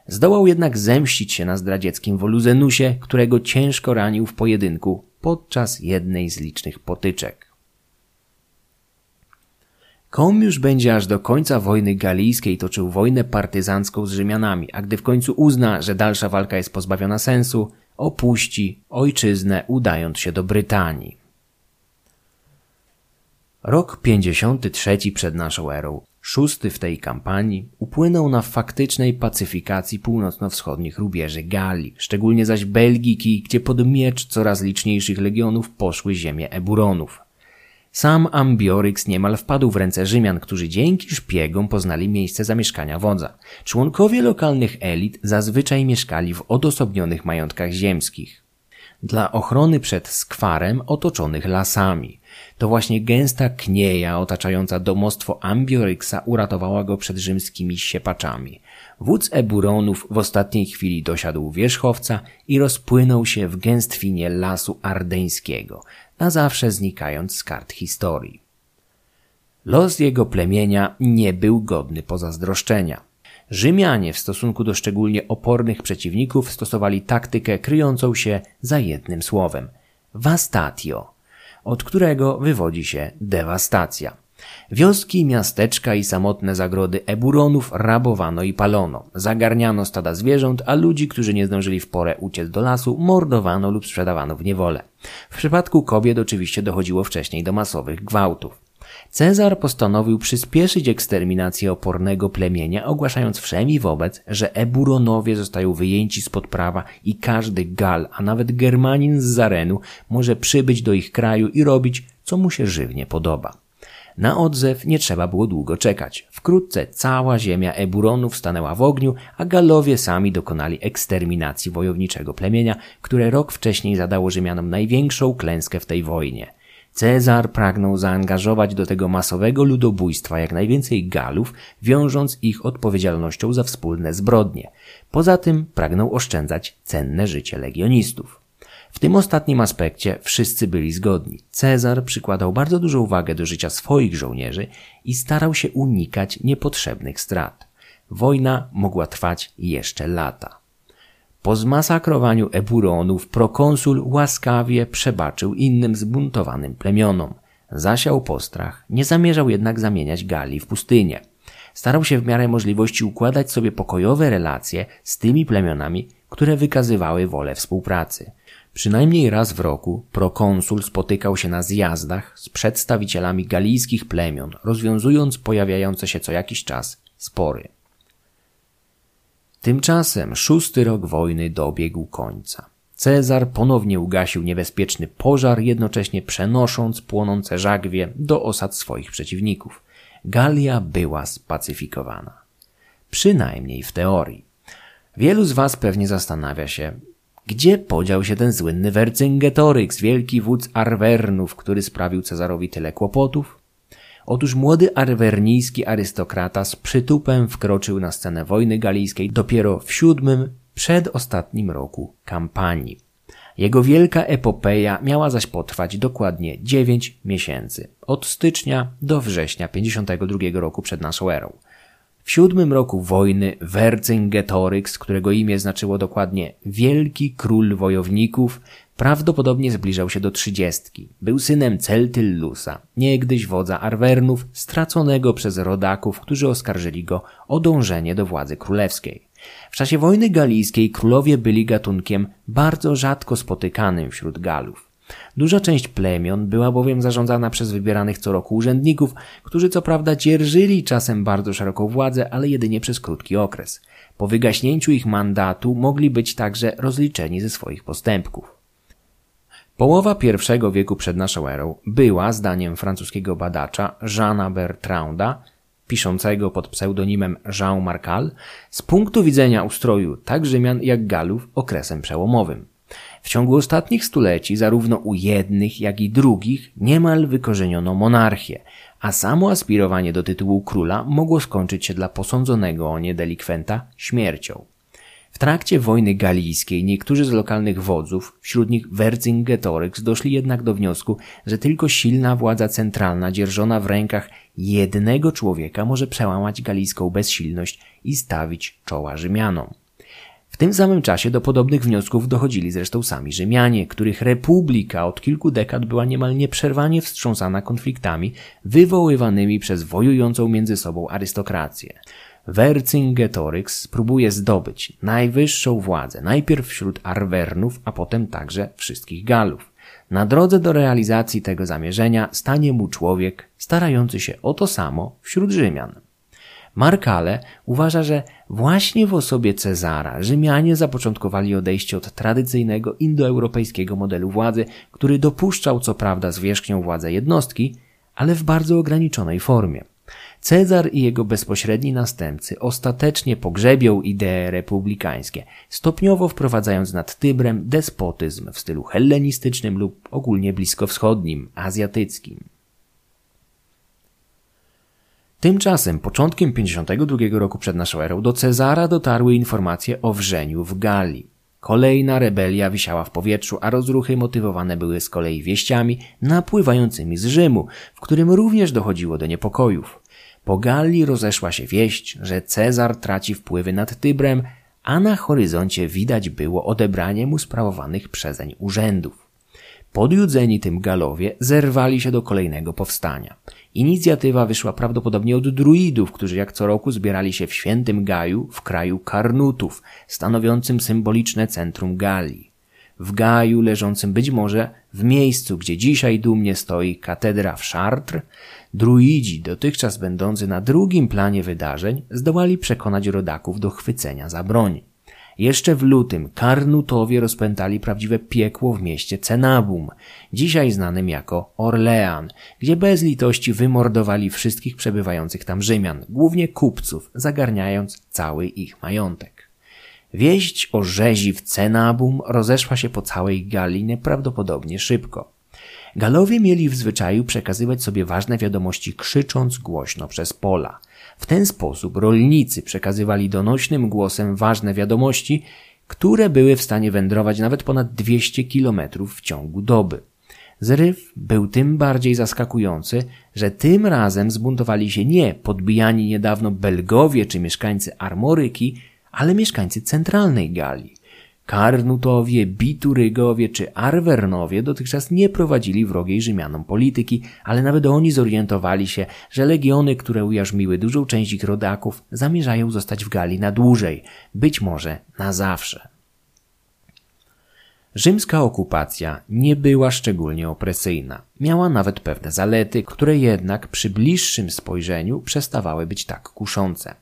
Zdołał jednak zemścić się na zdradzieckim Woluzenusie, którego ciężko ranił w pojedynku podczas jednej z licznych potyczek. Komiusz będzie aż do końca wojny galijskiej toczył wojnę partyzancką z Rzymianami, a gdy w końcu uzna, że dalsza walka jest pozbawiona sensu, opuści ojczyznę udając się do Brytanii. Rok 53 przed naszą erą, szósty w tej kampanii, upłynął na faktycznej pacyfikacji północno-wschodnich rubieży Galii, szczególnie zaś Belgiki, gdzie pod miecz coraz liczniejszych legionów poszły ziemie Eburonów – sam Ambioryx niemal wpadł w ręce Rzymian, którzy dzięki szpiegom poznali miejsce zamieszkania wodza. Członkowie lokalnych elit zazwyczaj mieszkali w odosobnionych majątkach ziemskich. Dla ochrony przed skwarem otoczonych lasami. To właśnie gęsta knieja otaczająca domostwo Ambioryxa uratowała go przed rzymskimi siepaczami. Wódz Eburonów w ostatniej chwili dosiadł wierzchowca i rozpłynął się w gęstwinie lasu ardeńskiego, na zawsze znikając z kart historii. Los jego plemienia nie był godny pozazdroszczenia. Rzymianie w stosunku do szczególnie opornych przeciwników stosowali taktykę kryjącą się za jednym słowem vastatio, od którego wywodzi się dewastacja. Wioski, miasteczka i samotne zagrody Eburonów rabowano i palono. Zagarniano stada zwierząt, a ludzi, którzy nie zdążyli w porę uciec do lasu, mordowano lub sprzedawano w niewolę. W przypadku kobiet oczywiście dochodziło wcześniej do masowych gwałtów. Cezar postanowił przyspieszyć eksterminację opornego plemienia, ogłaszając wszemi wobec, że Eburonowie zostają wyjęci spod prawa i każdy Gal, a nawet Germanin z Zarenu może przybyć do ich kraju i robić, co mu się żywnie podoba. Na odzew nie trzeba było długo czekać. Wkrótce cała ziemia Eburonów stanęła w ogniu, a Galowie sami dokonali eksterminacji wojowniczego plemienia, które rok wcześniej zadało Rzymianom największą klęskę w tej wojnie. Cezar pragnął zaangażować do tego masowego ludobójstwa jak najwięcej Galów, wiążąc ich odpowiedzialnością za wspólne zbrodnie. Poza tym pragnął oszczędzać cenne życie legionistów. W tym ostatnim aspekcie wszyscy byli zgodni. Cezar przykładał bardzo dużą uwagę do życia swoich żołnierzy i starał się unikać niepotrzebnych strat. Wojna mogła trwać jeszcze lata. Po zmasakrowaniu Eburonów prokonsul łaskawie przebaczył innym zbuntowanym plemionom. Zasiał postrach, nie zamierzał jednak zamieniać Galii w pustynię. starał się w miarę możliwości układać sobie pokojowe relacje z tymi plemionami, które wykazywały wolę współpracy. Przynajmniej raz w roku prokonsul spotykał się na zjazdach z przedstawicielami galijskich plemion, rozwiązując pojawiające się co jakiś czas spory. Tymczasem szósty rok wojny dobiegł końca. Cezar ponownie ugasił niebezpieczny pożar, jednocześnie przenosząc płonące żagwie do osad swoich przeciwników. Galia była spacyfikowana. Przynajmniej w teorii. Wielu z Was pewnie zastanawia się, gdzie podział się ten słynny Wercingetorix, wielki wódz Arwernów, który sprawił Cezarowi tyle kłopotów? Otóż młody arwernijski arystokrata z przytupem wkroczył na scenę wojny galijskiej dopiero w siódmym, przedostatnim roku kampanii. Jego wielka epopeja miała zaś potrwać dokładnie dziewięć miesięcy, od stycznia do września 52 roku przed naszą erą. W siódmym roku wojny Vercingetorix, którego imię znaczyło dokładnie Wielki Król Wojowników, prawdopodobnie zbliżał się do trzydziestki. Był synem Celtyllusa, niegdyś wodza Arwernów, straconego przez rodaków, którzy oskarżyli go o dążenie do władzy królewskiej. W czasie wojny galijskiej królowie byli gatunkiem bardzo rzadko spotykanym wśród Galów. Duża część plemion była bowiem zarządzana przez wybieranych co roku urzędników, którzy co prawda dzierżyli czasem bardzo szeroką władzę, ale jedynie przez krótki okres. Po wygaśnięciu ich mandatu mogli być także rozliczeni ze swoich postępków. Połowa pierwszego wieku przed naszą erą była, zdaniem francuskiego badacza Jeana Bertranda, piszącego pod pseudonimem Jean Marcal, z punktu widzenia ustroju tak Rzymian jak Galów okresem przełomowym. W ciągu ostatnich stuleci zarówno u jednych, jak i drugich niemal wykorzeniono monarchię, a samo aspirowanie do tytułu króla mogło skończyć się dla posądzonego o nie delikwenta śmiercią. W trakcie wojny galijskiej niektórzy z lokalnych wodzów, wśród nich Vercingetorix, doszli jednak do wniosku, że tylko silna władza centralna dzierżona w rękach jednego człowieka może przełamać galijską bezsilność i stawić czoła Rzymianom. W tym samym czasie do podobnych wniosków dochodzili zresztą sami Rzymianie, których republika od kilku dekad była niemal nieprzerwanie wstrząsana konfliktami wywoływanymi przez wojującą między sobą arystokrację. Vercingetorix próbuje zdobyć najwyższą władzę, najpierw wśród Arwernów, a potem także wszystkich Galów. Na drodze do realizacji tego zamierzenia stanie mu człowiek starający się o to samo wśród Rzymian. Markale uważa, że właśnie w osobie Cezara Rzymianie zapoczątkowali odejście od tradycyjnego indoeuropejskiego modelu władzy, który dopuszczał co prawda zwierzchnią władzę jednostki, ale w bardzo ograniczonej formie. Cezar i jego bezpośredni następcy ostatecznie pogrzebią idee republikańskie, stopniowo wprowadzając nad Tybrem despotyzm w stylu hellenistycznym lub ogólnie bliskowschodnim, azjatyckim. Tymczasem początkiem 52 roku przed naszą erą do Cezara dotarły informacje o wrzeniu w Galii. Kolejna rebelia wisiała w powietrzu, a rozruchy motywowane były z kolei wieściami napływającymi z Rzymu, w którym również dochodziło do niepokojów. Po Galii rozeszła się wieść, że Cezar traci wpływy nad Tybrem, a na horyzoncie widać było odebranie mu sprawowanych przezeń urzędów. Podjudzeni tym Galowie zerwali się do kolejnego powstania. Inicjatywa wyszła prawdopodobnie od druidów, którzy jak co roku zbierali się w świętym Gaju w kraju Karnutów, stanowiącym symboliczne centrum Galii. W Gaju, leżącym być może w miejscu, gdzie dzisiaj dumnie stoi katedra w Chartres, druidzi, dotychczas będący na drugim planie wydarzeń, zdołali przekonać rodaków do chwycenia za broń. Jeszcze w lutym Karnutowie rozpętali prawdziwe piekło w mieście Cenabum, dzisiaj znanym jako Orlean, gdzie bez litości wymordowali wszystkich przebywających tam Rzymian, głównie kupców, zagarniając cały ich majątek. Wieść o rzezi w Cenabum rozeszła się po całej Galii nieprawdopodobnie szybko. Galowie mieli w zwyczaju przekazywać sobie ważne wiadomości krzycząc głośno przez pola – w ten sposób rolnicy przekazywali donośnym głosem ważne wiadomości, które były w stanie wędrować nawet ponad 200 kilometrów w ciągu doby. Zryw był tym bardziej zaskakujący, że tym razem zbuntowali się nie podbijani niedawno Belgowie czy mieszkańcy Armoryki, ale mieszkańcy centralnej Galii. Karnutowie, Biturygowie czy Arwernowie dotychczas nie prowadzili wrogiej Rzymianom polityki, ale nawet oni zorientowali się, że legiony, które ujarzmiły dużą część ich rodaków, zamierzają zostać w Galii na dłużej, być może na zawsze. Rzymska okupacja nie była szczególnie opresyjna. Miała nawet pewne zalety, które jednak przy bliższym spojrzeniu przestawały być tak kuszące.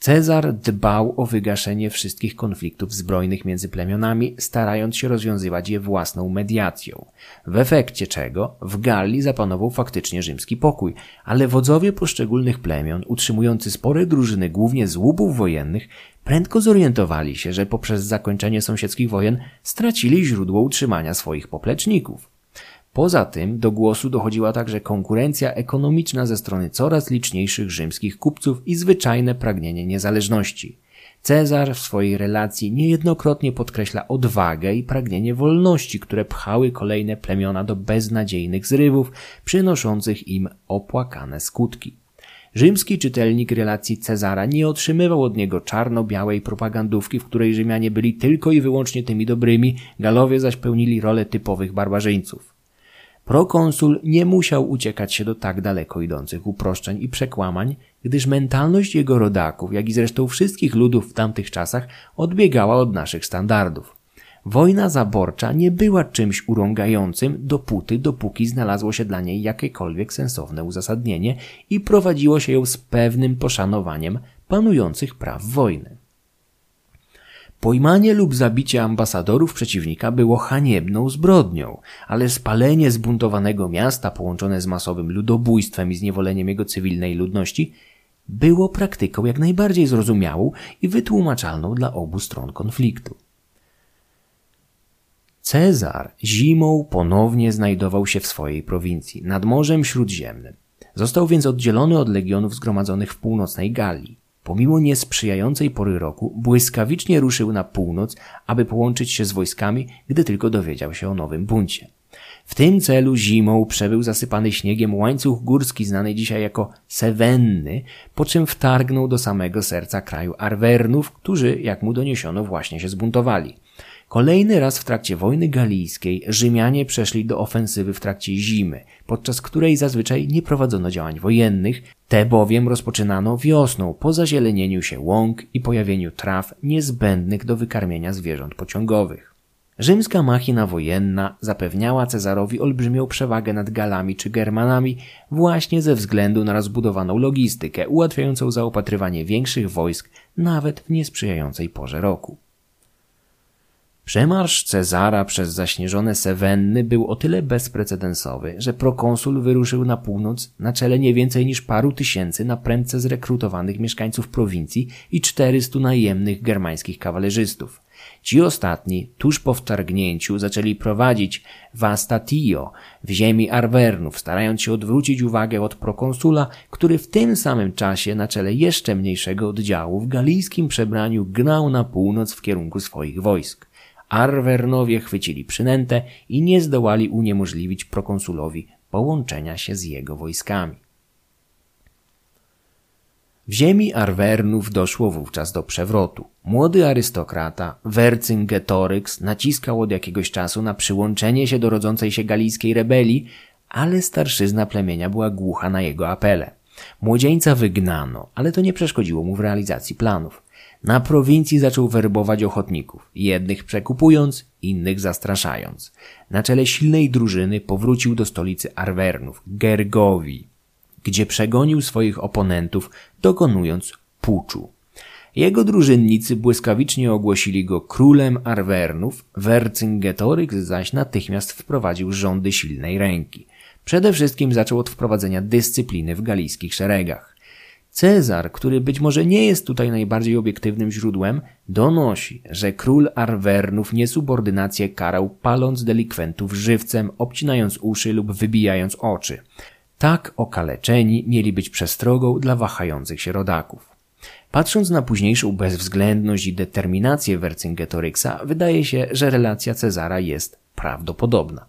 Cezar dbał o wygaszenie wszystkich konfliktów zbrojnych między plemionami, starając się rozwiązywać je własną mediacją. W efekcie czego w Galii zapanował faktycznie rzymski pokój, ale wodzowie poszczególnych plemion, utrzymujący spore drużyny głównie z łupów wojennych, prędko zorientowali się, że poprzez zakończenie sąsiedzkich wojen stracili źródło utrzymania swoich popleczników. Poza tym do głosu dochodziła także konkurencja ekonomiczna ze strony coraz liczniejszych rzymskich kupców i zwyczajne pragnienie niezależności. Cezar w swojej relacji niejednokrotnie podkreśla odwagę i pragnienie wolności, które pchały kolejne plemiona do beznadziejnych zrywów, przynoszących im opłakane skutki. Rzymski czytelnik relacji Cezara nie otrzymywał od niego czarno-białej propagandówki, w której Rzymianie byli tylko i wyłącznie tymi dobrymi, Galowie zaś pełnili rolę typowych barbarzyńców. Prokonsul nie musiał uciekać się do tak daleko idących uproszczeń i przekłamań, gdyż mentalność jego rodaków, jak i zresztą wszystkich ludów w tamtych czasach, odbiegała od naszych standardów. Wojna zaborcza nie była czymś urągającym dopóty, dopóki znalazło się dla niej jakiekolwiek sensowne uzasadnienie i prowadziło się ją z pewnym poszanowaniem panujących praw wojny. Pojmanie lub zabicie ambasadorów przeciwnika było haniebną zbrodnią, ale spalenie zbuntowanego miasta połączone z masowym ludobójstwem i zniewoleniem jego cywilnej ludności było praktyką jak najbardziej zrozumiałą i wytłumaczalną dla obu stron konfliktu. Cezar zimą ponownie znajdował się w swojej prowincji, nad Morzem Śródziemnym. Został więc oddzielony od legionów zgromadzonych w północnej Galii. Pomimo niesprzyjającej pory roku, błyskawicznie ruszył na północ, aby połączyć się z wojskami, gdy tylko dowiedział się o nowym buncie. W tym celu zimą przebył zasypany śniegiem łańcuch górski znany dzisiaj jako Sewenny, po czym wtargnął do samego serca kraju Arwernów, którzy, jak mu doniesiono, właśnie się zbuntowali. Kolejny raz w trakcie wojny galijskiej Rzymianie przeszli do ofensywy w trakcie zimy, podczas której zazwyczaj nie prowadzono działań wojennych, te bowiem rozpoczynano wiosną po zazielenieniu się łąk i pojawieniu traw niezbędnych do wykarmienia zwierząt pociągowych. Rzymska machina wojenna zapewniała Cezarowi olbrzymią przewagę nad Galami czy Germanami właśnie ze względu na rozbudowaną logistykę ułatwiającą zaopatrywanie większych wojsk nawet w niesprzyjającej porze roku. Przemarsz Cezara przez zaśnieżone Sewenny był o tyle bezprecedensowy, że prokonsul wyruszył na północ na czele nie więcej niż paru tysięcy na prędce zrekrutowanych mieszkańców prowincji i czterystu najemnych germańskich kawalerzystów. Ci ostatni, tuż po wtargnięciu, zaczęli prowadzić Vastatio w ziemi Arwernów, starając się odwrócić uwagę od prokonsula, który w tym samym czasie na czele jeszcze mniejszego oddziału w galijskim przebraniu gnał na północ w kierunku swoich wojsk. Arwernowie chwycili przynętę i nie zdołali uniemożliwić prokonsulowi połączenia się z jego wojskami. W ziemi Arwernów doszło wówczas do przewrotu. Młody arystokrata, Vercingetorix, naciskał od jakiegoś czasu na przyłączenie się do rodzącej się galijskiej rebelii, ale starszyzna plemienia była głucha na jego apele. Młodzieńca wygnano, ale to nie przeszkodziło mu w realizacji planów. Na prowincji zaczął werbować ochotników, jednych przekupując, innych zastraszając. Na czele silnej drużyny powrócił do stolicy Arwernów, Gergowi, gdzie przegonił swoich oponentów, dokonując puczu. Jego drużynnicy błyskawicznie ogłosili go królem Arwernów, Vercingetorix zaś natychmiast wprowadził rządy silnej ręki. Przede wszystkim zaczął od wprowadzenia dyscypliny w galijskich szeregach. Cezar, który być może nie jest tutaj najbardziej obiektywnym źródłem, donosi, że król Arwernów niesubordynację karał paląc delikwentów żywcem, obcinając uszy lub wybijając oczy. Tak okaleczeni mieli być przestrogą dla wahających się rodaków. Patrząc na późniejszą bezwzględność i determinację Vercingetoryksa, wydaje się, że relacja Cezara jest prawdopodobna.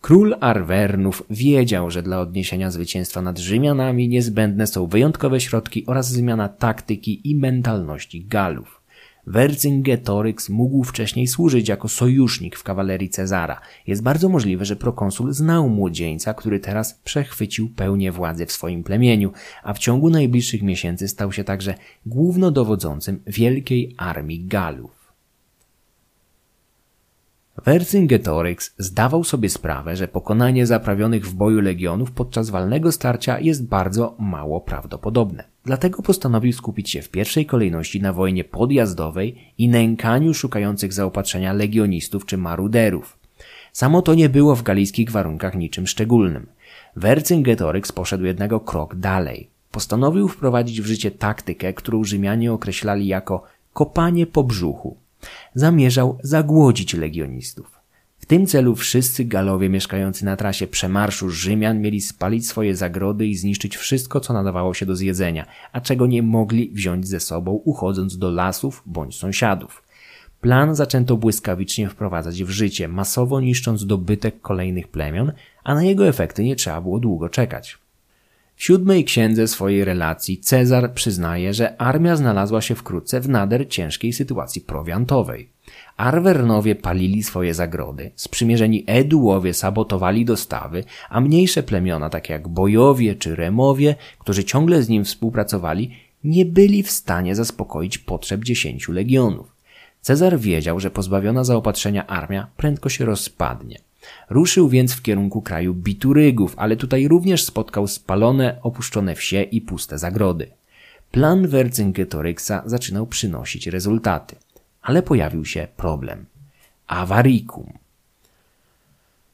Król Arwernów wiedział, że dla odniesienia zwycięstwa nad Rzymianami niezbędne są wyjątkowe środki oraz zmiana taktyki i mentalności Galów. Vercingetorix mógł wcześniej służyć jako sojusznik w kawalerii Cezara. Jest bardzo możliwe, że prokonsul znał młodzieńca, który teraz przechwycił pełnię władzy w swoim plemieniu, a w ciągu najbliższych miesięcy stał się także głównodowodzącym wielkiej armii Galów. Vercingetorix zdawał sobie sprawę, że pokonanie zaprawionych w boju legionów podczas walnego starcia jest bardzo mało prawdopodobne. Dlatego postanowił skupić się w pierwszej kolejności na wojnie podjazdowej i nękaniu szukających zaopatrzenia legionistów czy maruderów. Samo to nie było w galijskich warunkach niczym szczególnym. Vercingetorix poszedł jednego krok dalej. Postanowił wprowadzić w życie taktykę, którą Rzymianie określali jako kopanie po brzuchu zamierzał zagłodzić legionistów. W tym celu wszyscy Galowie mieszkający na trasie przemarszu Rzymian mieli spalić swoje zagrody i zniszczyć wszystko, co nadawało się do zjedzenia, a czego nie mogli wziąć ze sobą, uchodząc do lasów bądź sąsiadów. Plan zaczęto błyskawicznie wprowadzać w życie, masowo niszcząc dobytek kolejnych plemion, a na jego efekty nie trzeba było długo czekać. W siódmej księdze swojej relacji Cezar przyznaje, że armia znalazła się wkrótce w nader ciężkiej sytuacji prowiantowej. Arwernowie palili swoje zagrody, sprzymierzeni Edułowie sabotowali dostawy, a mniejsze plemiona, takie jak Bojowie czy Remowie, którzy ciągle z nim współpracowali, nie byli w stanie zaspokoić potrzeb dziesięciu legionów. Cezar wiedział, że pozbawiona zaopatrzenia armia prędko się rozpadnie. Ruszył więc w kierunku kraju Biturygów, ale tutaj również spotkał spalone, opuszczone wsie i puste zagrody. Plan Vercingetoryksa zaczynał przynosić rezultaty, ale pojawił się problem. Avaricum.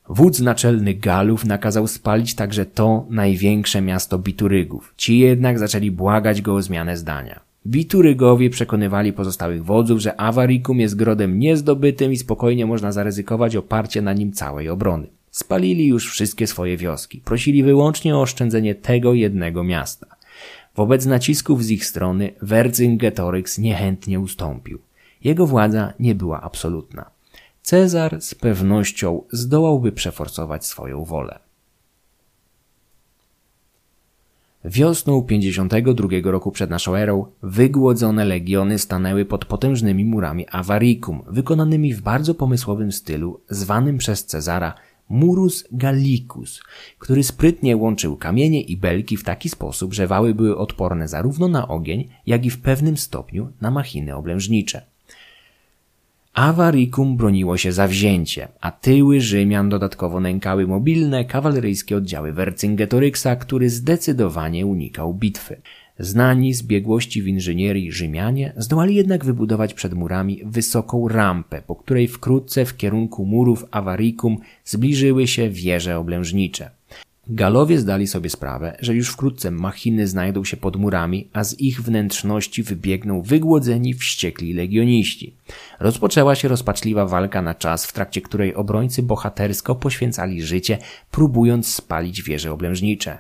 Wódz naczelny Galów nakazał spalić także to największe miasto Biturygów. Ci jednak zaczęli błagać go o zmianę zdania. Biturygowie przekonywali pozostałych wodzów, że Avaricum jest grodem niezdobytym i spokojnie można zaryzykować oparcie na nim całej obrony. Spalili już wszystkie swoje wioski. Prosili wyłącznie o oszczędzenie tego jednego miasta. Wobec nacisków z ich strony Vercingetorix niechętnie ustąpił. Jego władza nie była absolutna. Cezar z pewnością zdołałby przeforsować swoją wolę. Wiosną 52 roku przed naszą erą wygłodzone legiony stanęły pod potężnymi murami Avaricum, wykonanymi w bardzo pomysłowym stylu, zwanym przez Cezara Murus Gallicus, który sprytnie łączył kamienie i belki w taki sposób, że wały były odporne zarówno na ogień, jak i w pewnym stopniu na machiny oblężnicze. Avaricum broniło się zawzięcie, a tyły Rzymian dodatkowo nękały mobilne, kawaleryjskie oddziały Vercingetoryksa, który zdecydowanie unikał bitwy. Znani z biegłości w inżynierii Rzymianie zdołali jednak wybudować przed murami wysoką rampę, po której wkrótce w kierunku murów Avaricum zbliżyły się wieże oblężnicze. Galowie zdali sobie sprawę, że już wkrótce machiny znajdą się pod murami, a z ich wnętrzności wybiegną wygłodzeni, wściekli legioniści. Rozpoczęła się rozpaczliwa walka na czas, w trakcie której obrońcy bohatersko poświęcali życie, próbując spalić wieże oblężnicze.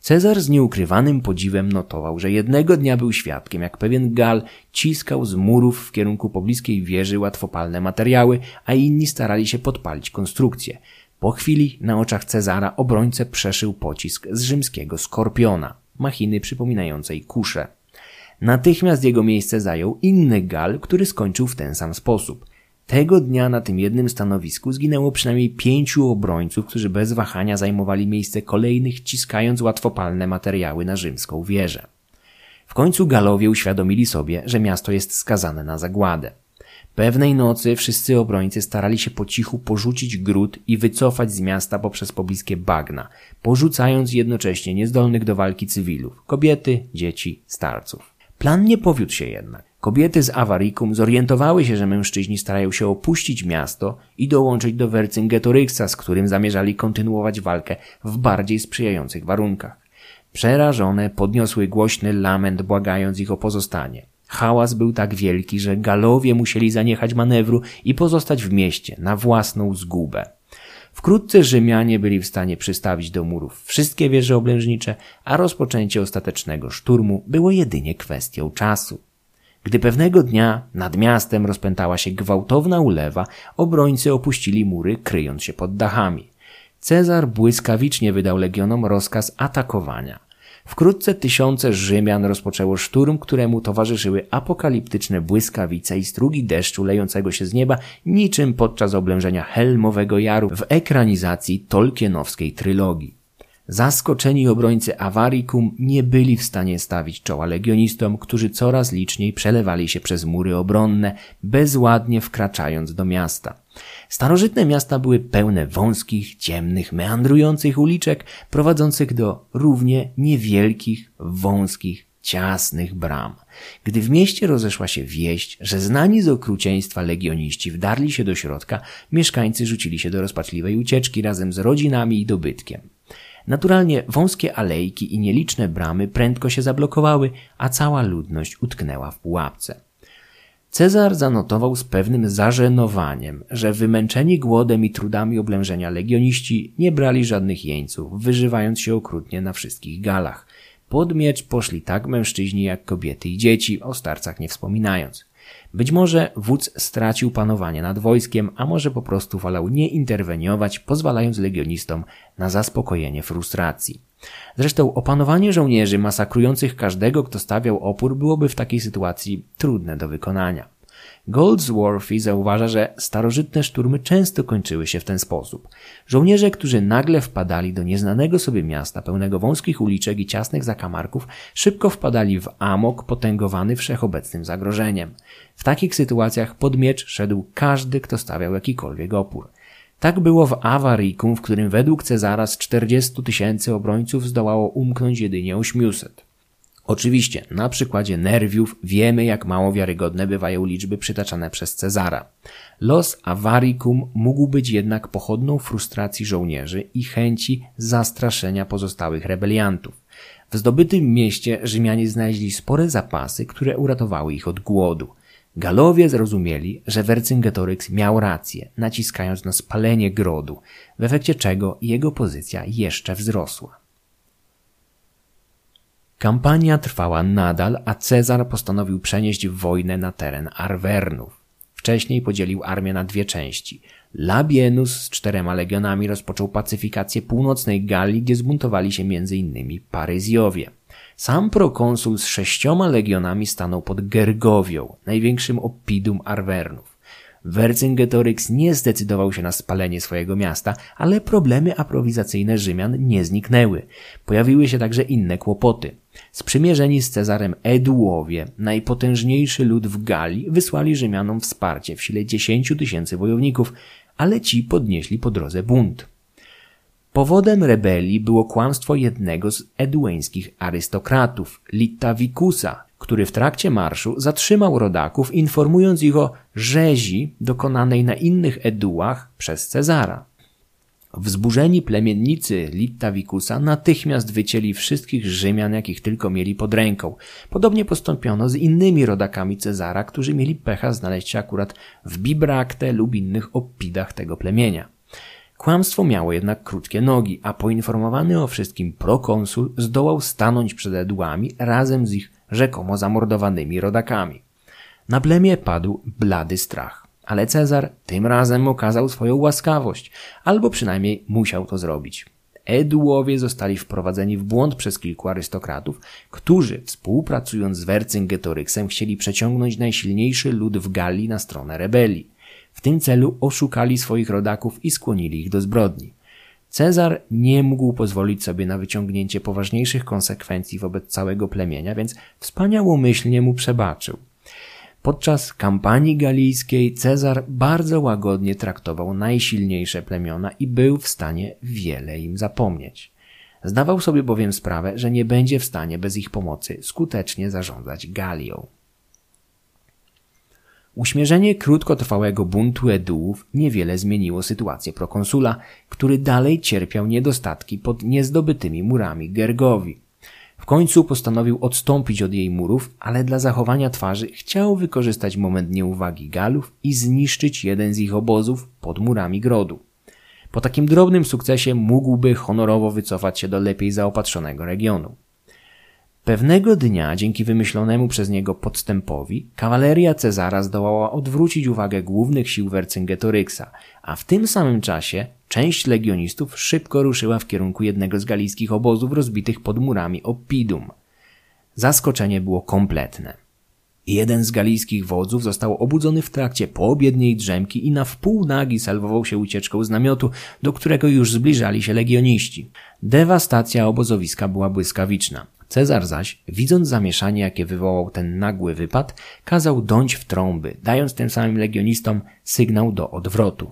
Cezar z nieukrywanym podziwem notował, że jednego dnia był świadkiem, jak pewien Gal ciskał z murów w kierunku pobliskiej wieży łatwopalne materiały, a inni starali się podpalić konstrukcję. Po chwili na oczach Cezara obrońcę przeszył pocisk z rzymskiego skorpiona, machiny przypominającej kuszę. Natychmiast jego miejsce zajął inny Gal, który skończył w ten sam sposób. Tego dnia na tym jednym stanowisku zginęło przynajmniej pięciu obrońców, którzy bez wahania zajmowali miejsce kolejnych, ciskając łatwopalne materiały na rzymską wieżę. W końcu Galowie uświadomili sobie, że miasto jest skazane na zagładę. Pewnej nocy wszyscy obrońcy starali się po cichu porzucić gród i wycofać z miasta poprzez pobliskie bagna, porzucając jednocześnie niezdolnych do walki cywilów, kobiety, dzieci, starców. Plan nie powiódł się jednak. Kobiety z Avaricum zorientowały się, że mężczyźni starają się opuścić miasto i dołączyć do Vercingetoryksa, z którym zamierzali kontynuować walkę w bardziej sprzyjających warunkach. Przerażone podniosły głośny lament, błagając ich o pozostanie. Hałas był tak wielki, że galowie musieli zaniechać manewru i pozostać w mieście na własną zgubę. Wkrótce Rzymianie byli w stanie przystawić do murów wszystkie wieże oblężnicze, a rozpoczęcie ostatecznego szturmu było jedynie kwestią czasu. Gdy pewnego dnia nad miastem rozpętała się gwałtowna ulewa, obrońcy opuścili mury, kryjąc się pod dachami. Cezar błyskawicznie wydał legionom rozkaz atakowania. Wkrótce tysiące Rzymian rozpoczęło szturm, któremu towarzyszyły apokaliptyczne błyskawice i strugi deszczu lejącego się z nieba, niczym podczas oblężenia Helmowego Jaru w ekranizacji tolkienowskiej trylogii. Zaskoczeni obrońcy Avaricum nie byli w stanie stawić czoła legionistom, którzy coraz liczniej przelewali się przez mury obronne, bezładnie wkraczając do miasta. Starożytne miasta były pełne wąskich, ciemnych, meandrujących uliczek prowadzących do równie niewielkich, wąskich, ciasnych bram. Gdy w mieście rozeszła się wieść, że znani z okrucieństwa legioniści wdarli się do środka, mieszkańcy rzucili się do rozpaczliwej ucieczki razem z rodzinami i dobytkiem. Naturalnie wąskie alejki i nieliczne bramy prędko się zablokowały, a cała ludność utknęła w pułapce. Cezar zanotował z pewnym zażenowaniem, że wymęczeni głodem i trudami oblężenia legioniści nie brali żadnych jeńców, wyżywając się okrutnie na wszystkich galach. Pod miecz poszli tak mężczyźni jak kobiety i dzieci, o starcach nie wspominając. Być może wódz stracił panowanie nad wojskiem, a może po prostu wolał nie interweniować, pozwalając legionistom na zaspokojenie frustracji. Zresztą opanowanie żołnierzy masakrujących każdego, kto stawiał opór, byłoby w takiej sytuacji trudne do wykonania. Goldsworthy zauważa, że starożytne szturmy często kończyły się w ten sposób. Żołnierze, którzy nagle wpadali do nieznanego sobie miasta pełnego wąskich uliczek i ciasnych zakamarków, szybko wpadali w amok potęgowany wszechobecnym zagrożeniem. W takich sytuacjach pod miecz szedł każdy, kto stawiał jakikolwiek opór. Tak było w Avaricum, w którym według Cezara z 40 tysięcy obrońców zdołało umknąć jedynie 800. Oczywiście, na przykładzie nerwiów wiemy, jak mało wiarygodne bywają liczby przytaczane przez Cezara. Los Avaricum mógł być jednak pochodną frustracji żołnierzy i chęci zastraszenia pozostałych rebeliantów. W zdobytym mieście Rzymianie znaleźli spore zapasy, które uratowały ich od głodu. Galowie zrozumieli, że Vercingetorix miał rację, naciskając na spalenie grodu, w efekcie czego jego pozycja jeszcze wzrosła. Kampania trwała nadal, a Cezar postanowił przenieść wojnę na teren Arwernów. Wcześniej podzielił armię na dwie części. Labienus z czterema legionami rozpoczął pacyfikację północnej Galii, gdzie zbuntowali się m.in. Paryzjowie. Sam prokonsul z sześcioma legionami stanął pod Gergowią, największym opidum Arwernów. Vercingetorix nie zdecydował się na spalenie swojego miasta, ale problemy aprowizacyjne Rzymian nie zniknęły. Pojawiły się także inne kłopoty. Sprzymierzeni z Cezarem Eduowie, najpotężniejszy lud w Galii, wysłali Rzymianom wsparcie w sile 10 tysięcy wojowników, ale ci podnieśli po drodze bunt. Powodem rebelii było kłamstwo jednego z edueńskich arystokratów, Littavicusa, który w trakcie marszu zatrzymał rodaków, informując ich o rzezi dokonanej na innych eduach przez Cezara. Wzburzeni plemiennicy Littavikusa natychmiast wycięli wszystkich Rzymian, jakich tylko mieli pod ręką. Podobnie postąpiono z innymi rodakami Cezara, którzy mieli pecha znaleźć się akurat w Bibrakte lub innych opidach tego plemienia. Kłamstwo miało jednak krótkie nogi, a poinformowany o wszystkim prokonsul zdołał stanąć przed Eduami razem z ich rzekomo zamordowanymi rodakami. Na plemię padł blady strach. Ale Cezar tym razem okazał swoją łaskawość, albo przynajmniej musiał to zrobić. Edułowie zostali wprowadzeni w błąd przez kilku arystokratów, którzy, współpracując z Wercyngetorixem, chcieli przeciągnąć najsilniejszy lud w Galii na stronę rebelii. W tym celu oszukali swoich rodaków i skłonili ich do zbrodni. Cezar nie mógł pozwolić sobie na wyciągnięcie poważniejszych konsekwencji wobec całego plemienia, więc wspaniałomyślnie mu przebaczył. Podczas kampanii galijskiej Cezar bardzo łagodnie traktował najsilniejsze plemiona i był w stanie wiele im zapomnieć. Zdawał sobie bowiem sprawę, że nie będzie w stanie bez ich pomocy skutecznie zarządzać Galią. Uśmierzenie krótkotrwałego buntu Eduów niewiele zmieniło sytuację prokonsula, który dalej cierpiał niedostatki pod niezdobytymi murami Gergowi. W końcu postanowił odstąpić od jej murów, ale dla zachowania twarzy chciał wykorzystać moment nieuwagi Galów i zniszczyć jeden z ich obozów pod murami grodu. Po takim drobnym sukcesie mógłby honorowo wycofać się do lepiej zaopatrzonego regionu. Pewnego dnia, dzięki wymyślonemu przez niego podstępowi, kawaleria Cezara zdołała odwrócić uwagę głównych sił Wercyngetoryxa, a w tym samym czasie część legionistów szybko ruszyła w kierunku jednego z galijskich obozów rozbitych pod murami Oppidum. Zaskoczenie było kompletne. Jeden z galijskich wodzów został obudzony w trakcie poobiedniej drzemki i na wpół nagi salwował się ucieczką z namiotu, do którego już zbliżali się legioniści. Dewastacja obozowiska była błyskawiczna. Cezar zaś, widząc zamieszanie, jakie wywołał ten nagły wypad, kazał dąć w trąby, dając tym samym legionistom sygnał do odwrotu.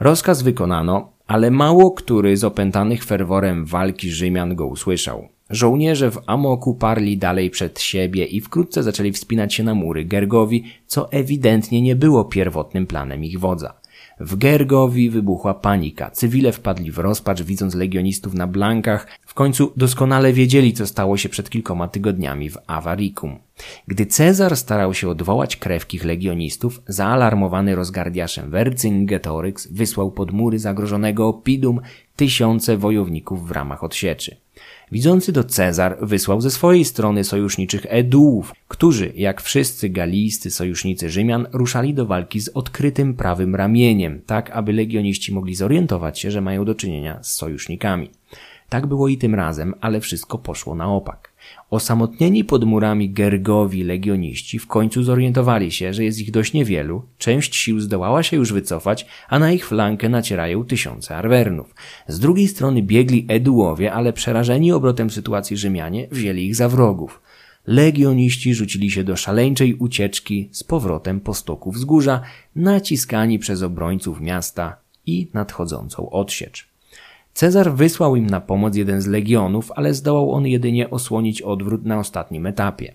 Rozkaz wykonano, ale mało który z opętanych ferworem walki Rzymian go usłyszał. Żołnierze w amoku parli dalej przed siebie i wkrótce zaczęli wspinać się na mury Gergowi, co ewidentnie nie było pierwotnym planem ich wodza. W Gergowi wybuchła panika. Cywile wpadli w rozpacz, widząc legionistów na blankach. W końcu doskonale wiedzieli, co stało się przed kilkoma tygodniami w Avaricum. Gdy Cezar starał się odwołać krewkich legionistów, zaalarmowany rozgardiaszem Vercingetorix wysłał pod mury zagrożonego Opidum tysiące wojowników w ramach odsieczy. Widzący to Cezar wysłał ze swojej strony sojuszniczych Eduów, którzy, jak wszyscy galijscy sojusznicy Rzymian, ruszali do walki z odkrytym prawym ramieniem, tak aby legioniści mogli zorientować się, że mają do czynienia z sojusznikami. Tak było i tym razem, ale wszystko poszło na opak. Osamotnieni pod murami Gergowi legioniści w końcu zorientowali się, że jest ich dość niewielu, część sił zdołała się już wycofać, a na ich flankę nacierają tysiące arwernów. Z drugiej strony biegli Eduowie, ale przerażeni obrotem sytuacji Rzymianie wzięli ich za wrogów. Legioniści rzucili się do szaleńczej ucieczki z powrotem po stoku wzgórza, naciskani przez obrońców miasta i nadchodzącą odsiecz. Cezar wysłał im na pomoc jeden z legionów, ale zdołał on jedynie osłonić odwrót na ostatnim etapie.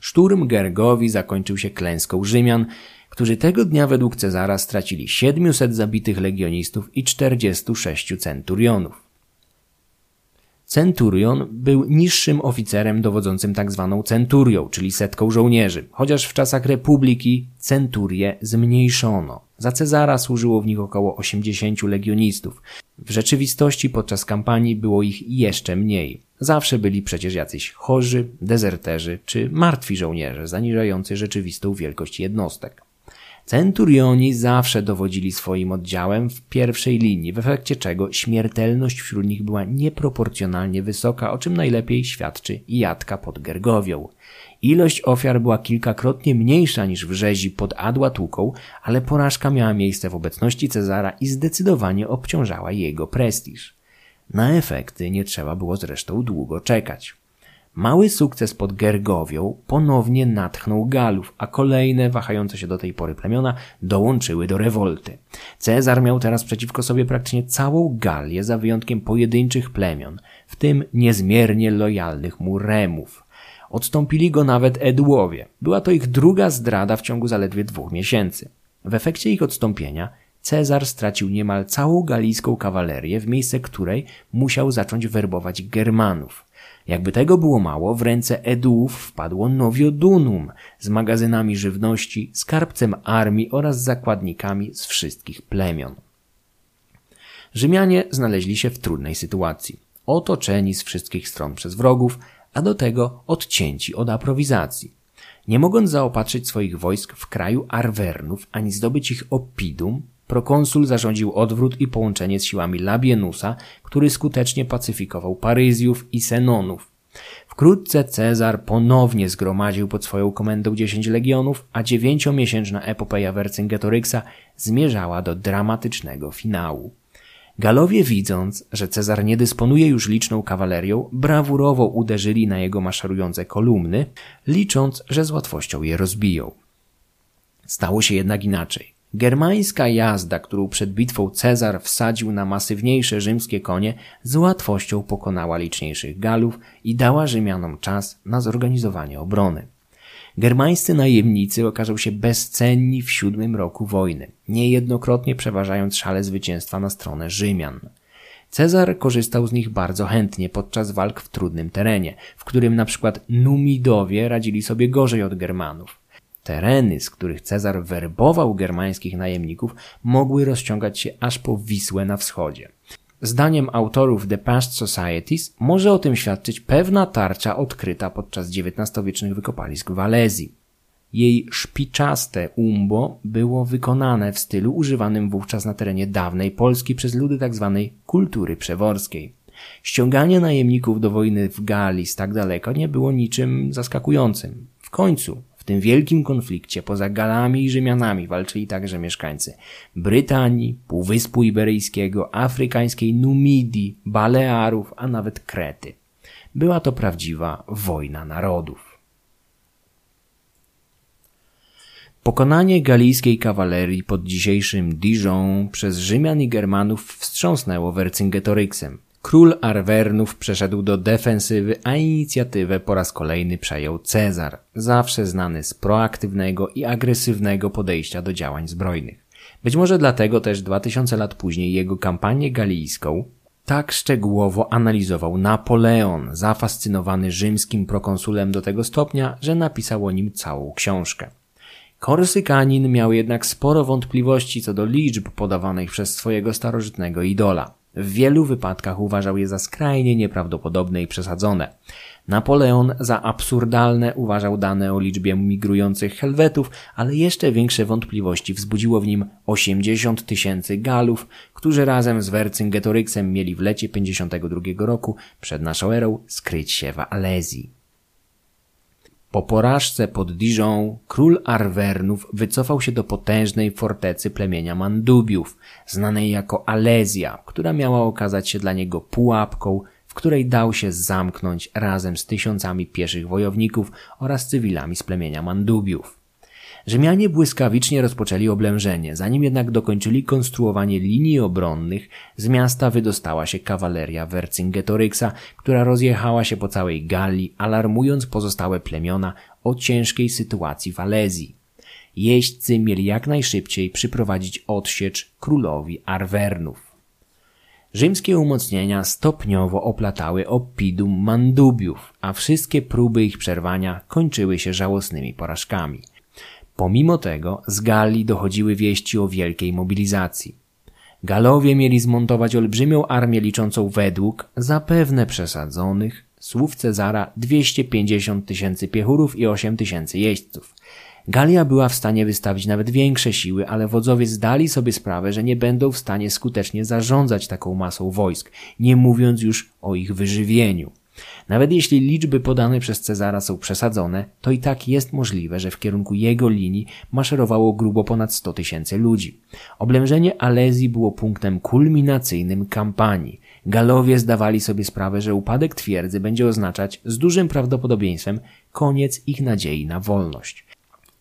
Szturm Gergowi zakończył się klęską Rzymian, którzy tego dnia według Cezara stracili 700 zabitych legionistów i 46 centurionów. Centurion był niższym oficerem dowodzącym tzw. Tak centurią, czyli setką żołnierzy, chociaż w czasach republiki centurię zmniejszono. Za Cezara służyło w nich około 80 legionistów. W rzeczywistości podczas kampanii było ich jeszcze mniej. Zawsze byli przecież jacyś chorzy, dezerterzy czy martwi żołnierze, zaniżający rzeczywistą wielkość jednostek. Centurioni zawsze dowodzili swoim oddziałem w pierwszej linii, w efekcie czego śmiertelność wśród nich była nieproporcjonalnie wysoka, o czym najlepiej świadczy jadka pod Gergowią. Ilość ofiar była kilkakrotnie mniejsza niż w rzezi pod Adłatuką, ale porażka miała miejsce w obecności Cezara i zdecydowanie obciążała jego prestiż. Na efekty nie trzeba było zresztą długo czekać. Mały sukces pod Gergowią ponownie natchnął Galów, a kolejne, wahające się do tej pory plemiona, dołączyły do rewolty. Cezar miał teraz przeciwko sobie praktycznie całą Galię, za wyjątkiem pojedynczych plemion, w tym niezmiernie lojalnych mu Remów. Odstąpili go nawet Eduowie. Była to ich druga zdrada w ciągu zaledwie dwóch miesięcy. W efekcie ich odstąpienia Cezar stracił niemal całą galijską kawalerię, w miejsce której musiał zacząć werbować Germanów. Jakby tego było mało, w ręce Eduów wpadło Noviodunum z magazynami żywności, skarbcem armii oraz zakładnikami z wszystkich plemion. Rzymianie znaleźli się w trudnej sytuacji. Otoczeni z wszystkich stron przez wrogów, a do tego odcięci od aprowizacji. Nie mogąc zaopatrzyć swoich wojsk w kraju Arwernów ani zdobyć ich opidum, prokonsul zarządził odwrót i połączenie z siłami Labienusa, który skutecznie pacyfikował Paryzjów i Senonów. Wkrótce Cezar ponownie zgromadził pod swoją komendą dziesięć legionów, a dziewięciomiesięczna epopeja Wercingetoryksa zmierzała do dramatycznego finału. Galowie widząc, że Cezar nie dysponuje już liczną kawalerią, brawurowo uderzyli na jego maszerujące kolumny, licząc, że z łatwością je rozbiją. Stało się jednak inaczej. Germańska jazda, którą przed bitwą Cezar wsadził na masywniejsze rzymskie konie, z łatwością pokonała liczniejszych Galów i dała Rzymianom czas na zorganizowanie obrony. Germańscy najemnicy okażą się bezcenni w siódmym roku wojny, niejednokrotnie przeważając szale zwycięstwa na stronę Rzymian. Cezar korzystał z nich bardzo chętnie podczas walk w trudnym terenie, w którym na przykład Numidowie radzili sobie gorzej od Germanów. Tereny, z których Cezar werbował germańskich najemników, mogły rozciągać się aż po Wisłę na wschodzie. Zdaniem autorów The Past Societies może o tym świadczyć pewna tarcza odkryta podczas XIX-wiecznych wykopalisk w Walezji. Jej szpiczaste umbo było wykonane w stylu używanym wówczas na terenie dawnej Polski przez ludy tzw. Tak kultury przeworskiej. Ściąganie najemników do wojny w Galii z tak daleko nie było niczym zaskakującym. W końcu w tym wielkim konflikcie poza Galami i Rzymianami walczyli także mieszkańcy Brytanii, Półwyspu Iberyjskiego, afrykańskiej Numidii, Balearów, a nawet Krety. Była to prawdziwa wojna narodów. Pokonanie galijskiej kawalerii pod dzisiejszym Dijon przez Rzymian i Germanów wstrząsnęło Wercingetorixem. Król Arwernów przeszedł do defensywy, a inicjatywę po raz kolejny przejął Cezar, zawsze znany z proaktywnego i agresywnego podejścia do działań zbrojnych. Być może dlatego też 2000 lat później jego kampanię galijską tak szczegółowo analizował Napoleon, zafascynowany rzymskim prokonsulem do tego stopnia, że napisał o nim całą książkę. Korsykanin miał jednak sporo wątpliwości co do liczb podawanych przez swojego starożytnego idola. W wielu wypadkach uważał je za skrajnie nieprawdopodobne i przesadzone. Napoleon za absurdalne uważał dane o liczbie migrujących Helwetów, ale jeszcze większe wątpliwości wzbudziło w nim 80 tysięcy Galów, którzy razem z Wercingetorixem mieli w lecie 52 roku przed naszą erą skryć się w Alezji. Po porażce pod Dijon król Arwernów wycofał się do potężnej fortecy plemienia Mandubiów, znanej jako Alezja, która miała okazać się dla niego pułapką, w której dał się zamknąć razem z tysiącami pieszych wojowników oraz cywilami z plemienia Mandubiów. Rzymianie błyskawicznie rozpoczęli oblężenie, zanim jednak dokończyli konstruowanie linii obronnych, z miasta wydostała się kawaleria Vercingetorixa, która rozjechała się po całej Galii, alarmując pozostałe plemiona o ciężkiej sytuacji w Alezji. Jeźdźcy mieli jak najszybciej przyprowadzić odsiecz królowi Arwernów. Rzymskie umocnienia stopniowo oplatały Oppidum Mandubiów, a wszystkie próby ich przerwania kończyły się żałosnymi porażkami. Pomimo tego z Galii dochodziły wieści o wielkiej mobilizacji. Galowie mieli zmontować olbrzymią armię liczącą według, zapewne przesadzonych, słów Cezara 250 tysięcy piechurów i 8 tysięcy jeźdźców. Galia była w stanie wystawić nawet większe siły, ale wodzowie zdali sobie sprawę, że nie będą w stanie skutecznie zarządzać taką masą wojsk, nie mówiąc już o ich wyżywieniu. Nawet jeśli liczby podane przez Cezara są przesadzone, to i tak jest możliwe, że w kierunku jego linii maszerowało grubo ponad 100 tysięcy ludzi. Oblężenie Alezji było punktem kulminacyjnym kampanii. Galowie zdawali sobie sprawę, że upadek twierdzy będzie oznaczać z dużym prawdopodobieństwem koniec ich nadziei na wolność.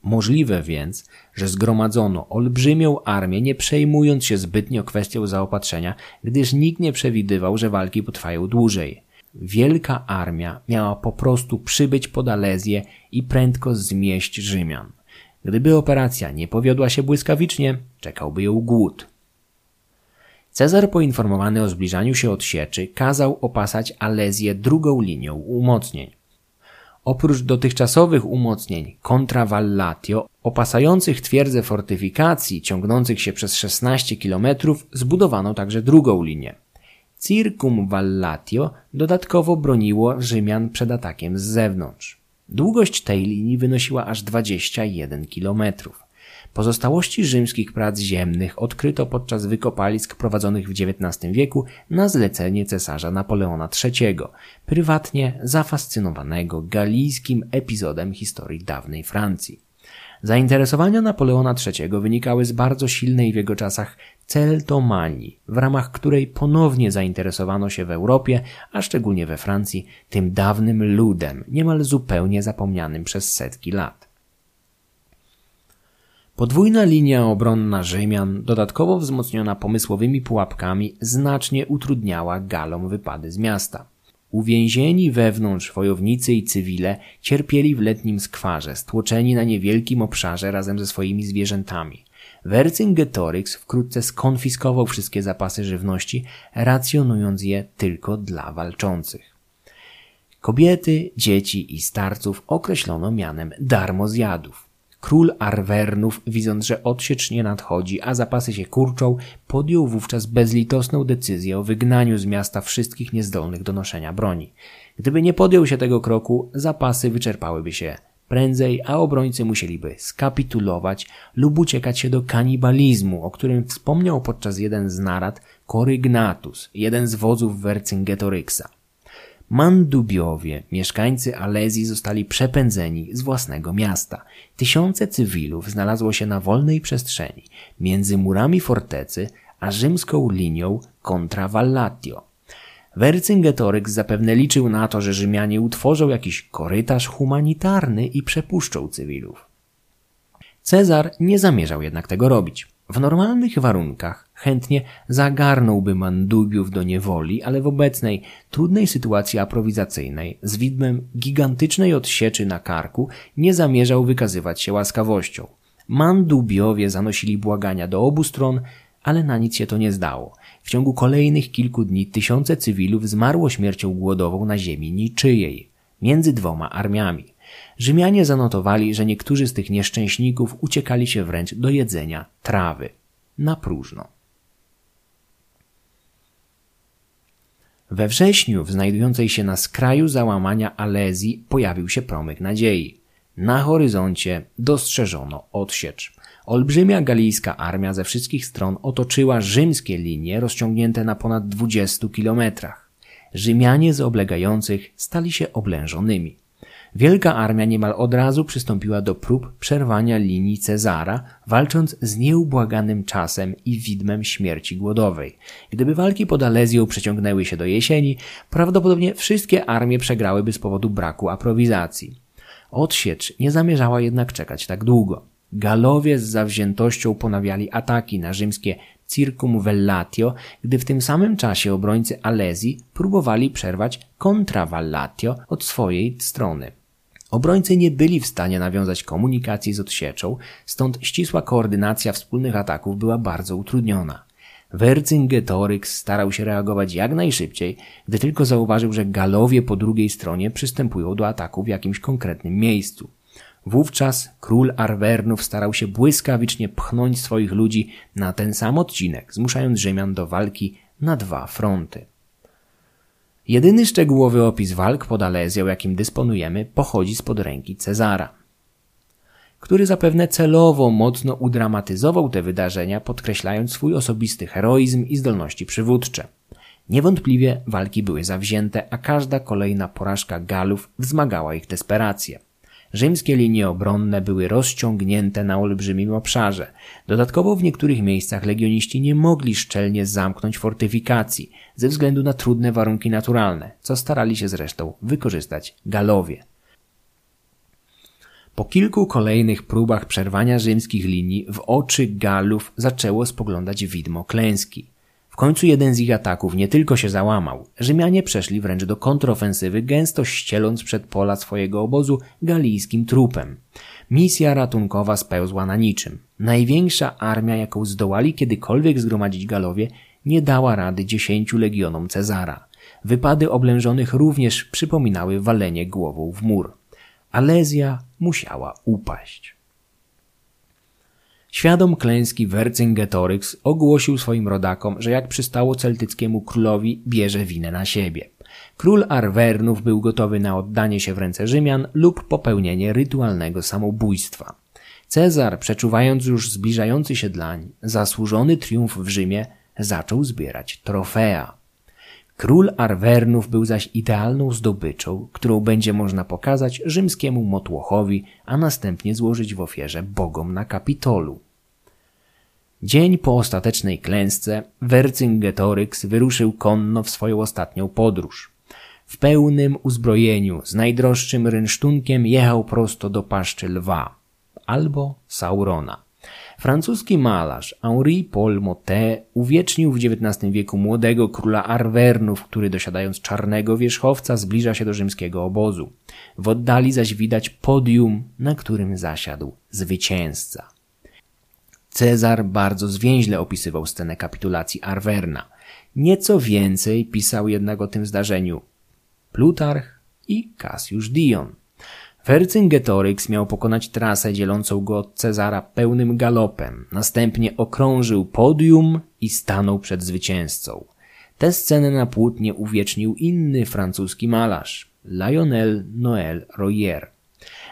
Możliwe więc, że zgromadzono olbrzymią armię, nie przejmując się zbytnio kwestią zaopatrzenia, gdyż nikt nie przewidywał, że walki potrwają dłużej. Wielka armia miała po prostu przybyć pod Alezję i prędko zmieść Rzymian. Gdyby operacja nie powiodła się błyskawicznie, czekałby ją głód. Cezar poinformowany o zbliżaniu się od sieczy kazał opasać Alezję drugą linią umocnień. Oprócz dotychczasowych umocnień contra Vallatio, opasających twierdzę fortyfikacji ciągnących się przez 16 km, zbudowano także drugą linię. Circumvallatio dodatkowo broniło Rzymian przed atakiem z zewnątrz. Długość tej linii wynosiła aż 21 kilometrów. Pozostałości rzymskich prac ziemnych odkryto podczas wykopalisk prowadzonych w XIX wieku na zlecenie cesarza Napoleona III, prywatnie zafascynowanego galijskim epizodem historii dawnej Francji. Zainteresowania Napoleona III wynikały z bardzo silnej w jego czasach celtomanii, w ramach której ponownie zainteresowano się w Europie, a szczególnie we Francji, tym dawnym ludem, niemal zupełnie zapomnianym przez setki lat. Podwójna linia obronna Rzymian, dodatkowo wzmocniona pomysłowymi pułapkami, znacznie utrudniała Galom wypady z miasta. Uwięzieni wewnątrz wojownicy i cywile cierpieli w letnim skwarze, stłoczeni na niewielkim obszarze razem ze swoimi zwierzętami. Vercingetorix wkrótce skonfiskował wszystkie zapasy żywności, racjonując je tylko dla walczących. Kobiety, dzieci i starców określono mianem darmozjadów. Król Arwernów, widząc, że odsiecz nie nadchodzi, a zapasy się kurczą, podjął wówczas bezlitosną decyzję o wygnaniu z miasta wszystkich niezdolnych do noszenia broni. Gdyby nie podjął się tego kroku, zapasy wyczerpałyby się prędzej, a obrońcy musieliby skapitulować lub uciekać się do kanibalizmu, o którym wspomniał podczas jeden z narad Korygnatus, jeden z wodzów Wercingetoryksa. Mandubiowie, mieszkańcy Alezji zostali przepędzeni z własnego miasta. Tysiące cywilów znalazło się na wolnej przestrzeni między murami fortecy a rzymską linią kontra Vallatio. Wercyngetoryk zapewne liczył na to, że Rzymianie utworzą jakiś korytarz humanitarny i przepuszczą cywilów. Cezar nie zamierzał jednak tego robić. W normalnych warunkach chętnie zagarnąłby mandubiów do niewoli, ale w obecnej, trudnej sytuacji aprowizacyjnej, z widmem gigantycznej odsieczy na karku, nie zamierzał wykazywać się łaskawością. Mandubiowie zanosili błagania do obu stron, ale na nic się to nie zdało. W ciągu kolejnych kilku dni tysiące cywilów zmarło śmiercią głodową na ziemi niczyjej, między dwoma armiami. Rzymianie zanotowali, że niektórzy z tych nieszczęśników uciekali się wręcz do jedzenia trawy. Na próżno. We wrześniu w znajdującej się na skraju załamania Alezji pojawił się promyk nadziei. Na horyzoncie dostrzeżono odsiecz. Olbrzymia galijska armia ze wszystkich stron otoczyła rzymskie linie rozciągnięte na ponad 20 kilometrach. Rzymianie z oblegających stali się oblężonymi. Wielka armia niemal od razu przystąpiła do prób przerwania linii Cezara, walcząc z nieubłaganym czasem i widmem śmierci głodowej. Gdyby walki pod Alezją przeciągnęły się do jesieni, prawdopodobnie wszystkie armie przegrałyby z powodu braku aprowizacji. Odsiecz nie zamierzała jednak czekać tak długo. Galowie z zawziętością ponawiali ataki na rzymskie Circumvellatio, gdy w tym samym czasie obrońcy Alezji próbowali przerwać Contravallatio od swojej strony. Obrońcy nie byli w stanie nawiązać komunikacji z odsieczą, stąd ścisła koordynacja wspólnych ataków była bardzo utrudniona. Vercingetorix starał się reagować jak najszybciej, gdy tylko zauważył, że Galowie po drugiej stronie przystępują do ataku w jakimś konkretnym miejscu. Wówczas król Arwernów starał się błyskawicznie pchnąć swoich ludzi na ten sam odcinek, zmuszając Rzymian do walki na dwa fronty. Jedyny szczegółowy opis walk pod Alezją, jakim dysponujemy, pochodzi spod ręki Cezara, który zapewne celowo mocno udramatyzował te wydarzenia, podkreślając swój osobisty heroizm i zdolności przywódcze. Niewątpliwie walki były zawzięte, a każda kolejna porażka Galów wzmagała ich desperację. Rzymskie linie obronne były rozciągnięte na olbrzymim obszarze. Dodatkowo w niektórych miejscach legioniści nie mogli szczelnie zamknąć fortyfikacji ze względu na trudne warunki naturalne, co starali się zresztą wykorzystać Galowie. Po kilku kolejnych próbach przerwania rzymskich linii w oczy Galów zaczęło spoglądać widmo klęski końcu jeden z ich ataków nie tylko się załamał, Rzymianie przeszli wręcz do kontrofensywy, gęsto ścieląc przed pola swojego obozu galijskim trupem. Misja ratunkowa spełzła na niczym. Największa armia, jaką zdołali kiedykolwiek zgromadzić Galowie, nie dała rady dziesięciu legionom Cezara. Wypady oblężonych również przypominały walenie głową w mur. Alezja musiała upaść. Świadom klęski Vercingetorix ogłosił swoim rodakom, że jak przystało celtyckiemu królowi, bierze winę na siebie. Król Arwernów był gotowy na oddanie się w ręce Rzymian lub popełnienie rytualnego samobójstwa. Cezar, przeczuwając już zbliżający się dlań, zasłużony triumf w Rzymie, zaczął zbierać trofea. Król Arwernów był zaś idealną zdobyczą, którą będzie można pokazać rzymskiemu motłochowi, a następnie złożyć w ofierze bogom na Kapitolu. Dzień po ostatecznej klęsce Vercingetorix wyruszył konno w swoją ostatnią podróż. W pełnym uzbrojeniu, z najdroższym rynsztunkiem jechał prosto do paszczy lwa albo Saurona. Francuski malarz Henri Paul Motet uwiecznił w XIX wieku młodego króla Arwernów, który dosiadając czarnego wierzchowca zbliża się do rzymskiego obozu. W oddali zaś widać podium, na którym zasiadł zwycięzca. Cezar bardzo zwięźle opisywał scenę kapitulacji Arwerna. Nieco więcej pisał jednak o tym zdarzeniu Plutarch i Cassius Dion. Vercingetorix miał pokonać trasę dzielącą go od Cezara pełnym galopem, następnie okrążył podium i stanął przed zwycięzcą. Tę scenę na płótnie uwiecznił inny francuski malarz, Lionel Noël Royer.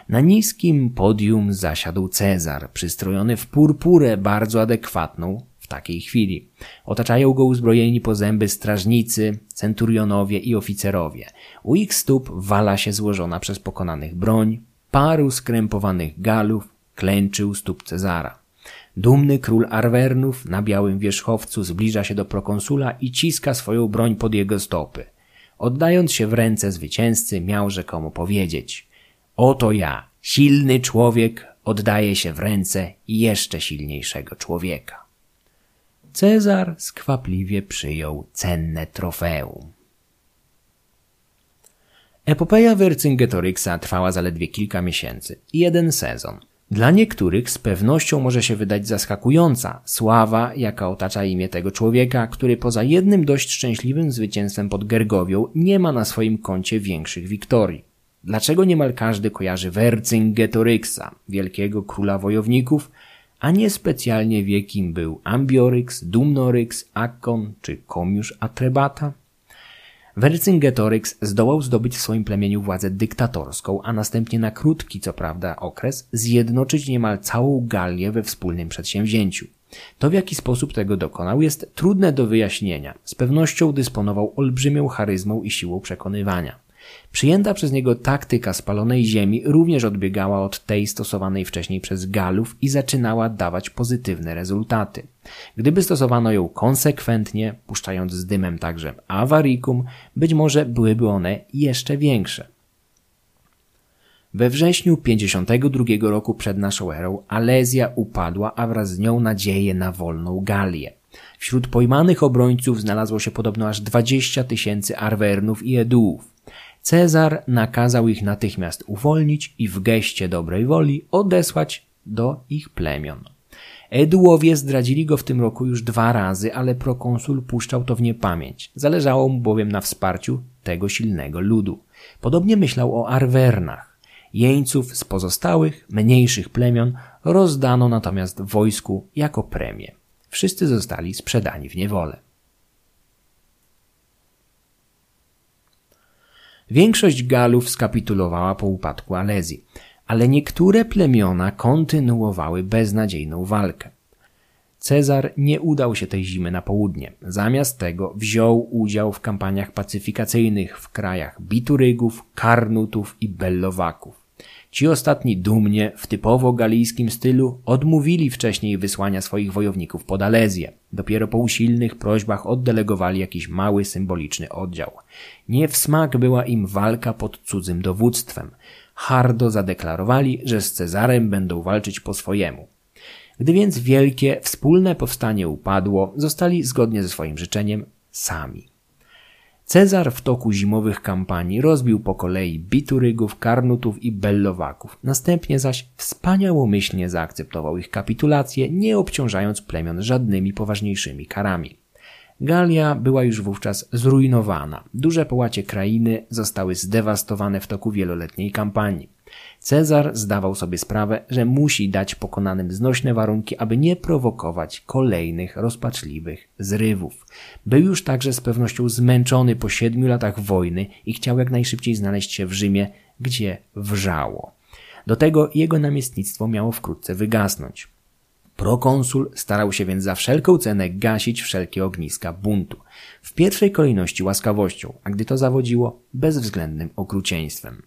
Na niskim podium zasiadł Cezar, przystrojony w purpurę bardzo adekwatną w takiej chwili. Otaczają go uzbrojeni po zęby strażnicy, centurionowie i oficerowie. U ich stóp wala się złożona przez pokonanych broń, paru skrępowanych galów klęczy u stóp Cezara. Dumny król Arwernów na białym wierzchowcu zbliża się do prokonsula i ciska swoją broń pod jego stopy. Oddając się w ręce zwycięzcy, miał rzekomo powiedzieć: Oto ja, silny człowiek, oddaję się w ręce jeszcze silniejszego człowieka. Cezar skwapliwie przyjął cenne trofeum. Epopeja Wercingetoryksa trwała zaledwie kilka miesięcy i jeden sezon. Dla niektórych z pewnością może się wydać zaskakująca sława, jaka otacza imię tego człowieka, który poza jednym dość szczęśliwym zwycięstwem pod Gergowią nie ma na swoim koncie większych wiktorii. Dlaczego niemal każdy kojarzy Vercingetoryksa, wielkiego króla wojowników, a nie specjalnie wie kim był Ambioryx, Dumnoryx, Akkon czy Komiusz Atrebata? Vercingetorix zdołał zdobyć w swoim plemieniu władzę dyktatorską, a następnie na krótki, co prawda, okres zjednoczyć niemal całą Gallię we wspólnym przedsięwzięciu. To w jaki sposób tego dokonał jest trudne do wyjaśnienia. Z pewnością dysponował olbrzymią charyzmą i siłą przekonywania. Przyjęta przez niego taktyka spalonej ziemi również odbiegała od tej stosowanej wcześniej przez Galów i zaczynała dawać pozytywne rezultaty. Gdyby stosowano ją konsekwentnie, puszczając z dymem także awaricum, być może byłyby one jeszcze większe. We wrześniu 52 roku przed naszą erą Alezja upadła, a wraz z nią nadzieje na wolną Galię. Wśród pojmanych obrońców znalazło się podobno aż 20 tysięcy Arwernów i Eduów. Cezar nakazał ich natychmiast uwolnić i w geście dobrej woli odesłać do ich plemion. Edułowie zdradzili go w tym roku już dwa razy, ale prokonsul puszczał to w niepamięć. Zależało mu bowiem na wsparciu tego silnego ludu. Podobnie myślał o Arwernach. Jeńców z pozostałych, mniejszych plemion rozdano natomiast wojsku jako premię. Wszyscy zostali sprzedani w niewolę. Większość Galów skapitulowała po upadku Alezji, ale niektóre plemiona kontynuowały beznadziejną walkę. Cezar nie udał się tej zimy na południe. Zamiast tego wziął udział w kampaniach pacyfikacyjnych w krajach Biturygów, Karnutów i Bellowaków. Ci ostatni dumnie, w typowo galijskim stylu, odmówili wcześniej wysłania swoich wojowników pod Alezję. Dopiero po usilnych prośbach oddelegowali jakiś mały symboliczny oddział. Nie w smak była im walka pod cudzym dowództwem. Hardo zadeklarowali, że z Cezarem będą walczyć po swojemu. Gdy więc wielkie, wspólne powstanie upadło, zostali zgodnie ze swoim życzeniem sami. Cezar w toku zimowych kampanii rozbił po kolei Biturygów, Karnutów i Bellowaków. Następnie zaś wspaniałomyślnie zaakceptował ich kapitulację, nie obciążając plemion żadnymi poważniejszymi karami. Galia była już wówczas zrujnowana. Duże połacie krainy zostały zdewastowane w toku wieloletniej kampanii. Cezar zdawał sobie sprawę, że musi dać pokonanym znośne warunki, aby nie prowokować kolejnych rozpaczliwych zrywów. Był już także z pewnością zmęczony po siedmiu latach wojny i chciał jak najszybciej znaleźć się w Rzymie, gdzie wrzało. Do tego jego namiestnictwo miało wkrótce wygasnąć. Prokonsul starał się więc za wszelką cenę gasić wszelkie ogniska buntu. W pierwszej kolejności łaskawością, a gdy to zawodziło, bezwzględnym okrucieństwem.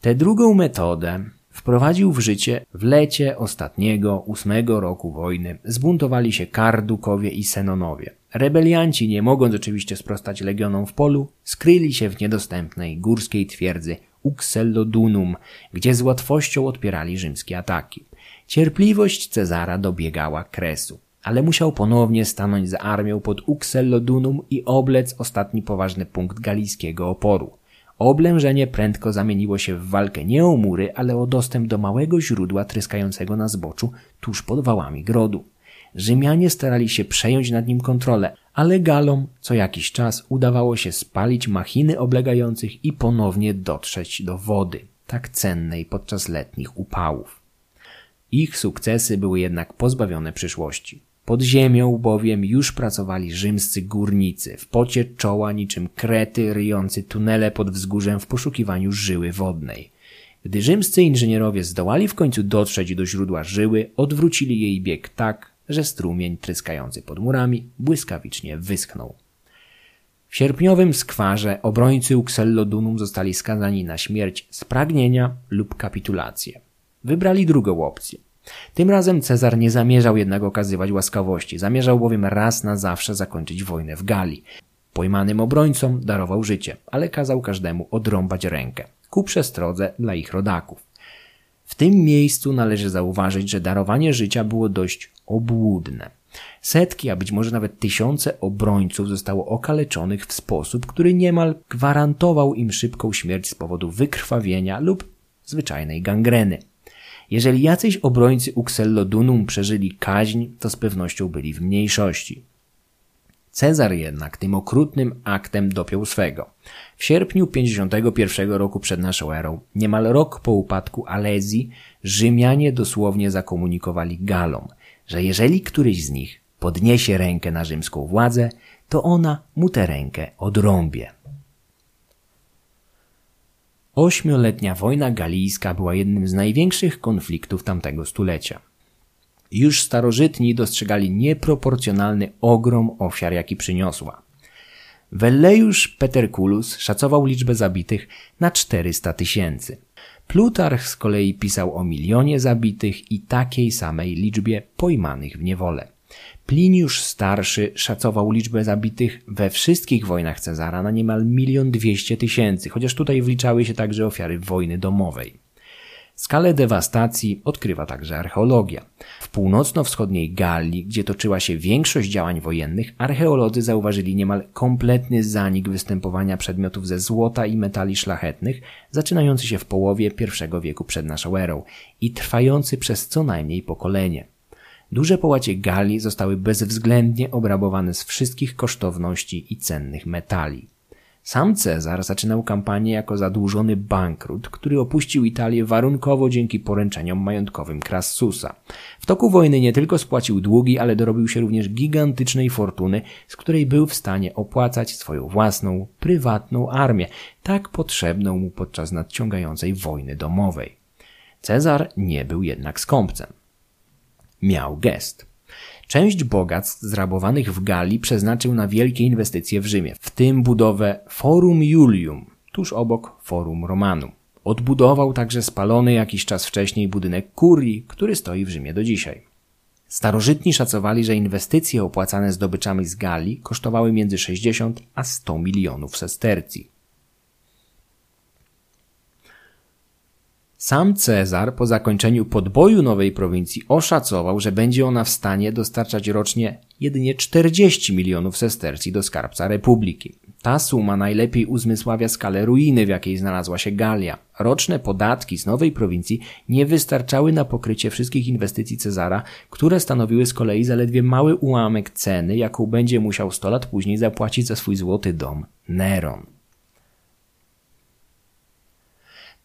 Tę drugą metodę wprowadził w życie w lecie ostatniego, ósmego roku wojny. Zbuntowali się Kardukowie i Senonowie. Rebelianci, nie mogąc oczywiście sprostać legionom w polu, skryli się w niedostępnej górskiej twierdzy Uxellodunum, gdzie z łatwością odpierali rzymskie ataki. Cierpliwość Cezara dobiegała kresu, ale musiał ponownie stanąć za armią pod Uxellodunum i oblec ostatni poważny punkt galijskiego oporu. Oblężenie prędko zamieniło się w walkę nie o mury, ale o dostęp do małego źródła tryskającego na zboczu tuż pod wałami grodu. Rzymianie starali się przejąć nad nim kontrolę, ale Galom co jakiś czas udawało się spalić machiny oblegających i ponownie dotrzeć do wody. tak cennej podczas letnich upałów. Ich sukcesy były jednak pozbawione przyszłości. Pod ziemią bowiem już pracowali rzymscy górnicy, w pocie czoła niczym krety ryjący tunele pod wzgórzem w poszukiwaniu żyły wodnej. Gdy rzymscy inżynierowie zdołali w końcu dotrzeć do źródła żyły, odwrócili jej bieg tak, że strumień tryskający pod murami błyskawicznie wyschnął. W sierpniowym skwarze obrońcy Uxellodunum zostali skazani na śmierć z pragnienia lub kapitulację. Wybrali drugą opcję. Tym razem Cezar nie zamierzał jednak okazywać łaskawości, zamierzał bowiem raz na zawsze zakończyć wojnę w Galii. Pojmanym obrońcom darował życie, ale kazał każdemu odrąbać rękę, ku przestrodze dla ich rodaków. W tym miejscu należy zauważyć, że darowanie życia było dość obłudne. Setki, a być może nawet tysiące obrońców zostało okaleczonych w sposób, który niemal gwarantował im szybką śmierć z powodu wykrwawienia lub zwyczajnej gangreny. Jeżeli jacyś obrońcy Uxellodunum przeżyli kaźń, to z pewnością byli w mniejszości. Cezar jednak tym okrutnym aktem dopiął swego. W sierpniu 51 roku przed naszą erą, niemal rok po upadku Alezji, Rzymianie dosłownie zakomunikowali Galom, że jeżeli któryś z nich podniesie rękę na rzymską władzę, to ona mu tę rękę odrąbie. Ośmioletnia wojna galijska była jednym z największych konfliktów tamtego stulecia. Już starożytni dostrzegali nieproporcjonalny ogrom ofiar, jaki przyniosła. Velleius Peterculus szacował liczbę zabitych na 400 tysięcy. Plutarch z kolei pisał o milionie zabitych i takiej samej liczbie pojmanych w niewolę. Pliniusz Starszy szacował liczbę zabitych we wszystkich wojnach Cezara na niemal milion dwieście tysięcy, chociaż tutaj wliczały się także ofiary wojny domowej. Skalę dewastacji odkrywa także archeologia. W północno-wschodniej Galii, gdzie toczyła się większość działań wojennych, archeolodzy zauważyli niemal kompletny zanik występowania przedmiotów ze złota i metali szlachetnych, zaczynający się w połowie I wieku przed naszą erą i trwający przez co najmniej pokolenie. Duże połacie Galii zostały bezwzględnie obrabowane z wszystkich kosztowności i cennych metali. Sam Cezar zaczynał kampanię jako zadłużony bankrut, który opuścił Italię warunkowo dzięki poręczeniom majątkowym Crassusa. W toku wojny nie tylko spłacił długi, ale dorobił się również gigantycznej fortuny, z której był w stanie opłacać swoją własną, prywatną armię, tak potrzebną mu podczas nadciągającej wojny domowej. Cezar nie był jednak skąpcem miał gest. Część bogactw zrabowanych w Galii przeznaczył na wielkie inwestycje w Rzymie, w tym budowę Forum Julium, tuż obok Forum Romanum. Odbudował także spalony jakiś czas wcześniej budynek kurii, który stoi w Rzymie do dzisiaj. Starożytni szacowali, że inwestycje opłacane zdobyczami z Galii kosztowały między 60 a 100 milionów sestercji. Sam Cezar po zakończeniu podboju nowej prowincji oszacował, że będzie ona w stanie dostarczać rocznie jedynie 40 milionów sestercji do skarbca republiki. Ta suma najlepiej uzmysławia skalę ruiny, w jakiej znalazła się Galia. Roczne podatki z nowej prowincji nie wystarczały na pokrycie wszystkich inwestycji Cezara, które stanowiły z kolei zaledwie mały ułamek ceny, jaką będzie musiał 100 lat później zapłacić za swój złoty dom Neron.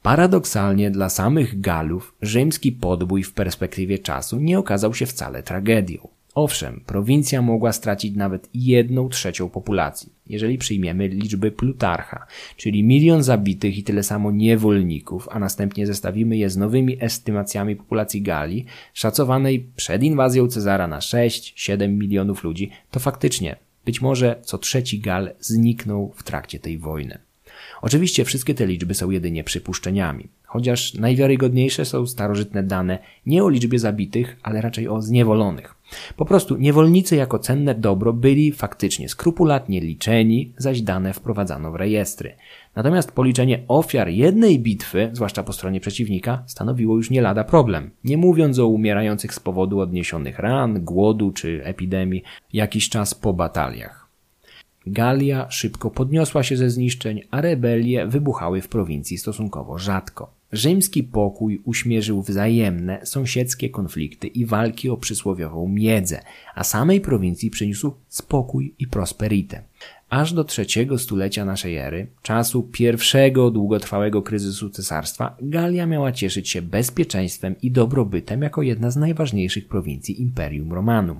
Paradoksalnie dla samych Galów rzymski podbój w perspektywie czasu nie okazał się wcale tragedią. Owszem, prowincja mogła stracić nawet jedną trzecią populacji, jeżeli przyjmiemy liczby Plutarcha, czyli milion zabitych i tyle samo niewolników, a następnie zestawimy je z nowymi estymacjami populacji Galii, szacowanej przed inwazją Cezara na 6-7 milionów ludzi, to faktycznie być może co trzeci Gal zniknął w trakcie tej wojny. Oczywiście wszystkie te liczby są jedynie przypuszczeniami, chociaż najwiarygodniejsze są starożytne dane nie o liczbie zabitych, ale raczej o zniewolonych. Po prostu niewolnicy jako cenne dobro byli faktycznie skrupulatnie liczeni, zaś dane wprowadzano w rejestry. Natomiast policzenie ofiar jednej bitwy, zwłaszcza po stronie przeciwnika, stanowiło już nie lada problem. Nie mówiąc o umierających z powodu odniesionych ran, głodu czy epidemii jakiś czas po bataliach. Galia szybko podniosła się ze zniszczeń, a rebelie wybuchały w prowincji stosunkowo rzadko. Rzymski pokój uśmierzył wzajemne, sąsiedzkie konflikty i walki o przysłowiową miedzę, a samej prowincji przyniósł spokój i prosperitę. aż do trzeciego stulecia naszej ery, czasu pierwszego długotrwałego kryzysu cesarstwa, Galia miała cieszyć się bezpieczeństwem i dobrobytem jako jedna z najważniejszych prowincji Imperium Romanum.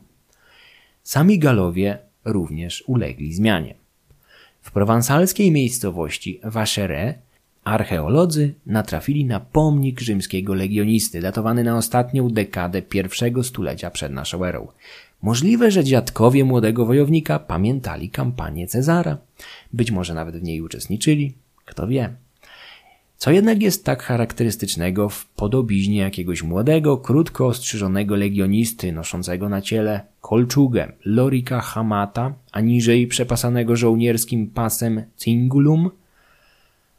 Sami Galowie również ulegli zmianie. W prowansalskiej miejscowości Vacheres archeolodzy natrafili na pomnik rzymskiego legionisty datowany na ostatnią dekadę pierwszego stulecia przed naszą erą. Możliwe, że dziadkowie młodego wojownika pamiętali kampanię Cezara. Być może nawet w niej uczestniczyli. Kto wie. Co jednak jest tak charakterystycznego w podobiznie jakiegoś młodego, krótko ostrzyżonego legionisty noszącego na ciele kolczugę lorika hamata, a niżej przepasanego żołnierskim pasem cingulum?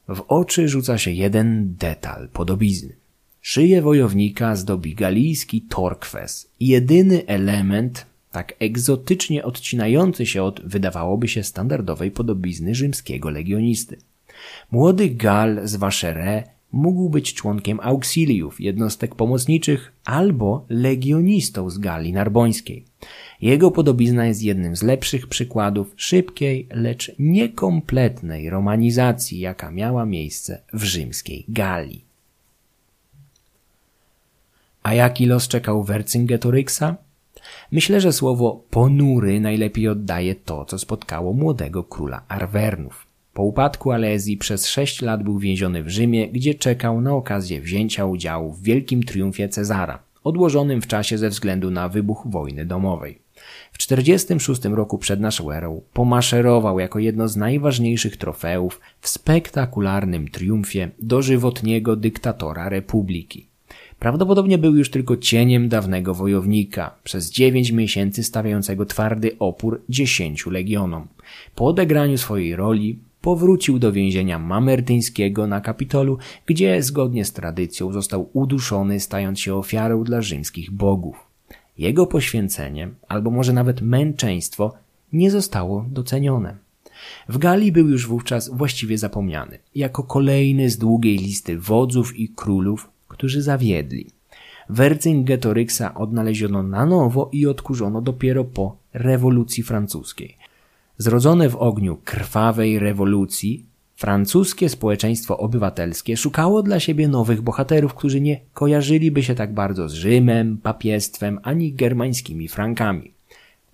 W oczy rzuca się jeden detal podobizny. Szyję wojownika zdobi galijski torkwes, jedyny element tak egzotycznie odcinający się od, wydawałoby się, standardowej podobizny rzymskiego legionisty. Młody Gal z Vacheres mógł być członkiem auxiliów, jednostek pomocniczych albo legionistą z Galii Narbońskiej. Jego podobizna jest jednym z lepszych przykładów szybkiej, lecz niekompletnej romanizacji, jaka miała miejsce w rzymskiej Galii. A jaki los czekał Wercingetoryksa? Myślę, że słowo ponury najlepiej oddaje to, co spotkało młodego króla Arwernów. Po upadku Alezji przez sześć lat był więziony w Rzymie, gdzie czekał na okazję wzięcia udziału w wielkim triumfie Cezara, odłożonym w czasie ze względu na wybuch wojny domowej. W 46 roku przed naszą erą pomaszerował jako jedno z najważniejszych trofeów w spektakularnym triumfie dożywotniego dyktatora republiki. Prawdopodobnie był już tylko cieniem dawnego wojownika, przez dziewięć miesięcy stawiającego twardy opór dziesięciu legionom. Po odegraniu swojej roli powrócił do więzienia mamertyńskiego na Kapitolu, gdzie zgodnie z tradycją został uduszony, stając się ofiarą dla rzymskich bogów. Jego poświęcenie, albo może nawet męczeństwo, nie zostało docenione. W Galii był już wówczas właściwie zapomniany, jako kolejny z długiej listy wodzów i królów, którzy zawiedli. Wercingetoryksa odnaleziono na nowo i odkurzono dopiero po rewolucji francuskiej. Zrodzone w ogniu krwawej rewolucji, francuskie społeczeństwo obywatelskie szukało dla siebie nowych bohaterów, którzy nie kojarzyliby się tak bardzo z Rzymem, papiestwem ani germańskimi Frankami.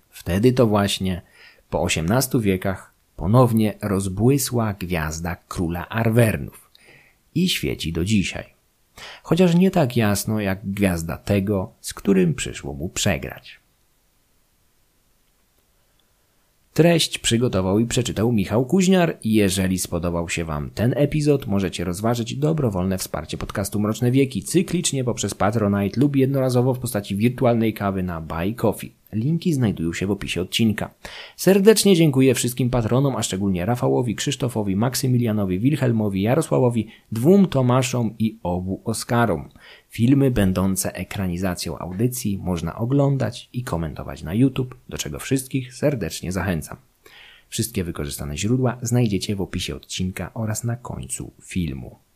Wtedy to właśnie, po XVIII wiekach, ponownie rozbłysła gwiazda króla Arwernów i świeci do dzisiaj chociaż nie tak jasno jak gwiazda tego, z którym przyszło mu przegrać. Treść przygotował i przeczytał Michał Kuźniar. Jeżeli spodobał się Wam ten epizod, możecie rozważyć dobrowolne wsparcie podcastu Mroczne Wieki cyklicznie poprzez Patronite lub jednorazowo w postaci wirtualnej kawy na Buy Coffee. Linki znajdują się w opisie odcinka. Serdecznie dziękuję wszystkim patronom, a szczególnie Rafałowi, Krzysztofowi, Maksymilianowi, Wilhelmowi, Jarosławowi, dwóm Tomaszom i obu Oskarom. Filmy będące ekranizacją audycji można oglądać i komentować na YouTube, do czego wszystkich serdecznie zachęcam. Wszystkie wykorzystane źródła znajdziecie w opisie odcinka oraz na końcu filmu.